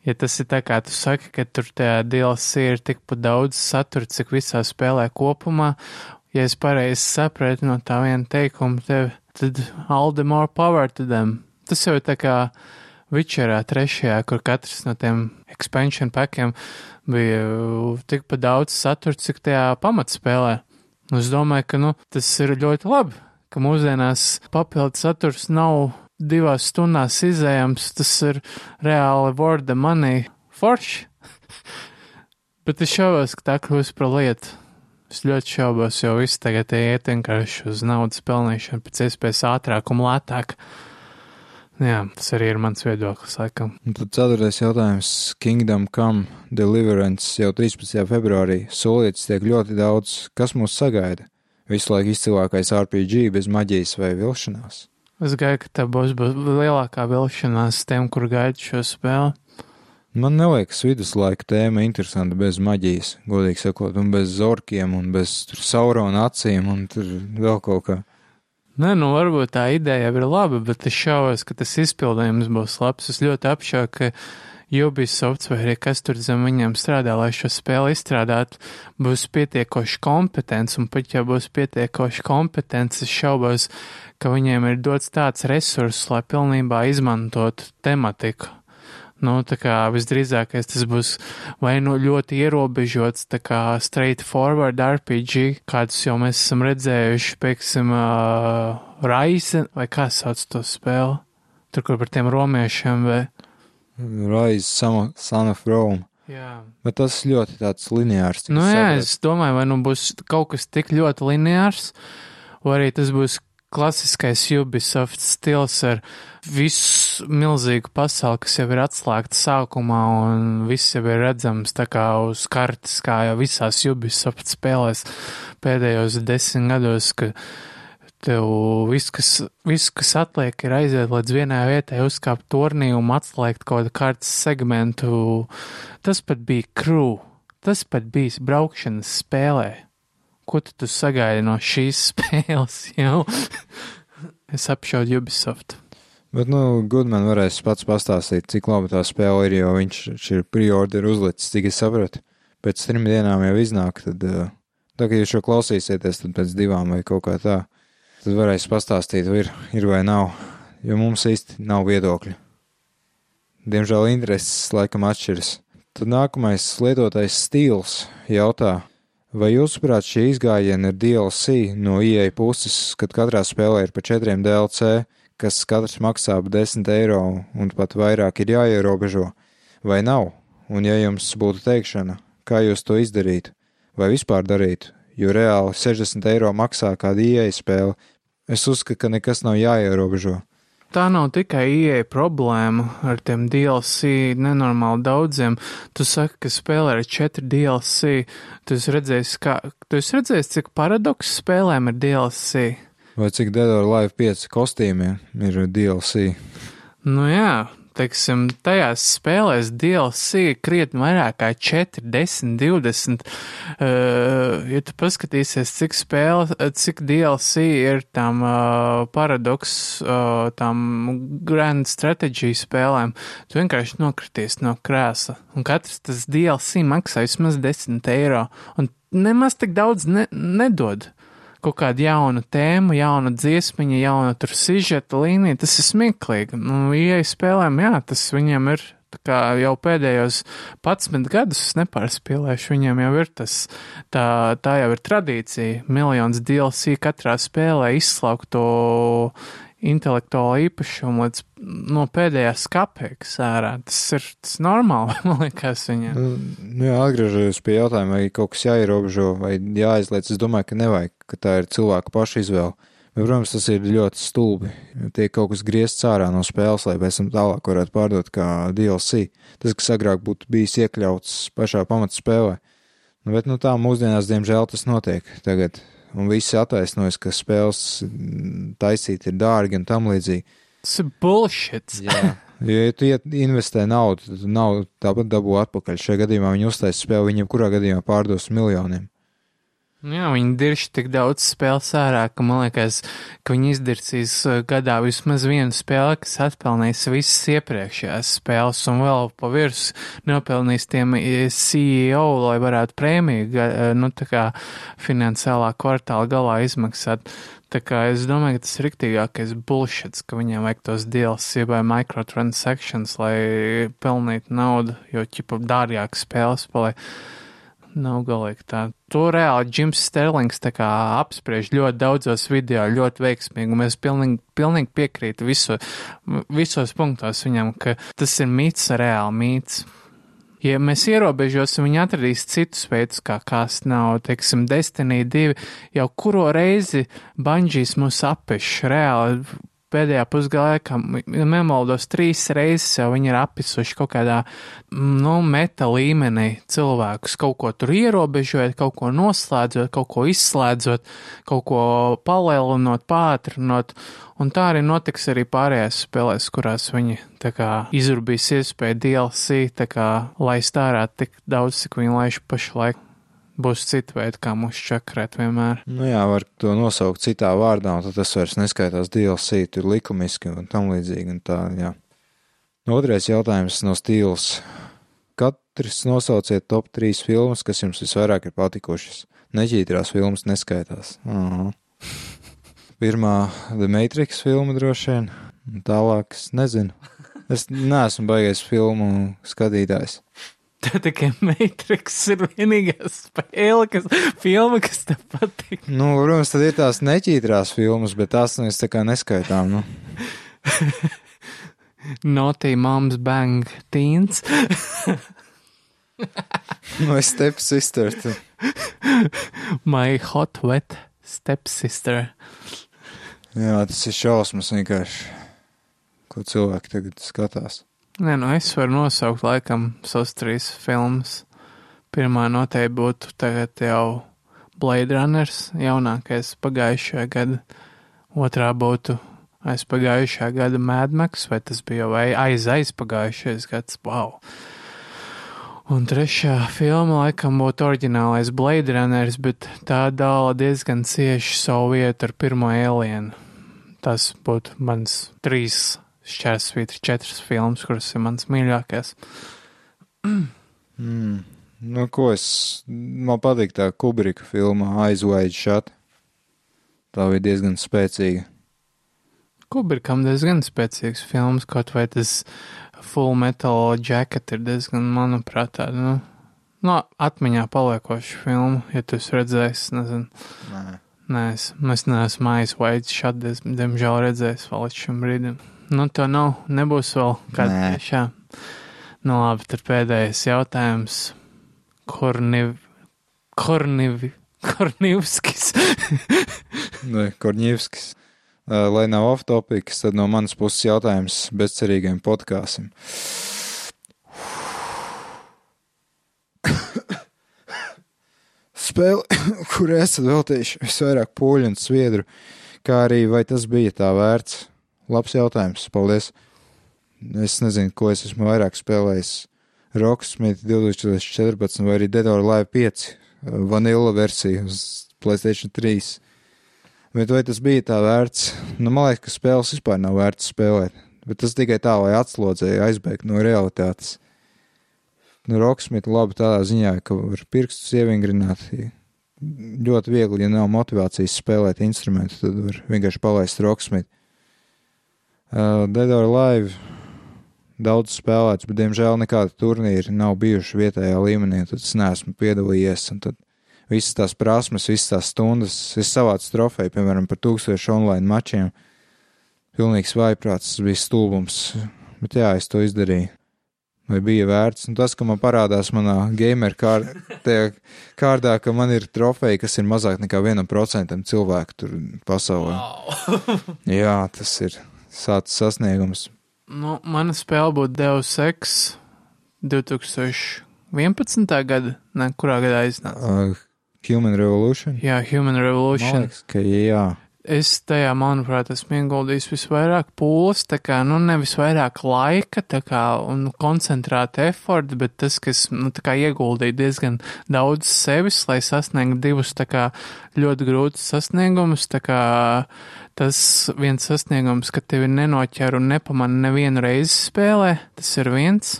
Speaker 2: Ja tas ir tā kā tu saki, ka tur tajā DLC ir tikpat daudz satura, cik visā spēlē kopumā, ja es pareizi sapratu no tā viena teikuma, tev, tad all the more power to them. Tas jau ir tā kā Witcherā trešajā, kur katrs no tiem expansion packiem bija tikpat daudz satura, cik tajā pamatspēlē. Un es domāju, ka, nu, tas ir ļoti labi, ka mūsdienās papildu saturs nav divās stundās izējams, tas ir reāli worda money forši. <laughs> Bet es šaubos, ka tā kļūs par lietu. Es ļoti šaubos, jo viss tagad iet vienkārši uz naudas pelnīšanu pēc iespējas ātrāk un lētāk. Jā, tas arī ir mans viedoklis, laikam.
Speaker 1: Un tad ceturtais jautājums - Kingdom Come Deliverance jau 13. februārī. Solīts tiek ļoti daudz, kas mūs sagaida. Visu laiku izcilākais RPG bez maģijas vai vilšanās.
Speaker 2: Es gaidu, ka tā būs, būs lielākā vilšanās tiem, kur gaida šo spēli.
Speaker 1: Man neliekas viduslaika tēma interesanta bez maģijas, godīgi sakot, un bez zorkiem, un bez saurona acīm, un tur vēl kaut kā.
Speaker 2: Nē, nu varbūt tā ideja ir laba, bet es šaubos, ka tas izpildījums būs labs. Es ļoti apšaubu, ka Ubisoft vai arī kas tur zem viņiem strādā, lai šo spēli izstrādātu, būs pietiekoši kompetents, un pat ja būs pietiekoši kompetents, es šaubos, ka viņiem ir dots tāds resurss, lai pilnībā izmantotu tematiku. Nu, tā kā visdrīzākais tas būs vai nu ļoti ierobežots, tā kā straightforward RPG, kādus jau mēs esam redzējuši, pieksim, uh, Raise, vai kā sauc to spēli? Tur, kur par tiem romiešiem, vai?
Speaker 1: Rise, Son of Rome.
Speaker 2: Jā.
Speaker 1: Bet tas ļoti tāds lineārs.
Speaker 2: Nu jā,
Speaker 1: sapratu.
Speaker 2: es domāju, vai nu būs kaut kas tik ļoti lineārs, vai arī tas būs klasiskais Ubisoft stils ar visu milzīgu pasauli, kas jau ir atslēgta sākumā un viss jau ir redzams tā kā uz kartes, kā jau visās Ubisoft spēlēs pēdējos desmit gados, ka tev viss, kas, viss, kas atliek, ir aiziet līdz vienai vietai, uzkāpt turnī un atslēgt kaut kādu kartes segmentu. Tas pat bija crew, tas pat bija braukšanas spēlē. Ko tu, tu sagaidi no šīs <laughs> spēles jau? es apšaudu Ubisoft.
Speaker 1: Bet, nu, Goodman varēs pats pastāstīt, cik laba tā spēle ir, jo viņš ir pre-order uzlicis, cik es sapratu. Pēc trim dienām jau iznāk, tad, uh, tā kā jūs šo klausīsieties, tad pēc divām vai kaut kā tā, tad varēs pastāstīt, vai ir, ir vai nav, jo mums īsti nav viedokļa. Diemžēl intereses laikam atšķiras. Tad nākamais lietotais stils jautā, vai jūsuprāt šī izgājiena ir DLC no IE puses, kad katrā spēlē ir pa četriem DLC, kas katrs maksā ap 10 eiro un pat vairāk ir jāierobežo, vai nav? Un ja jums būtu teikšana, kā jūs to izdarītu, vai vispār darītu, jo reāli 60 eiro maksā kāda IE spēle, es uzskatu, ka nekas nav jāierobežo.
Speaker 2: Tā nav tikai ieeja problēma ar tiem DLC nenormāli daudziem. Tu saki, ka spēlē ar četri DLC. Tu esi redzējis, kā, tu esi redzējis, cik paradoks spēlēm ir DLC.
Speaker 1: Vai cik Dead or Live 5 kostīmiem ir DLC?
Speaker 2: Nu jā, teiksim, tajās spēlēs DLC krietni vairāk kā 4, 10, 20. Uh, ja tu paskatīsies, cik spēle, cik DLC ir tam uh, paradoks, uh, tam grand strategy spēlēm, tu vienkārši nokrities no krēsla. Un katrs tas DLC maksā vismaz 10 eiro. Un nemaz tik daudz ne, nedod kaut kādu jaunu tēmu, jaunu dziesmiņu, jaunu tur sižeta līniju, tas ir smieklīgi. Nu, ieeja spēlēm, jā, tas viņiem ir. Kā jau pēdējos 11 gadus es nepārspīlēšu, viņiem jau ir tas, tā, tā jau ir tradīcija. Miljons DLC katrā spēlē izslaukt to intelektuālo īpašumu līdz no pēdējās kapeikas ārā. Tas ir tas normāli, <laughs> man liekas, viņiem.
Speaker 1: Nu, jā, atgriežoties pie jautājuma, vai kaut kas jāierobežo vai jāizliec, es domāju, ka nevajag, ka tā ir cilvēka paša izvēle. Bet, protams, tas ir ļoti stulbi. Tiek kaut kas griezts ārā no spēles, lai pēc tam tālāk varētu pārdot kā DLC. Tas, kas agrāk būtu bijis iekļauts pašā pamatspēlē. Nu, bet, nu, tā mūsdienās, diemžēl, tas notiek tagad. Un visi attaisnojas, ka spēles mm, taisīt ir dārgi un tam līdzīgi.
Speaker 2: Tas ir bullshit.
Speaker 1: Jā. <laughs> Jo, ja tu investē naudu, tad tu naudu tāpat dabū atpakaļ. Šajā gadījumā viņi uztaisa spēli, viņiem kurā gadījumā pārdos miljoniem.
Speaker 2: Nu Jā, viņi dirž tik daudz spēles ārā, ka man liekas, ka viņi izdirsīs uh, gadā vismaz vienu spēli, kas atpelnīs visas iepriekšējās spēles un vēl pa virs nopelnīs tiem eh, CEO, lai varētu prēmiju, eh, nu tā kā finansiālā kvartāla galā izmaksāt. Tā kā es domāju, ka tas ir riktīgākais bullshits, ka viņiem vajag tos DLC vai microtransactions, lai pelnītu naudu, jo ķipa dārgāk spēles paliek. Nav galīgi tā. To reāli Džims Sterlings apspriež ļoti daudzos video, ļoti veiksmīgi, mēs pilnīgi, pilnīgi piekrītu viso, visos punktos viņam, ka tas ir mīts, reāli mīts. Ja mēs ierobežosim, viņi atradīs citus veidus, kā kāst nav, teiksim, Destiny 2, jau kuro reizi Banžīs mūs apeš, reāli pēdējā pusgalā, ka nemaldos trīs reizes jau viņi ir apisuši kaut kādā, nu, meta līmenī cilvēkus, kaut ko tur ierobežojot, kaut ko noslēdzot, kaut ko izslēdzot, kaut ko palielinot, pātrinot, un tā arī notiks arī pārējās spēlēs, kurās viņi tā kā izurbīs iespēju DLC, tā kā laist ārā tik daudz, cik viņi laiž pašlaik būs cita veida, kā mūs čakrēt vienmēr.
Speaker 1: Nu jā, var to nosaukt citā vārdā, un tad tas vairs neskaitās DLC, tur likumiski un tam līdzīgi. Un tā, jā. Otrais jautājums no stils. Katrs nosauciet top 3 filmas, kas jums visvairāk ir patikušas. Neģītrās filmas neskaitās. Aha. Pirmā The Matrix filma droši vien, tālāk es nezinu. Es neesmu baigais filmu skatītājs.
Speaker 2: Tā tikai Matrix ir vienīgā spēle, kas, filma, kas tev patīk.
Speaker 1: Nu, protams, tad ir tās neķītrās filmas, bet tās mēs tā kā neskaitām. Nu. <laughs>
Speaker 2: Naughty Moms Bang Teens. <laughs>
Speaker 1: no Stepsister.
Speaker 2: My Hot Wet Stepsister.
Speaker 1: Jā, tas ir šausmas vienkārši, ko cilvēki tagad skatās.
Speaker 2: Nē, nu es varu nosaukt laikam savas trīs filmas. Pirmā noteikti būtu tagad jau Blade Runners, jaunākais pagājušajā gada. Otrā būtu aiz pagājušā gada Mad Max, vai tas bija jau aiz aizpagājušais gads, wow. Un trešā filma laikam būtu oriģinālais Blade Runners, bet tā dala diezgan cieši savu vietu ar pirmo alienu. Tas būtu mans trīs šķērsvītra četras filmas, kuras ir mans mīļākais.
Speaker 1: mm. Nu, ko es, man patīk tā Kubrika filma Wide Shut. Tā bija diezgan spēcīga.
Speaker 2: Kubrikam diezgan spēcīgs films, kaut vai tas Full Metal Jacket ir diezgan, manuprāt, tāda, nu, no atmiņā paliekoša filma, ja tu esi redzējis, nezinu. Nē. Nē, es, es neesmu Wide Shut, diemžēl redzējis vēl līdz šim brīdim. Nu, to nav, nebūs vēl kāda tiešā. Nu, labi, tad pēdējais jautājums. Korniv... Korniv... Kornivskis. <laughs>
Speaker 1: Nē, Korņivskis. Lai nav off-topics, tad no manas puses jautājums bezcerīgiem podkāsim. Spēle, <coughs> kur esat veltījuši visvairāk poļu un sviedru, kā arī vai tas bija tā vērts? Labs jautājums. Paldies. Es nezinu, ko es esmu vairāk spēlējis. Rocksmith 2014 vai arī Dead or Alive 5 vanilla versija uz Playstation 3. Bet vai tas bija tā vērts? Nu, man liekas, ka spēles vispār nav vērts spēlēt. Bet tas tikai tā, lai atslodzēju, aizbēgtu no realitātes. Nu, Rocksmith labi tādā ziņā, ka var pirkstus ievingrināt. Ļoti viegli, ja nav motivācijas spēlēt instrumentu, tad var vienkārši palaist Rocksmith. Uh, Dead or Live daudz spēlēts, bet, diemžēl, nekāda turnīra nav bijuši vietējā līmenī. Tad es neesmu piedalījies. Tad visas tās prasmes, visas tās stundas, es savācu trofeju, piemēram, par tūkstošu online mačiem. Pilnīgs vaiprāts, tas bija stulbums. Bet jā, es to izdarīju. Vai bija vērts? Un tas, ka man parādās manā gamer kār <laughs> kārdā, ka man ir trofeja, kas ir mazāk nekā vienam procentam cilvēku tur pasaulē. Wow. <laughs> jā, tas ir sācis sasniegums?
Speaker 2: Nu, mana spēle būtu Deus Ex 2011. gada, ne, kurā gadā iznāca?
Speaker 1: Uh, Human Revolution?
Speaker 2: Jā, Human Revolution.
Speaker 1: Man liekas, ka jā.
Speaker 2: Es tajā, manuprāt, esmu ieguldījis visvairāk pūles, tā kā, nu, nevis vairāk laika, tā kā, un koncentrēta efforta, bet tas, kas, nu, tā kā ieguldīja diezgan daudz sevis, lai sasniegtu divus, tā kā, ļoti grūtus sasniegumus, tā kā, tas viens sasniegums, ka tevi nenoķer un nepamana nevienu reizi spēlē, tas ir viens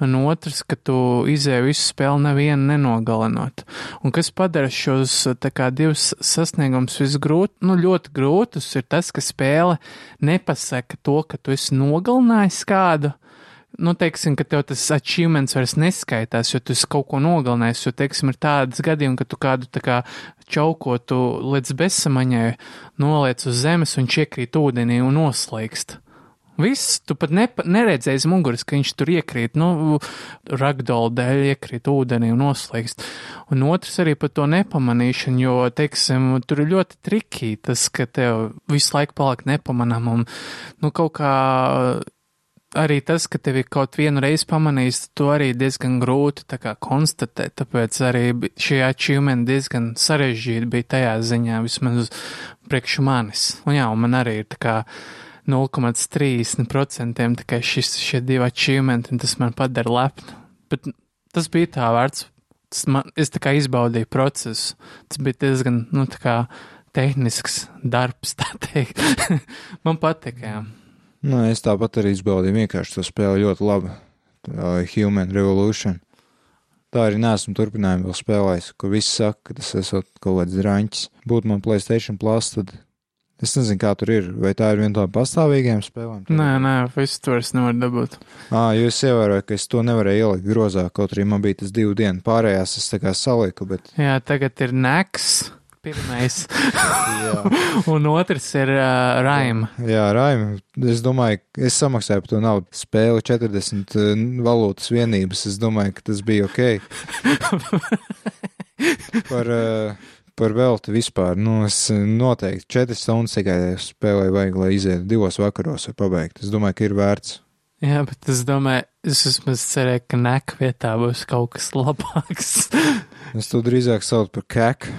Speaker 2: un otrs, ka tu izēji visu spēli nevienu nenogalinot. Un kas padara šos kā divus sasniegumus visgrūt, nu ļoti grūtus, ir tas, ka spēle nepasaka to, ka tu esi nogalinājis kādu. Nu, teiksim, ka tev tas achievements vairs neskaitās, jo tu kaut ko nogalinājis, jo, teiksim, ir tādas gadījumi, ka tu kādu tā kā čaukotu līdz bezsamaņai noliec uz zemes un čiekrīt ūdenī un noslēgst. Viss, tu pat nepa, neredzēji muguras, ka viņš tur iekrīt, nu, ragdola dēļ iekrīt ūdenī un noslēgst. Un otrs arī par to nepamanīšanu, jo, teiksim, tur ir ļoti trikī tas, ka tev visu laiku paliek nepamanām un, nu, kaut kā arī tas, ka tevi kaut vienu reizi pamanīs, to arī diezgan grūti kā konstatēt, tāpēc arī šie achievement diezgan sarežģīti bija tajā ziņā, vismaz priekš manis. Un jā, un man arī ir tā kā 0,30% tikai šis, šie divi achievementi, un tas man padara lepnu. Bet tas bija tā vērts. Tas man, es tā kā izbaudīju procesu. Tas bija diezgan, nu, tā kā tehnisks darbs, tā teikt. <laughs> man patika, jā.
Speaker 1: Nu, es tāpat arī izbaudīju vienkārši to spēli ļoti labi. Tā Human Revolution. Tā arī nesmu turpinājumu vēl spēlējis, kur visi saka, ka tas esot kaut kāds drāņķis. Būtu man Playstation Plus, tad es nezinu, kā tur ir. Vai tā ir viena no pastāvīgajām spēlēm?
Speaker 2: Nē, nē, visu to es nevaru dabūt.
Speaker 1: Ā, jo es ievēroju, ka es to nevarēju ielikt grozā, kaut arī man bija tas divu dienu pārējās, es tā kā saliku, bet.
Speaker 2: Jā, tagad ir neks. Pirmais, <laughs> un otrs ir uh, Raima.
Speaker 1: Jā Raim, es domāju, es samaksāju par to naudu. Spēle 40 uh, valūtas vienības, es domāju, ka tas bija ok. <laughs> par, uh, par velti vispār, nu, es noteikti 4 stundas tikai spēlēju vajag, lai izietu divos vakaros vai pabeigt. Es domāju, ka ir vērts.
Speaker 2: Jā, bet es domāju, es vismaz cerēju, ka nek vietā būs kaut kas labāks.
Speaker 1: Es to drīzāk saucu par keku.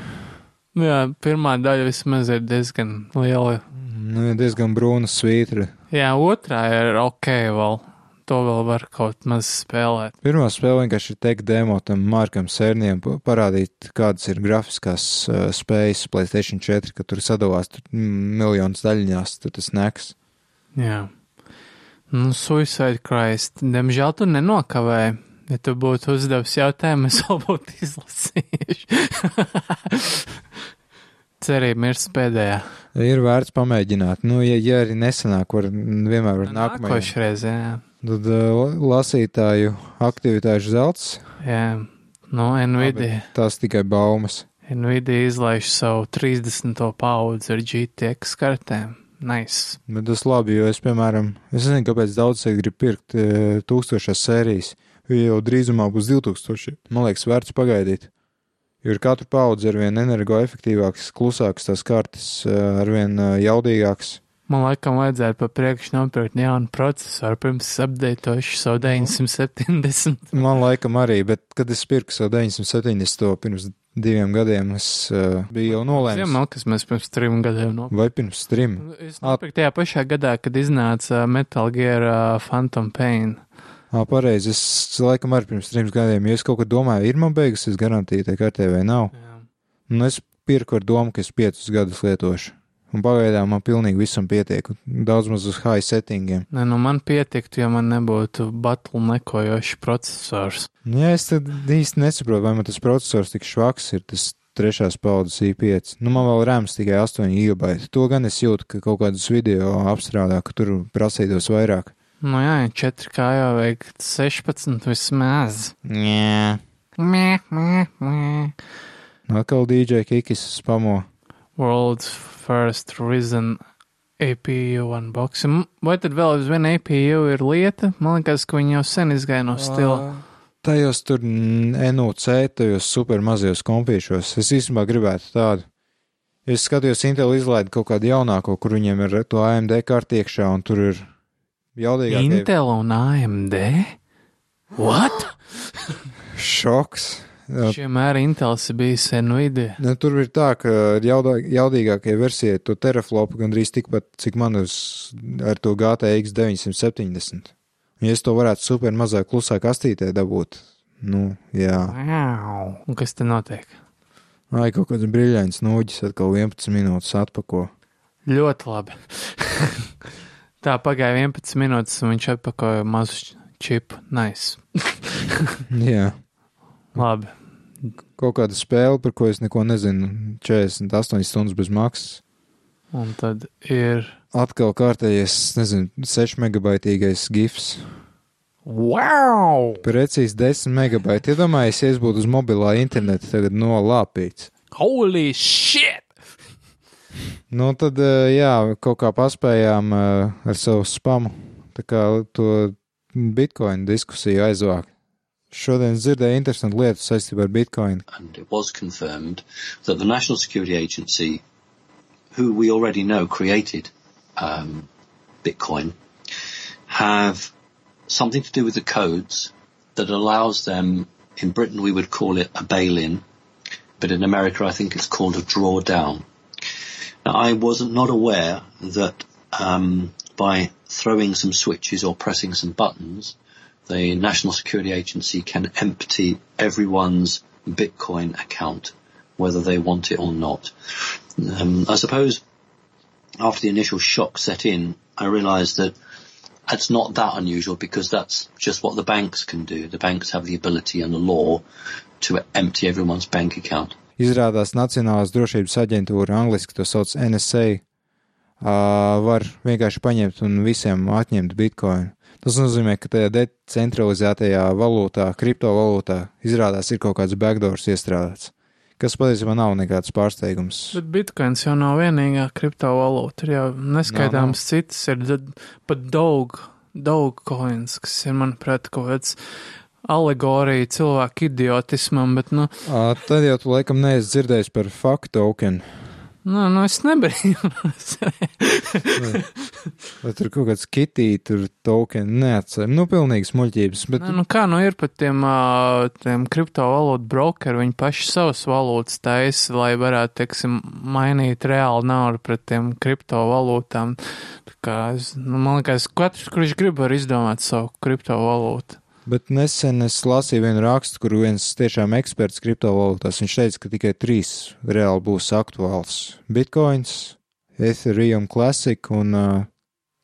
Speaker 2: Jā, pirmā daļa vismaz ir diezgan liela.
Speaker 1: Nu, ir diezgan brūna svītra.
Speaker 2: Jā, otrā ir ok vēl. To vēl var kaut maz spēlēt.
Speaker 1: Pirmā spēle vienkārši ir teikt demo tam Markam Sērniem, pa- parādīt, kādas ir grafiskās uh, spējas Playstation 4, ka tur sadalās tur, mm, miljonus daļiņās, tur tas neks.
Speaker 2: Jā. Nu, Suicide Christ, diemžēl tu nenokavēji. Ja tu būtu uzdevis jautājumu, es vēl būtu izlasījuši. <laughs> Cerība mirst pēdējā.
Speaker 1: Ir vērts pamēģināt. Nu, ja, ja arī nesanāk, var vienmēr var nākamajā.
Speaker 2: Nākošreiz, jā.
Speaker 1: Tad uh, lasītāju aktivitāšu zelts,
Speaker 2: Jā, no Nvidia.
Speaker 1: tās tikai baumas.
Speaker 2: Nvidia izlaiž savu 30. paudzi ar GTX kartēm. Nice.
Speaker 1: Bet tas labi, jo es, piemēram, es nezinu, kāpēc daudz cilvēku grib pirkt uh, tūkstošās sērijas, jo jau drīzumā būs 2000. Man liekas, vērts pagaidīt. Jo ir katru paudzi ar vien energoefektīvāks, klusāks tās kartes, uh, ar vien uh, jaudīgāks.
Speaker 2: Man laikam vajadzētu pa priekšu nopirkt jaunu procesoru, pirms apdeitošu savu 970. <laughs>
Speaker 1: Man laikam arī, bet kad es pirku savu 970 to pirms diviem gadiem, es uh, biju jau nolēmis.
Speaker 2: Ziemā, kas mēs pirms trim gadiem nopirkām.
Speaker 1: Vai pirms trim?
Speaker 2: Es nopirku tajā pašā gadā, kad iznāca Metal Gear Phantom Pain.
Speaker 1: Pareizi, es laikam arī pirms trim gadiem, ja es kaut ko domāju, ir man beigusies garantija tai kartē vai nav.
Speaker 2: Jā.
Speaker 1: Un es pirku ar domu, ka es piecus gadus lietošu. Un pagaidām man pilnīgi visam pietiek. Daudz maz uz high settingiem.
Speaker 2: Nē, nu man pietiktu, ja man nebūtu battle nekojošs processors.
Speaker 1: Jā, es tad īsti nesaprotu, vai man tas processors tik švaks ir, tas trešās paudzes i5. Nu, man vēl rēms tikai 8 gigabaiti. To gan es jūtu, ka kaut kādus video apstrādā, ka tur prasītos vairāk.
Speaker 2: Nu jā, 4K jau vajag 16 vismaz.
Speaker 1: Jā.
Speaker 2: Mē, mē, mē.
Speaker 1: Atkal DJ Kikis spamo.
Speaker 2: World's first risen APU unboxing. Vai tad vēl uz vienu APU ir lieta? Man liekas, ka viņi jau sen izgāja no stila.
Speaker 1: Tajos tur NOC, tajos super mazajos kompīšos. Es īstenībā gribētu tādu. Es skatījos, Intel izlaida kaut kādu jaunāko, kur viņiem ir to AMD karti iekšā, un tur ir jaudīgākie
Speaker 2: Intel un AMD? What?
Speaker 1: šoks. <laughs> Jā,
Speaker 2: Vienmēr Intels ir bijis Nvidia.
Speaker 1: Nu, tur ir tā, ka jaudā, jaudīgākie versijai to teraflopu gandrīz tikpat, cik man uz ar to GTX 970. Un, ja es to varētu super mazā klusā kastītē dabūt, nu, jā.
Speaker 2: Wow. Un kas te notiek?
Speaker 1: Ai, kaut kāds brīļains noģis atkal 11 minūtes atpako.
Speaker 2: Ļoti labi. <laughs> Tā pagāja 11 minūtes, un viņš atpakoja mazu čipu. Nice. <laughs>
Speaker 1: Jā.
Speaker 2: Labi.
Speaker 1: Kaut kāda spēle, par ko es neko nezinu. 48 stundas bez maksas.
Speaker 2: Un tad ir.
Speaker 1: Atkal kārtējies, nezinu, 6 megabaitīgais gifs.
Speaker 2: Wow!
Speaker 1: Precīzi 10 megabaiti. Iedomājieties, ja es būtu uz mobilā interneta tagad nolāpīts.
Speaker 2: Holy shit!
Speaker 1: Nu, tad, eh, jā, kaut kā paspējām eh, ar savu spamu to bitcoin diskusiju aizvākt. Šodien dzirdēju interesantu lietu saistībā ar bitcoin.
Speaker 3: and it was confirmed that the National Security Agency, who we already know created um, Bitcoin, have something to do with the codes that allows them. In Britain, we would call it a bail-in, but in America, I think it's called a drawdown. Now, I wasn't aware that um, by throwing some switches or pressing some buttons, the National Security Agency can empty everyone's Bitcoin account, whether they want it or not. Um, I suppose after the initial shock set in, I realised that it's not that unusual because that's just what the banks can do. The banks have the ability and the law to empty everyone's bank account.
Speaker 1: Izrādās Nacionālās drošības aģentūra, angliski to sauc NSA, ā, var vienkārši paņemt un visiem atņemt bitkoinu. Tas nozīmē, ka tajā decentralizētajā valūtā, kriptovalūtā, izrādās ir kaut kāds backdoors iestrādāts, kas patiesībā nav nekāds pārsteigums.
Speaker 2: Bet bitkoins jau nav vienīgā kriptovalūta, ir jau neskaitāms citas, ir pat dog, dog coins, kas ir, manuprāt, kaut kāds alegorija cilvēku idiotismam, bet, nu,
Speaker 1: Ā, Tad jau tu laikam neesi dzirdējis par faktu token.
Speaker 2: nu, nu es nebrīnos. <laughs>
Speaker 1: Vai tur kaut kāds kitī, tur token, neatceru. Nu, pilnīgi smuļķības, bet
Speaker 2: Nē, nu kā nu ir pat tiem, tiem kriptovalūtu brokeri, viņi paši savas valūtas taisa, lai varētu, teiksim, mainīt reāli naudu pret tiem kriptovalūtām. Tā kā, es, nu, man liekas, katrs, kurš grib, var izdomāt savu kriptovalūtu.
Speaker 1: Bet nesen es lasīju vienu rakstu, kur viens tiešām eksperts kriptovalūtās. Viņš teica, ka tikai trīs reāli būs aktuāls - Bitcoins, Ethereum Classic un uh,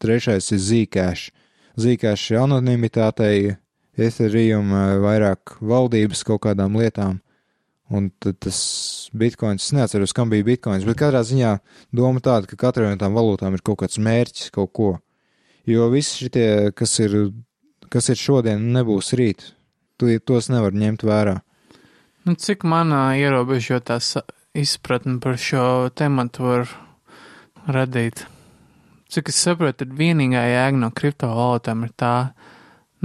Speaker 1: trešais ir Zcash. Zcash ir anonimitātei, Ethereum uh, vairāk valdības kaut kādām lietām. Un tad tas bitkoins, es neatceros, kam bija bitkoins, bet katrā ziņā doma tāda, ka katrai no tām valūtām ir kaut kāds mērķis, kaut ko. Jo visi šitie, kas ir, kas ir šodien, nebūs rīt. Tu tos nevar ņemt vērā.
Speaker 2: Nu, cik manā ierobežotā izpratne par šo tematu var radīt? Cik es saprotu, tad vienīgā jēga no kriptovalūtām ir tā,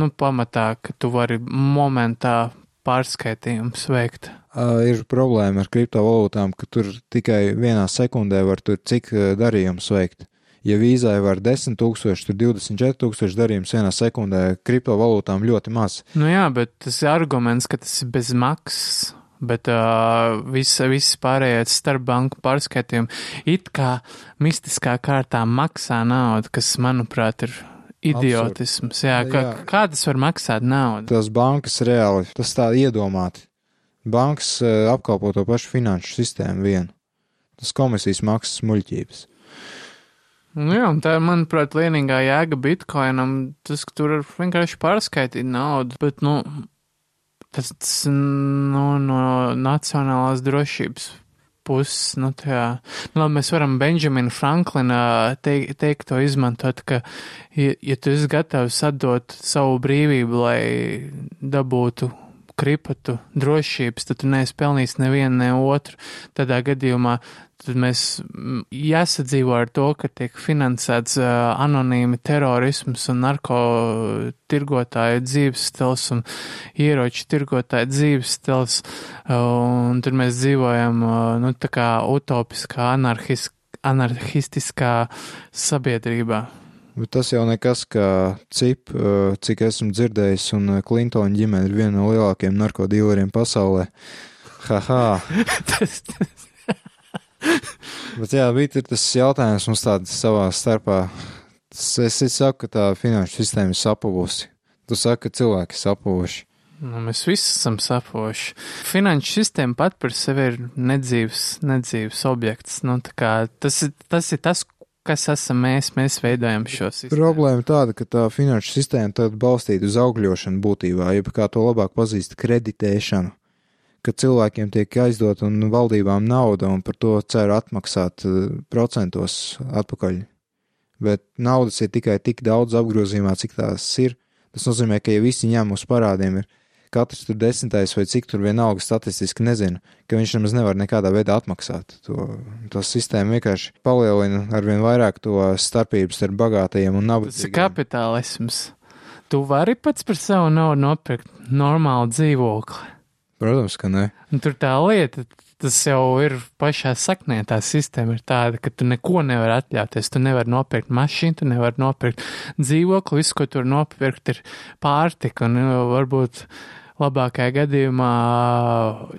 Speaker 2: nu, pamatā, ka tu vari momentā pārskaitījumus veikt.
Speaker 1: Uh, ir problēma ar kriptovalūtām, ka tur tikai vienā sekundē var tur cik darījumus veikt. Ja vīzai var 10 tūkstoši, tur 24 tūkstoši darījumus vienā sekundē, kriptovalūtām ļoti maz.
Speaker 2: Nu jā, bet tas ir arguments, ka tas ir bez maksas. Bet uh, viss, viss pārējais starp banku pārskaitījumi it kā mistiskā kārtā maksā naudu, kas, manuprāt, ir idiotisms. Jā, kā,
Speaker 1: Jā.
Speaker 2: kā tas var maksāt naudu?
Speaker 1: Tas bankas reāli, tas tā iedomāti. Bankas uh, apkalpo to pašu finanšu sistēmu vienu. Tas komisijas maksas muļķības.
Speaker 2: Nu jā, un tā ir, manuprāt, vienīgā jēga bitkoinam, tas, ka tur vienkārši pārskaitīt naudu, bet, nu, tas, tas nu, no nacionālās drošības puses, nu, tajā, nu, labi, mēs varam Benjamina Franklina teik, teikt to izmantot, ka, ja, ja tu esi gatavs atdot savu brīvību, lai dabūtu kripatu drošības, tad tu neesi pelnījis nevienu ne otru. Tādā gadījumā tad mēs mm, jāsadzīvo ar to, ka tiek finansēts uh, anonīmi terorisms un narkotirgotāju dzīves stils un ieroču tirgotāju dzīves stils, uh, un tur mēs dzīvojam, uh, nu, tā kā utopiskā, anarhis, anarchistiskā sabiedrībā.
Speaker 1: Bet tas jau nekas, kā cip, cik esmu dzirdējis, un Klintona ģimene ir viena no lielākajiem narkodīleriem pasaulē. Haha!
Speaker 2: tas, <laughs> tas,
Speaker 1: Bet jā, bija tas jautājums mums tāds savā starpā. Es es saku, ka tā finanšu sistēma ir sapuvusi. Tu saki, ka cilvēki ir sapuvuši.
Speaker 2: Nu, mēs visi esam sapoši. Finanšu sistēma pat par sevi ir nedzīvs, nedzīvs objekts. Nu, tā kā tas, ir, tas ir tas, kas esam mēs. Mēs veidojam šo sistēmu.
Speaker 1: Problēma tāda, ka tā finanšu sistēma tad balstīta uz augļošanu būtībā, jeb kā to labāk pazīst, kreditēšanu. Ka cilvēkiem tiek aizdot un valdībām nauda un par to cer atmaksāt eh, procentos atpakaļ. Bet naudas ir tikai tik daudz apgrozījumā, cik tās ir. Tas nozīmē, ka ja visi ņem uz parādiem, ir katrs tur desmitais vai cik tur vienalga statistiski nezinu, ka viņš nemaz nevar nekādā veidā atmaksāt. To, to sistēmu vienkārši palielina arvien vairāk to starpību starp bagātajiem un nabadzīgiem.
Speaker 2: Tas ir kapitālisms. Tu vari pats par savu naudu nopirkt normālu dzīvokli.
Speaker 1: Protams, ka nē.
Speaker 2: Un tur tā lieta, tas jau ir pašā saknē. Tā sistēma ir tāda, ka tu neko nevari atļauties. Tu nevari nopirkt mašīnu, tu nevari nopirkt dzīvokli. Viss, ko tur nopirkt, ir pārtika un uh, varbūt labākajā gadījumā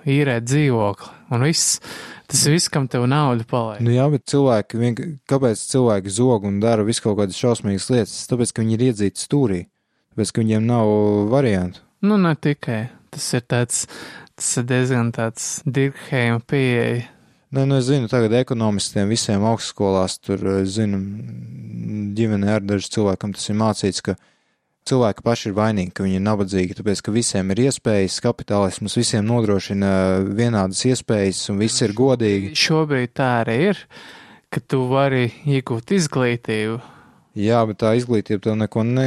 Speaker 2: īrēt dzīvokli. Un viss, tas viss, kam tev nauda paliek.
Speaker 1: Nu jā, bet cilvēki, vien, kāpēc cilvēki zog un dara visu kaut kādas šausmīgas lietas? Tāpēc, ka viņi ir iedzīti stūrī, tāpēc, ka viņiem nav variantu.
Speaker 2: Nu, ne tikai. Tas ir tāds, tas ir diezgan tāds dirkheima pieeja.
Speaker 1: Nē, nu es zinu, tagad ekonomistiem visiem augstskolās tur, es zinu, ģimenē ar dažu cilvēkam tas ir mācīts, ka cilvēki paši ir vainīgi, ka viņi ir nabadzīgi, tāpēc, ka visiem ir iespējas, kapitālisms visiem nodrošina vienādas iespējas un viss ir godīgi.
Speaker 2: Šobrīd tā arī ir, ka tu vari iegūt izglītību.
Speaker 1: Jā, bet tā izglītība tev neko ne,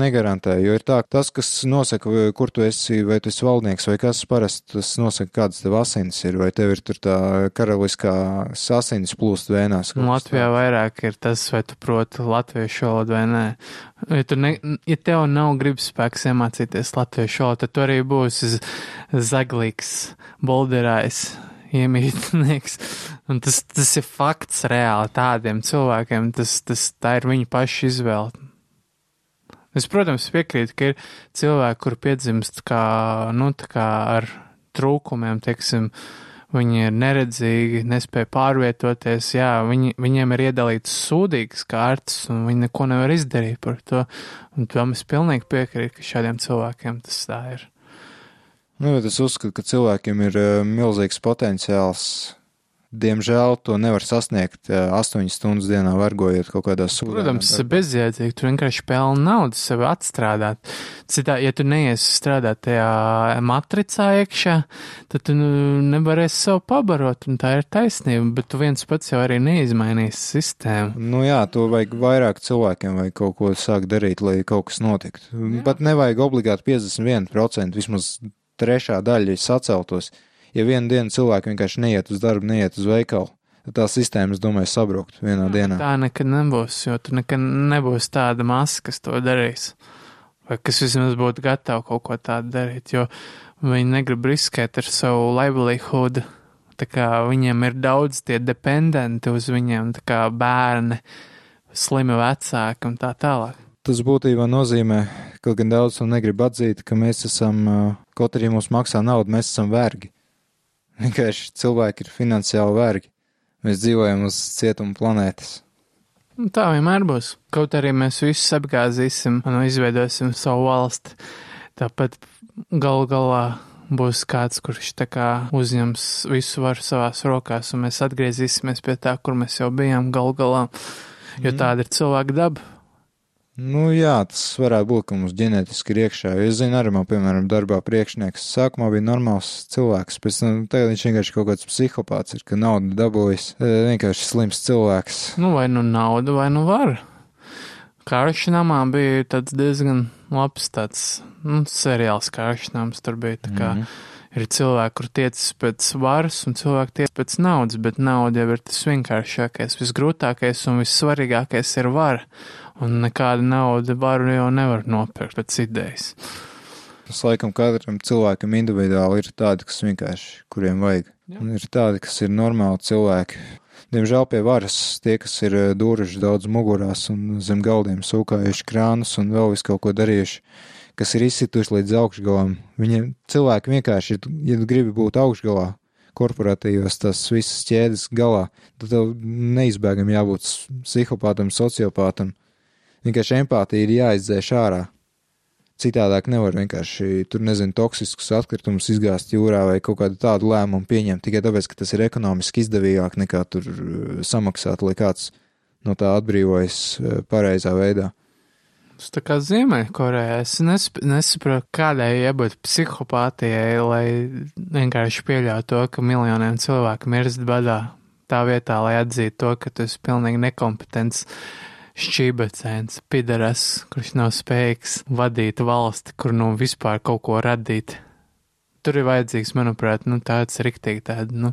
Speaker 1: negarantē, jo ir tā, tas, kas nosaka, kur tu esi, vai tu esi valdnieks, vai kas parasti tas nosaka, kādas tev asinis ir, vai tev ir tur tā karaliskā asinis plūst vēnās.
Speaker 2: Nu, Latvijā tā. vairāk ir tas, vai tu proti latviešu valodu vai nē. Ja, tu ne, ja tev nav gribas spēks iemācīties latviešu valodu, tad tu arī būsi zaglīgs, bolderājs iemītnieks. Un tas, tas ir fakts reāli tādiem cilvēkiem, tas, tas, tā ir viņa paša izvēle. Es, protams, piekrītu, ka ir cilvēki, kur piedzimst kā, nu, kā ar trūkumiem, teiksim, viņi ir neredzīgi, nespēja pārvietoties, jā, viņi, viņiem ir iedalīts sūdīgas kārtas, un viņi neko nevar izdarīt par to. Un tam es pilnīgi piekrītu, ka šādiem cilvēkiem tas tā ir.
Speaker 1: Nu, es uzskatu, ka cilvēkiem ir uh, milzīgs potenciāls. Diemžēl to nevar sasniegt uh, astoņas stundas dienā, vergojot kaut kādā sūdā.
Speaker 2: Protams, tas ir bezjēdzīgi. Tu vienkārši pelni naudu sev atstrādāt. Citā, ja tu neiesi strādāt tajā matricā iekšā, tad tu nu, nevarēsi sev pabarot, un tā ir taisnība, bet tu viens pats jau arī neizmainīsi sistēmu.
Speaker 1: Nu jā, to vajag vairāk cilvēkiem, vai kaut ko sākt darīt, lai kaut kas notiktu. Jā. Pat nevajag obligāti 51%, vismaz trešā daļa saceltos, ja vienu dienu cilvēki vienkārši neiet uz darbu, neiet uz veikalu. Tad tā sistēma, es domāju, sabrukt vienā Jā, dienā.
Speaker 2: Tā nekad nebūs, jo tur nekad nebūs tāda masa, kas to darīs. Vai kas vismaz būtu gatavi kaut ko tādu darīt, jo viņi negrib riskēt ar savu livelihood. Tā kā viņiem ir daudz tie dependenti uz viņiem, tā kā bērni, slimi vecāki un tā tālāk.
Speaker 1: Tas būtībā nozīmē, kaut gan daudz to negrib atzīt, ka mēs esam Kaut arī mums maksā naudu, mēs esam vergi. Vienkārši cilvēki ir finansiāli vergi. Mēs dzīvojam uz cietuma planētas.
Speaker 2: Nu, tā vienmēr būs. Kaut arī mēs visus apgāzīsim un izveidosim savu valsti. Tāpat gal galā būs kāds, kurš tā kā uzņems visu varu savās rokās, un mēs atgriezīsimies pie tā, kur mēs jau bijām gal galā. Jo mm. tāda ir cilvēka daba.
Speaker 1: Nu, jā, tas varētu būt, ka mums ģenētiski ir iekšā. Es zinu, arī man, piemēram, darbā priekšnieks sākumā bija normāls cilvēks, pēc tam tagad viņš vienkārši kaut kāds psihopāts ir, ka naudu dabūjis. E, vienkārši slims cilvēks.
Speaker 2: Nu, vai nu naudu, vai nu var. Kāršanamā bija tāds diezgan labs tāds, nu, seriāls kāršanams tur bija tā kā. Mm -hmm ir cilvēki, kur tiecas pēc varas, un cilvēki tiecas pēc naudas, bet nauda jau ir tas vienkāršākais, visgrūtākais un vissvarīgākais ir vara un nekāda nauda varu jau nevar nopirkt pēc idejas.
Speaker 1: Tas laikam katram cilvēkam individuāli ir tādi, kas vienkārši, kuriem vajag. Jā. Un ir tādi, kas ir normāli cilvēki. Diemžēl pie varas tie, kas ir eh, dūruši daudz mugurās un zem galdiem sūkājuši krānus un vēl visu kaut ko darījuši, kas ir izsituši līdz augšgalam. Viņiem cilvēki vienkārši, ja tu gribi būt augšgalā, korporatīvos tas visas ķēdes galā, tad tev neizbēgami jābūt psihopātam, sociopātam, Vienkārši empātija ir jāizdzēš ārā. Citādāk nevar vienkārši tur, nezinu, toksiskus atkritumus izgāzt jūrā vai kaut kādu tādu lēmumu pieņemt tikai tāpēc, ka tas ir ekonomiski izdevīgāk nekā tur uh, samaksāt, lai kāds no tā atbrīvojas uh, pareizā veidā.
Speaker 2: Tas tā kā Ziemeļkorejā. Es nesp nesaprotu, kādai jābūt psihopātijai, lai vienkārši pieļautu to, ka miljoniem cilvēku mirst badā. Tā vietā, lai atzītu to, ka tu esi pilnīgi nekompetents šķībecēns, pidaras, kurš nav spējīgs vadīt valsti, kur nu vispār kaut ko radīt. Tur ir vajadzīgs, manuprāt, nu tāds riktīgi tāda, nu,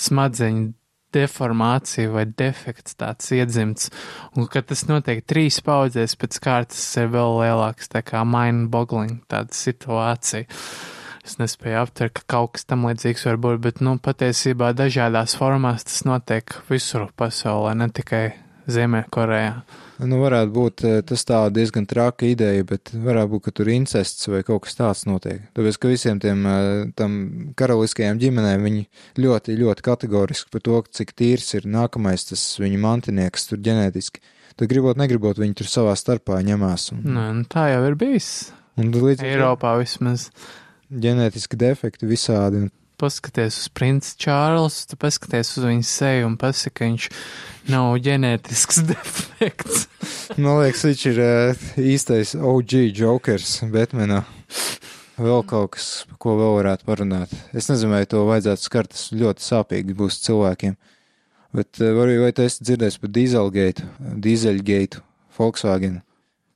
Speaker 2: smadzeņu deformācija vai defekts tāds iedzimts, un kad tas notiek trīs paudzēs pēc kārtas, ir vēl lielāks tā kā mind-boggling tāda situācija. Es nespēju aptvert, ka kaut kas tam līdzīgs var būt, bet, nu, patiesībā dažādās formās tas notiek visur pasaulē, ne tikai Ziemeļkorejā.
Speaker 1: Nu, varētu būt eh, tas tā diezgan traka ideja, bet varētu būt, ka tur incests vai kaut kas tāds notiek. Tāpēc, ka visiem tiem eh, tam karaliskajām ģimenēm viņi ļoti, ļoti kategoriski par to, cik tīrs ir nākamais tas viņu mantinieks tur ģenētiski. Tad gribot, negribot, viņi tur savā starpā ņemās. Un,
Speaker 2: Nē, nu, tā jau ir bijis.
Speaker 1: un līdz
Speaker 2: Eiropā vismaz.
Speaker 1: ģenētiski defekti visādi. Un,
Speaker 2: Paskaties uz princi Čārlzu, tu paskaties uz viņa seju un pasaki, ka viņš nav ģenētisks <laughs> defekts.
Speaker 1: man liekas, viņš ir eh, īstais OG jokers Batmanā. Vēl kaut kas, ko vēl varētu parunāt. Es nezinu, vai to vajadzētu skart, tas ļoti sāpīgi būs cilvēkiem. Bet eh, vai, vai tu esi dzirdējis par dīzelgeitu, dīzeļgeitu, Volkswagen?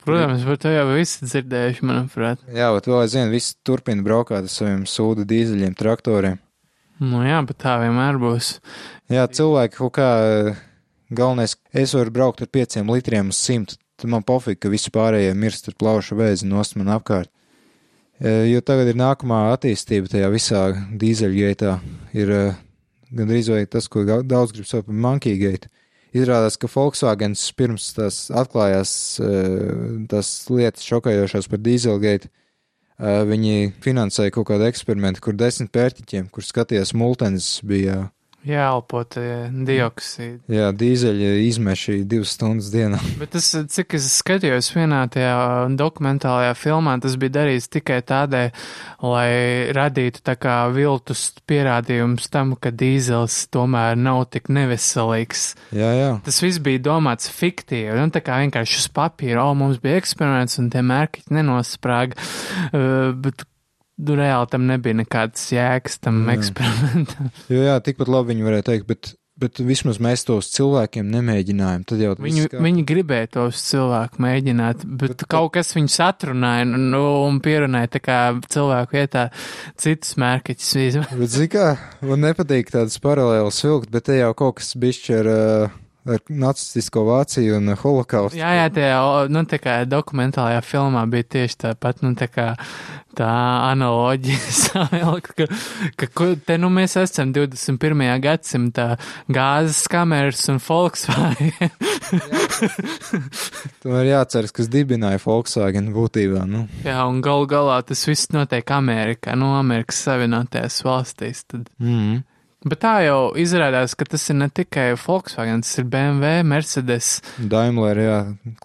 Speaker 2: Protams, par to jau visi dzirdējuši, manuprāt.
Speaker 1: Jā, bet vēl aizvien viss turpina braukāt ar saviem sūdu dīzeļiem, traktoriem.
Speaker 2: Nu jā, bet tā vienmēr būs.
Speaker 1: Jā, cilvēki kaut kā galvenais, es varu braukt ar pieciem litriem uz simtu, tad man pofīgi, ka visi pārējie mirst ar plaušu vēzi nost man apkārt. Eh, Jo tagad ir nākamā attīstība tajā visā dīzeļgaitā, ir eh, gandrīz vai tas, ko daudz grib saukt par monkey gate. Izrādās, ka Volkswagens pirms tās atklājās eh, tās lietas šokējošās par dīzelgeitu, eh, viņi finansēja kaut kādu eksperimentu, kur desmit pērtiķiem, kur skatījās multens, bija
Speaker 2: Jāelpot dioksīdu.
Speaker 1: Jā, dīzeļa izmeši divas stundas dienā. <laughs>
Speaker 2: Bet tas, cik es skatījos vienā tajā dokumentālajā filmā, tas bija darīts tikai tādēļ, lai radītu tā kā viltus pierādījums tam, ka dīzels tomēr nav tik neveselīgs.
Speaker 1: Jā, jā.
Speaker 2: Tas viss bija domāts fiktīvi, nu tā kā vienkārši uz papīra, o, mums bija eksperiments un tie mērķi nenosprāga, uh, bet nu, reāli tam nebija nekādas jēgas tam
Speaker 1: Jā.
Speaker 2: eksperimentam. <laughs>
Speaker 1: Jo, jā, tikpat labi viņi varēja teikt, bet, bet vismaz mēs tos cilvēkiem nemēģinājām. Tad jau
Speaker 2: Viņi,
Speaker 1: kā-
Speaker 2: viņi gribēja tos cilvēku mēģināt, bet, bet kaut kas viņus atrunāja nu, un pierunāja tā kā cilvēku vietā citus mērķus.
Speaker 1: Bet, zini, kā man nepatīk tādas paralēlas vilkt, bet te jau kaut kas bišķi ar, uh, ar nacistisko Vāciju un holokaustu.
Speaker 2: Jā, jā, tajā, nu, kā dokumentālajā filmā bija tieši tāpat, nu, tā kā tā analoģija <laughs> savilkt, ka, ka ko- te, nu, mēs esam 21. gadsimtā gāzes kameras un Volkswagen. <laughs>
Speaker 1: Tomēr jāceras, kas dibināja Volkswagen būtībā. Nu.
Speaker 2: jā, un gal galā tas viss notiek Amerikā, nu, Amerikas Savienotajās valstīs. Tad.
Speaker 1: Mm.
Speaker 2: Bet tā jau izrādās, ka tas ir ne tikai Volkswagen, tas ir BMW, Mercedes.
Speaker 1: Daimler, jā,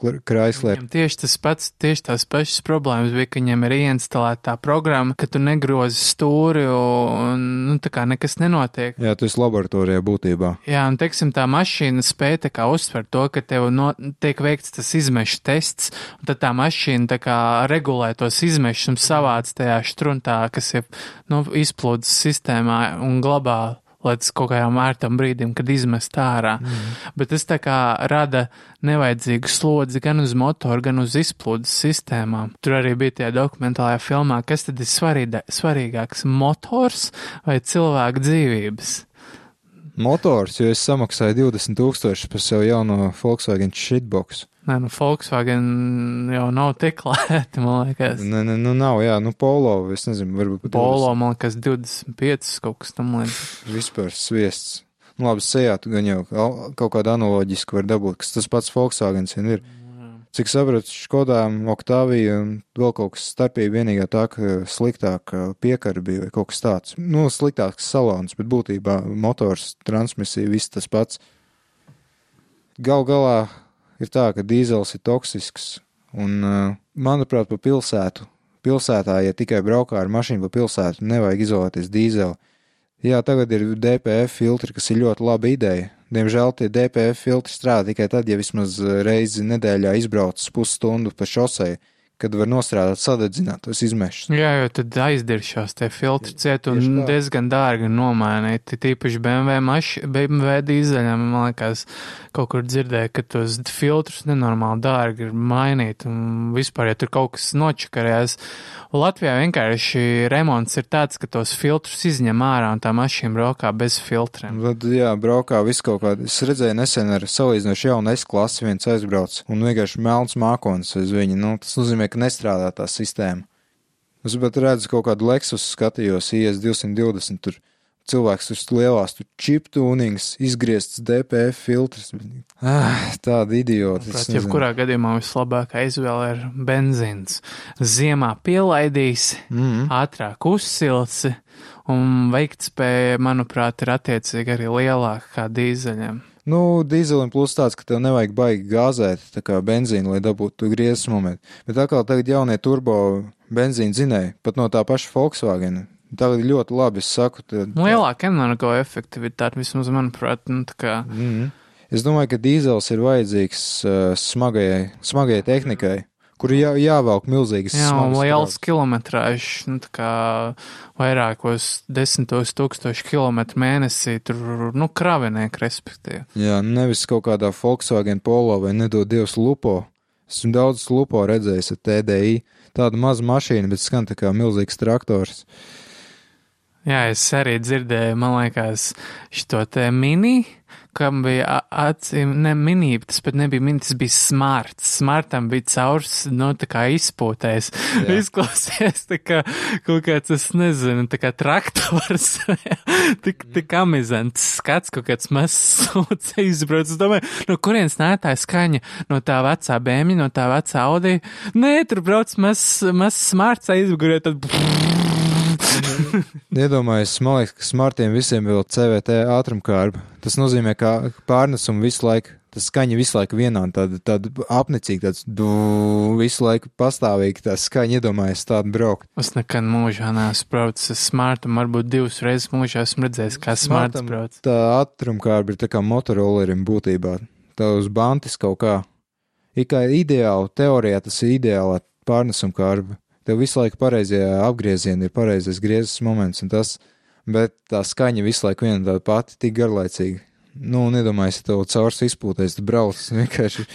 Speaker 1: Chrysler.
Speaker 2: Viņam tieši tas pats, tieši tās pašas problēmas bija, ka viņam ir ieinstalēta tā programma, ka tu negrozi stūri un, nu, tā kā nekas nenotiek.
Speaker 1: Jā, tu esi laboratorijā būtībā.
Speaker 2: Jā, un, teiksim, tā mašīna spēja tā kā uzsvert to, ka tev no, tiek veikts tas izmešu tests, un tad tā mašīna tā kā regulē tos izmešus un savāc tajāštruntā, kas ir, nu, izplūdes sistēmā un glabā līdz kaut kādam ērtam brīdim, kad izmest ārā. Mm. Bet tas tā kā rada nevajadzīgu slodzi gan uz motoru, gan uz izplūdes sistēmām. Tur arī bija tajā dokumentālajā filmā, kas tad ir svarīga, svarīgāks - motors vai cilvēka dzīvības.
Speaker 1: Motors, jo es samaksāju 20 tūkstošus par sev jauno Volkswagen shitbox.
Speaker 2: Nē, nu, Volkswagen jau nav tik lēti, man liekas.
Speaker 1: Nē, nē, nu nav, jā, nu polo, es nezinu, varbūt
Speaker 2: Polo, man liekas, 25 kaut kas tam līdzīgs.
Speaker 1: vispār sviests. Nu, labi, sejā tu gan jau kaut kādu analoģisku var dabūt, kas tas pats Volkswagens vien ir. Cik sapratu, Škodām, Oktāvija un vēl kaut kas starpība vienīgā tā, ka sliktāk piekara bija vai kaut kas tāds. Nu, sliktāks salons, bet būtībā motors, transmisija, viss tas pats. Gal galā ir tā, ka dīzels ir toksisks, un, uh, manuprāt, pa pilsētu, pilsētā, ja tikai braukā ar mašīnu pa pilsētu, nevajag izolēties dīzeli. Jā, tagad ir DPF filtri, kas ir ļoti laba ideja. Diemžēl tie DPF filtri strādā tikai tad, ja vismaz reizi nedēļā izbraucas pusstundu pa šosei, kad var nostrādāt, sadedzināt tos izmešus.
Speaker 2: Jā, jo tad aizdiršās tie filtri ciet un diezgan dārgi nomainīt. Tīpaši BMW, maš, BMW dīzeļam, man liekas, kaut kur dzirdēju, ka tos filtrus nenormāli dārgi ir mainīt un vispār, ja tur kaut kas nočakarējās. Latvijā vienkārši remonts ir tāds, ka tos filtrus izņem ārā un tā mašīna braukā bez filtriem.
Speaker 1: Tad, jā, braukā viss kaut kādā. Es redzēju nesen ar salīdzinoši jaunu S klasi viens aizbrauc un vienkārši melns mākonis uz viņa. Nu, tas nozīmē, ka nestrādā tā sistēma. Es pat redzu kaut kādu Lexus skatījos, IS 220, tur cilvēks tur lielās, tur čiptūnings, izgriezts DPF filtrs. Ah, tāda idiota. nezinu.
Speaker 2: jebkurā gadījumā vislabākā izvēle ir benzīns. Ziemā pielaidīs,
Speaker 1: Mhm.
Speaker 2: ātrāk uzsilsi, un veiktspēja, manuprāt, ir attiecīgi arī lielāka kā dīzeļiem.
Speaker 1: Nu, dīzelim plus tāds, ka tev nevajag baigi gāzēt, tā kā benzīnu, lai dabūtu griezes momentu. Bet atkal tagad jaunie turbo benzīna zinēji, pat no tā paša Volkswagen. Tagad ļoti labi es saku. Tad,
Speaker 2: Lielāka energoefektivitāte, vismaz, manuprāt, nu, kā.
Speaker 1: Mm. Es domāju, ka dīzels ir vajadzīgs uh, smagajai, smagajai tehnikai, kur jā, jāvelk milzīgas
Speaker 2: Jā, un liels kilometrāžs, nu, tā kā vairākos desmitos tūkstošu kilometru mēnesī, tur, nu, kravinieki, respektīvi.
Speaker 1: Jā, nevis kaut kādā Volkswagen polo vai nedod Dievs lupo. Esmu daudz lupo redzējis ar TDI. Tāda maza mašīna, bet skan tā kā milzīgs traktors.
Speaker 2: Jā, es arī dzirdēju, man liekas, šo te mini, kam bija acīm, ne mini, tas pat nebija mini, tas bija smarts. Smartam bija caurs, nu, tā kā izpūtējis.
Speaker 1: Jā. <laughs>
Speaker 2: Izklausies tā kā kaut kāds, es nezinu, tā kā traktors. <laughs> tik, tik amizants skats, kaut kāds mazs sūds <laughs> izbrauc. Es domāju, no kurienes nāk tā skaņa? No tā vecā bēmja, no tā vecā Audi? Nē, tur brauc mazs, mazs smarts aizmugurē, tad. <laughs>
Speaker 1: Iedomājieties, man liekas, ka smartiem visiem vēl CVT ātrumkārba. Tas nozīmē, ka pārnesumu visu laiku, tas skaņa visu laiku vienā, tāda, tāda apnicīga, tāds du, visu laiku pastāvīgi tā skaņa, iedomājieties tādu braukt.
Speaker 2: Es nekad mūžā neesmu braucis ar smartam, varbūt divas reizes mūžā esmu redzējis, kā smarts brauc.
Speaker 1: Tā ātrumkārba ir tā kā motorolerim būtībā. Tā uz bantis kaut kā. Ir kā ideāli, teorijā tas ir ideāli pārnesumu kārba. Tev visu laiku pareizajā apgriezienā ir pareizais griezes moments, un tas, bet tā skaņa visu laiku viena tāda pati, tik garlaicīga. Nu, nedomājies, ja tev caurs izpūties, tu brauc vienkārši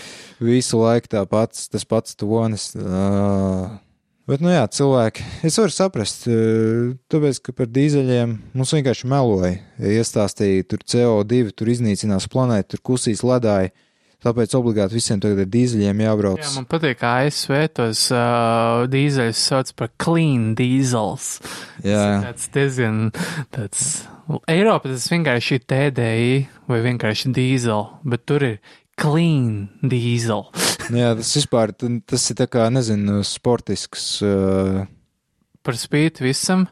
Speaker 1: visu laiku tā pats, tas pats tonis. Uh, Bet, nu jā, cilvēki, es varu saprast, eh, tāpēc, ka par dīzeļiem mums vienkārši meloja. Iestāstīja, tur CO2, tur iznīcinās planētu, tur kusīs ledāji. Tāpēc obligāti visiem tagad ar dīzeļiem jābrauc.
Speaker 2: Jā, man patīk, kā ASV tos uh, dīzeļus sauc par clean diesels.
Speaker 1: Jā.
Speaker 2: Tas ir diezgan tāds. Eiropa tas vienkārši ir TDI vai vienkārši dīzel, bet tur ir clean diesel.
Speaker 1: jā, tas vispār, tas ir tā kā, nezinu, sportisks. Uh,
Speaker 2: Par spīti visam,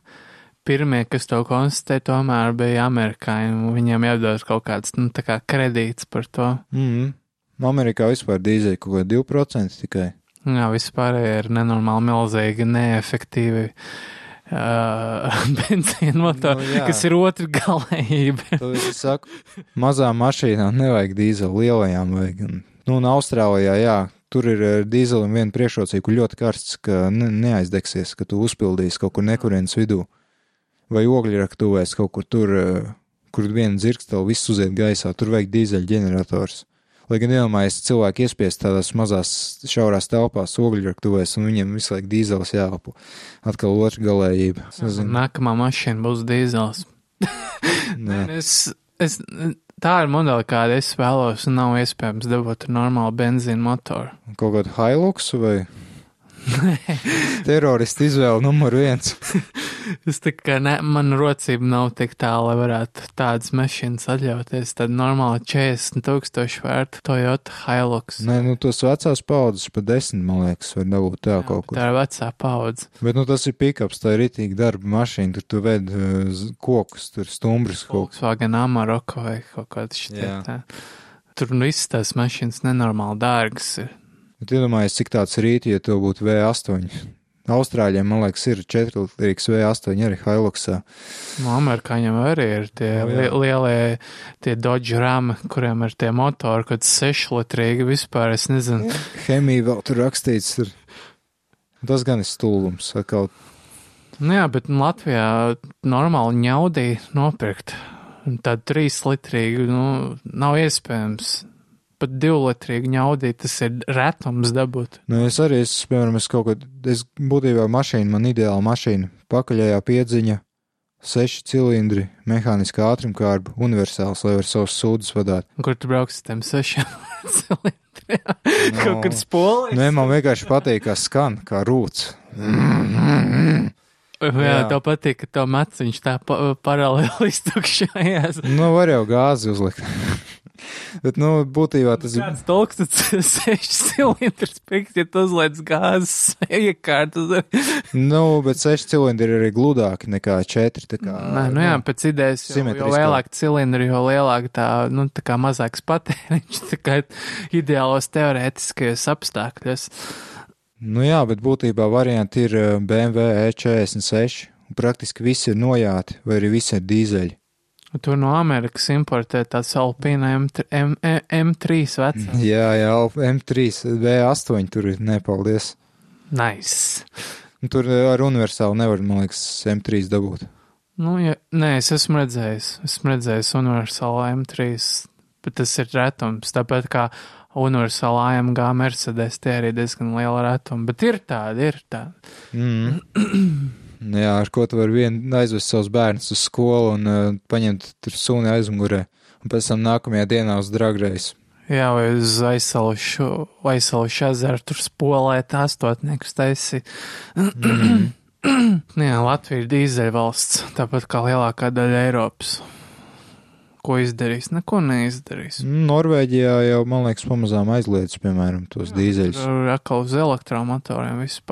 Speaker 2: pirmie, kas to konstatē, tomēr bija amerikāņi, viņiem jādod kaut kāds, nu, kā kredīts par to.
Speaker 1: mm, Amerikā vispār dīzeļi kaut kādi 2% tikai.
Speaker 2: Jā, vispār ir nenormāli milzīgi, neefektīvi. Uh, <laughs> benzīna motori,
Speaker 1: Nu,
Speaker 2: nu,
Speaker 1: jā.
Speaker 2: kas ir otra galējība.
Speaker 1: Es saku, mazām mašīnām nevajag dīzeļu, lielajām vajag. Nu, un Austrālijā, jā, tur ir ar dīzelim viena priekšrocība, kur ļoti karsts, ka ne, neaizdegsies, ka tu uzpildīsi kaut kur nekurienes vidū. Vai ogļraktuvēs kaut kur tur, kur viena dzirkstela viss uziet gaisā, tur vajag dīzeļu ģenerators. Lai gan iedomājas cilvēki iespiest tādās mazās šaurās telpās ogļraktuvēs, un viņiem visu laiku dīzels jāelpo. Atkal otra galējība. Es nezinu,
Speaker 2: Nākamā mašīna būs dīzels.
Speaker 1: nē. <laughs>
Speaker 2: Es, es, tā ir modeļa, kāda es vēlos, un nav iespējams dabūt normālu benzīnu motoru.
Speaker 1: Kaut kādu Hilux vai <laughs> teroristu izvēle numur viens. <laughs>
Speaker 2: Es tā kā ne, man rocība nav tik tālu, lai varētu tādas mašīnas atļauties. Tad normāli 40 tūkstoši vērta Toyota Hilux.
Speaker 1: Nē, nu tos vecās paudzes pa desmit, man liekas, var dabūt tā kaut kur.
Speaker 2: Tā ir vecā paudze.
Speaker 1: Bet, nu, tas ir pikaps, tā ir ritīgi darba mašīna, tur tu ved uh, kokus, tur stumbrus kaut kas.
Speaker 2: Volkswagen Amarok vai kaut kāds šitie
Speaker 1: Jā.
Speaker 2: tā. Tur nu viss tās mašīnas nenormāli dārgas ir.
Speaker 1: Bet iedomājies, cik tāds rīti, ja tev būtu V8. Austrāļiem, man liekas, ir 4 līdzīgs V8 arī Hiluxā.
Speaker 2: No amerikāņiem arī ir tie
Speaker 1: O, jā.
Speaker 2: li lielie, tie Dodge Ram, kuriem ir tie motori, kad 6 litrīgi vispār, es nezinu.
Speaker 1: Hemija vēl tur rakstīts, tur Tas gan ir stulbums. Atkal
Speaker 2: Nu jā, bet Latvijā normāli ņaudī nopirkt. Tādu trīs litrīgu, nu, nav iespējams. Pat divu litrīgu ņaudī tas ir retums dabūt.
Speaker 1: Nu, es arī, es, piemēram, es kaut ko, es būtībā mašīna, man ideāla mašīna, pakaļējā piedziņa, seši cilindri, mehāniskā ātrumkārba, universāls, lai var savus sūdzes vadīt.
Speaker 2: Un Kur tu brauksi ar tiem sešiem <laughs> cilindriem? Kaut kur spolī.
Speaker 1: Nē, man vienkārši patīk, kā skan, kā rūts.
Speaker 2: Jā, jā.
Speaker 1: Jā.
Speaker 2: tev patīk, ka tev maciņš tā pa paralēli iztukšājās. <laughs>
Speaker 1: Nu, var jau gāzi uzlikt. Bet, nu, būtībā tas ir.
Speaker 2: Kāds tolks, tad <laughs> seši cilindrs piks, ja tu uzliec gāzes iekārtu. <laughs>
Speaker 1: Nu, bet seši cilindri ir arī gludāki nekā četri. Kā,
Speaker 2: Nē, nu jā, pēc idejas, jo, jo
Speaker 1: simetriskā.
Speaker 2: lielāka cilindra, jo lielāka tā, nu, tā kā mazāks patēriņš, tā kā ideālos teorētiskajos apstākļos.
Speaker 1: Nu jā, bet būtībā varianti ir eh, BMW E46. un Praktiski visi ir nojāti, vai arī visi ir dīzeļi.
Speaker 2: Tur no Amerikas importē tāds Alpina M3, M, M, M3 vecā.
Speaker 1: Jā, jā, M3, V8 tur ir nepaldies.
Speaker 2: Nice.
Speaker 1: Tur eh, ar universālu nevar, man liekas, M3 dabūt.
Speaker 2: Nu, ja, nē, es esmu redzējis, esmu redzējis universālu M3, bet tas ir retums, tāpēc kā universāla AMG Mercedes, tie arī diezgan liela retuma, bet ir tādi, ir tādi.
Speaker 1: Mm. <clears throat> jā, ar ko tu vari vien aizvest savus bērnus uz skolu un uh, paņemt tur suni aizmugurē. Un pēc tam nākamajā dienā uz dragreiz.
Speaker 2: Jā, vai uz aizsalušu, aizsalušu ezeru tur spolēt astotniekus taisi.
Speaker 1: Mm. <clears throat>
Speaker 2: Jā, Latvija ir dīzeļvalsts, tāpat kā lielākā daļa Eiropas. Ko izdarīs? Neko neizdarīs.
Speaker 1: Norvēģijā jau, man liekas, pamazām aizliedz, piemēram, tos dīzeļus.
Speaker 2: Tur atkal uz elektromotoriem viss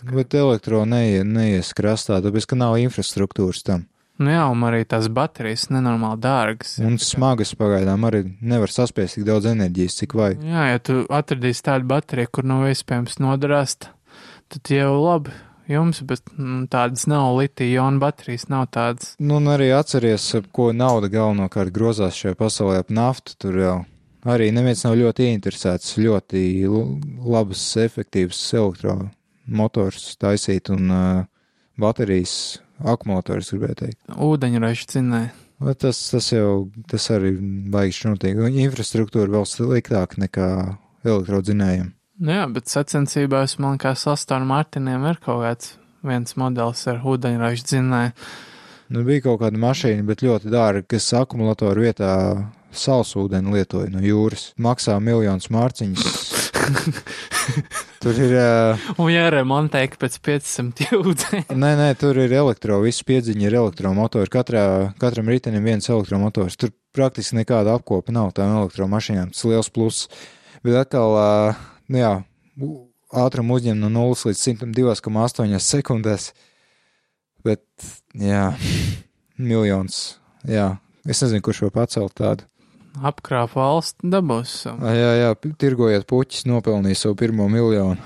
Speaker 2: pāriet.
Speaker 1: Bet elektro neie, neies krastā, tāpēc, ka nav infrastruktūras tam.
Speaker 2: Nu jā, un arī tās baterijas nenormāli dārgas.
Speaker 1: Un smagas pagaidām arī nevar saspiest tik daudz enerģijas, cik vajag.
Speaker 2: Jā, ja tu atradīsi tādu bateriju, kur nav iespējams nodarāst, tad jau labi jums, bet mm, tādas nav litija-iona baterijas, nav tādas.
Speaker 1: Nu, un arī atceries, ko nauda galvenokārt grozās šajā pasaulē ap naftu. Tur jau arī neviens nav ļoti ieinteresēts ļoti labas, efektīvas elektromotors taisīt un uh, baterijas akumulators, gribēju teikt.
Speaker 2: Ūdeņraža cinē.
Speaker 1: Bet Tas, tas jau tas arī baigš notiek. Un Infrastruktūra vēl sliktāk nekā elektrodzinējiem.
Speaker 2: Nu jā, bet sacensībās man kā sastāvā Martiniem ir kaut kāds viens modelis ar ūdeņraža dzinēju.
Speaker 1: Nu, bija kaut kāda mašīna, bet ļoti dārga, kas akumulatoru vietā salsūdeni lietoja no jūras. Maksā miljonus mārciņus. <laughs> tur ir. Uh,
Speaker 2: Un jāremontē pēc 500 ūdeņa. <laughs>
Speaker 1: nē, nē, tur ir elektro, viss piedziņa ir elektromotori. Katrā, katram ritenim viens elektromotors. Tur praktiski nekāda apkopa nav tām elektromašīnām. Tas liels pluss. Bet atkal, uh, nu jā, ātrumu uzņem no 0 līdz 102,8 sekundēs. Bet, jā, <laughs> miljons. Jā, es nezinu, kurš var pacelt tādu.
Speaker 2: Apkrāp valsts dabūs savu.
Speaker 1: Jā, jā, tirgojot puķis, nopelnīja savu pirmo miljonu.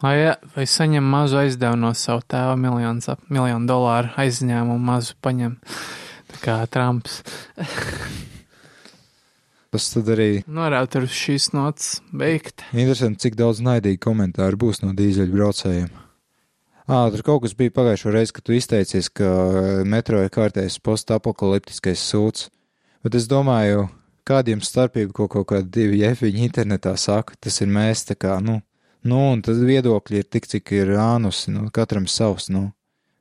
Speaker 2: Vai, jā, vai saņem mazu aizdevumu no savu tēva miljonu, miljonu dolāru aizņēmumu mazu paņem. Tā kā Trumps. <laughs>
Speaker 1: Tas tad arī
Speaker 2: Norāda uz šīs nots beigt.
Speaker 1: interesanti, cik daudz naidīgi komentāru būs no dīzeļu braucējiem. Ā, tur kaut kas bija pagājušo reizi, kad tu izteicies, ka metro ir kārtējs postapokaliptiskais sūds. Bet es domāju, kāda jums starpība, ko kaut kādi divi jefiņi internetā saka, tas ir mēs tā kā, nu, nu, un tad viedokļi ir tik, cik ir ānusi, nu, katram savs, nu,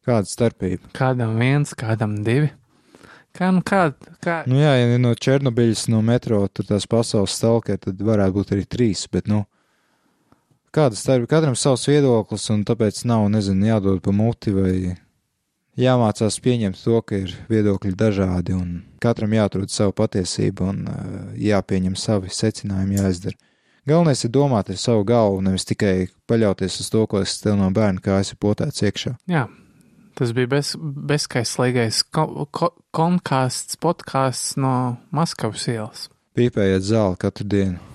Speaker 1: kāda starpība.
Speaker 2: Kādam viens, kādam divi. Kā, nu kā, kā,
Speaker 1: Nu jā, ja no Černobiļas, no metro, tur tās pasaules stalkē, tad varētu būt arī trīs, bet, nu, kāda starpība, katram savs viedoklis, un tāpēc nav, nezinu, jādod pa muti vai jāmācās pieņemt to, ka ir viedokļi dažādi, un katram jāatrod savu patiesību, un jāpieņem savi secinājumi, jāizdara. Galvenais ir domāt ar savu galvu, nevis tikai paļauties uz to, ko es tev no bērna kājas ir potēts iekšā.
Speaker 2: jā, tas bija bez, bezskaislīgais ko, ko, konkāsts, podkāsts no Maskavas ielas.
Speaker 1: Pīpējiet zāli katru dienu.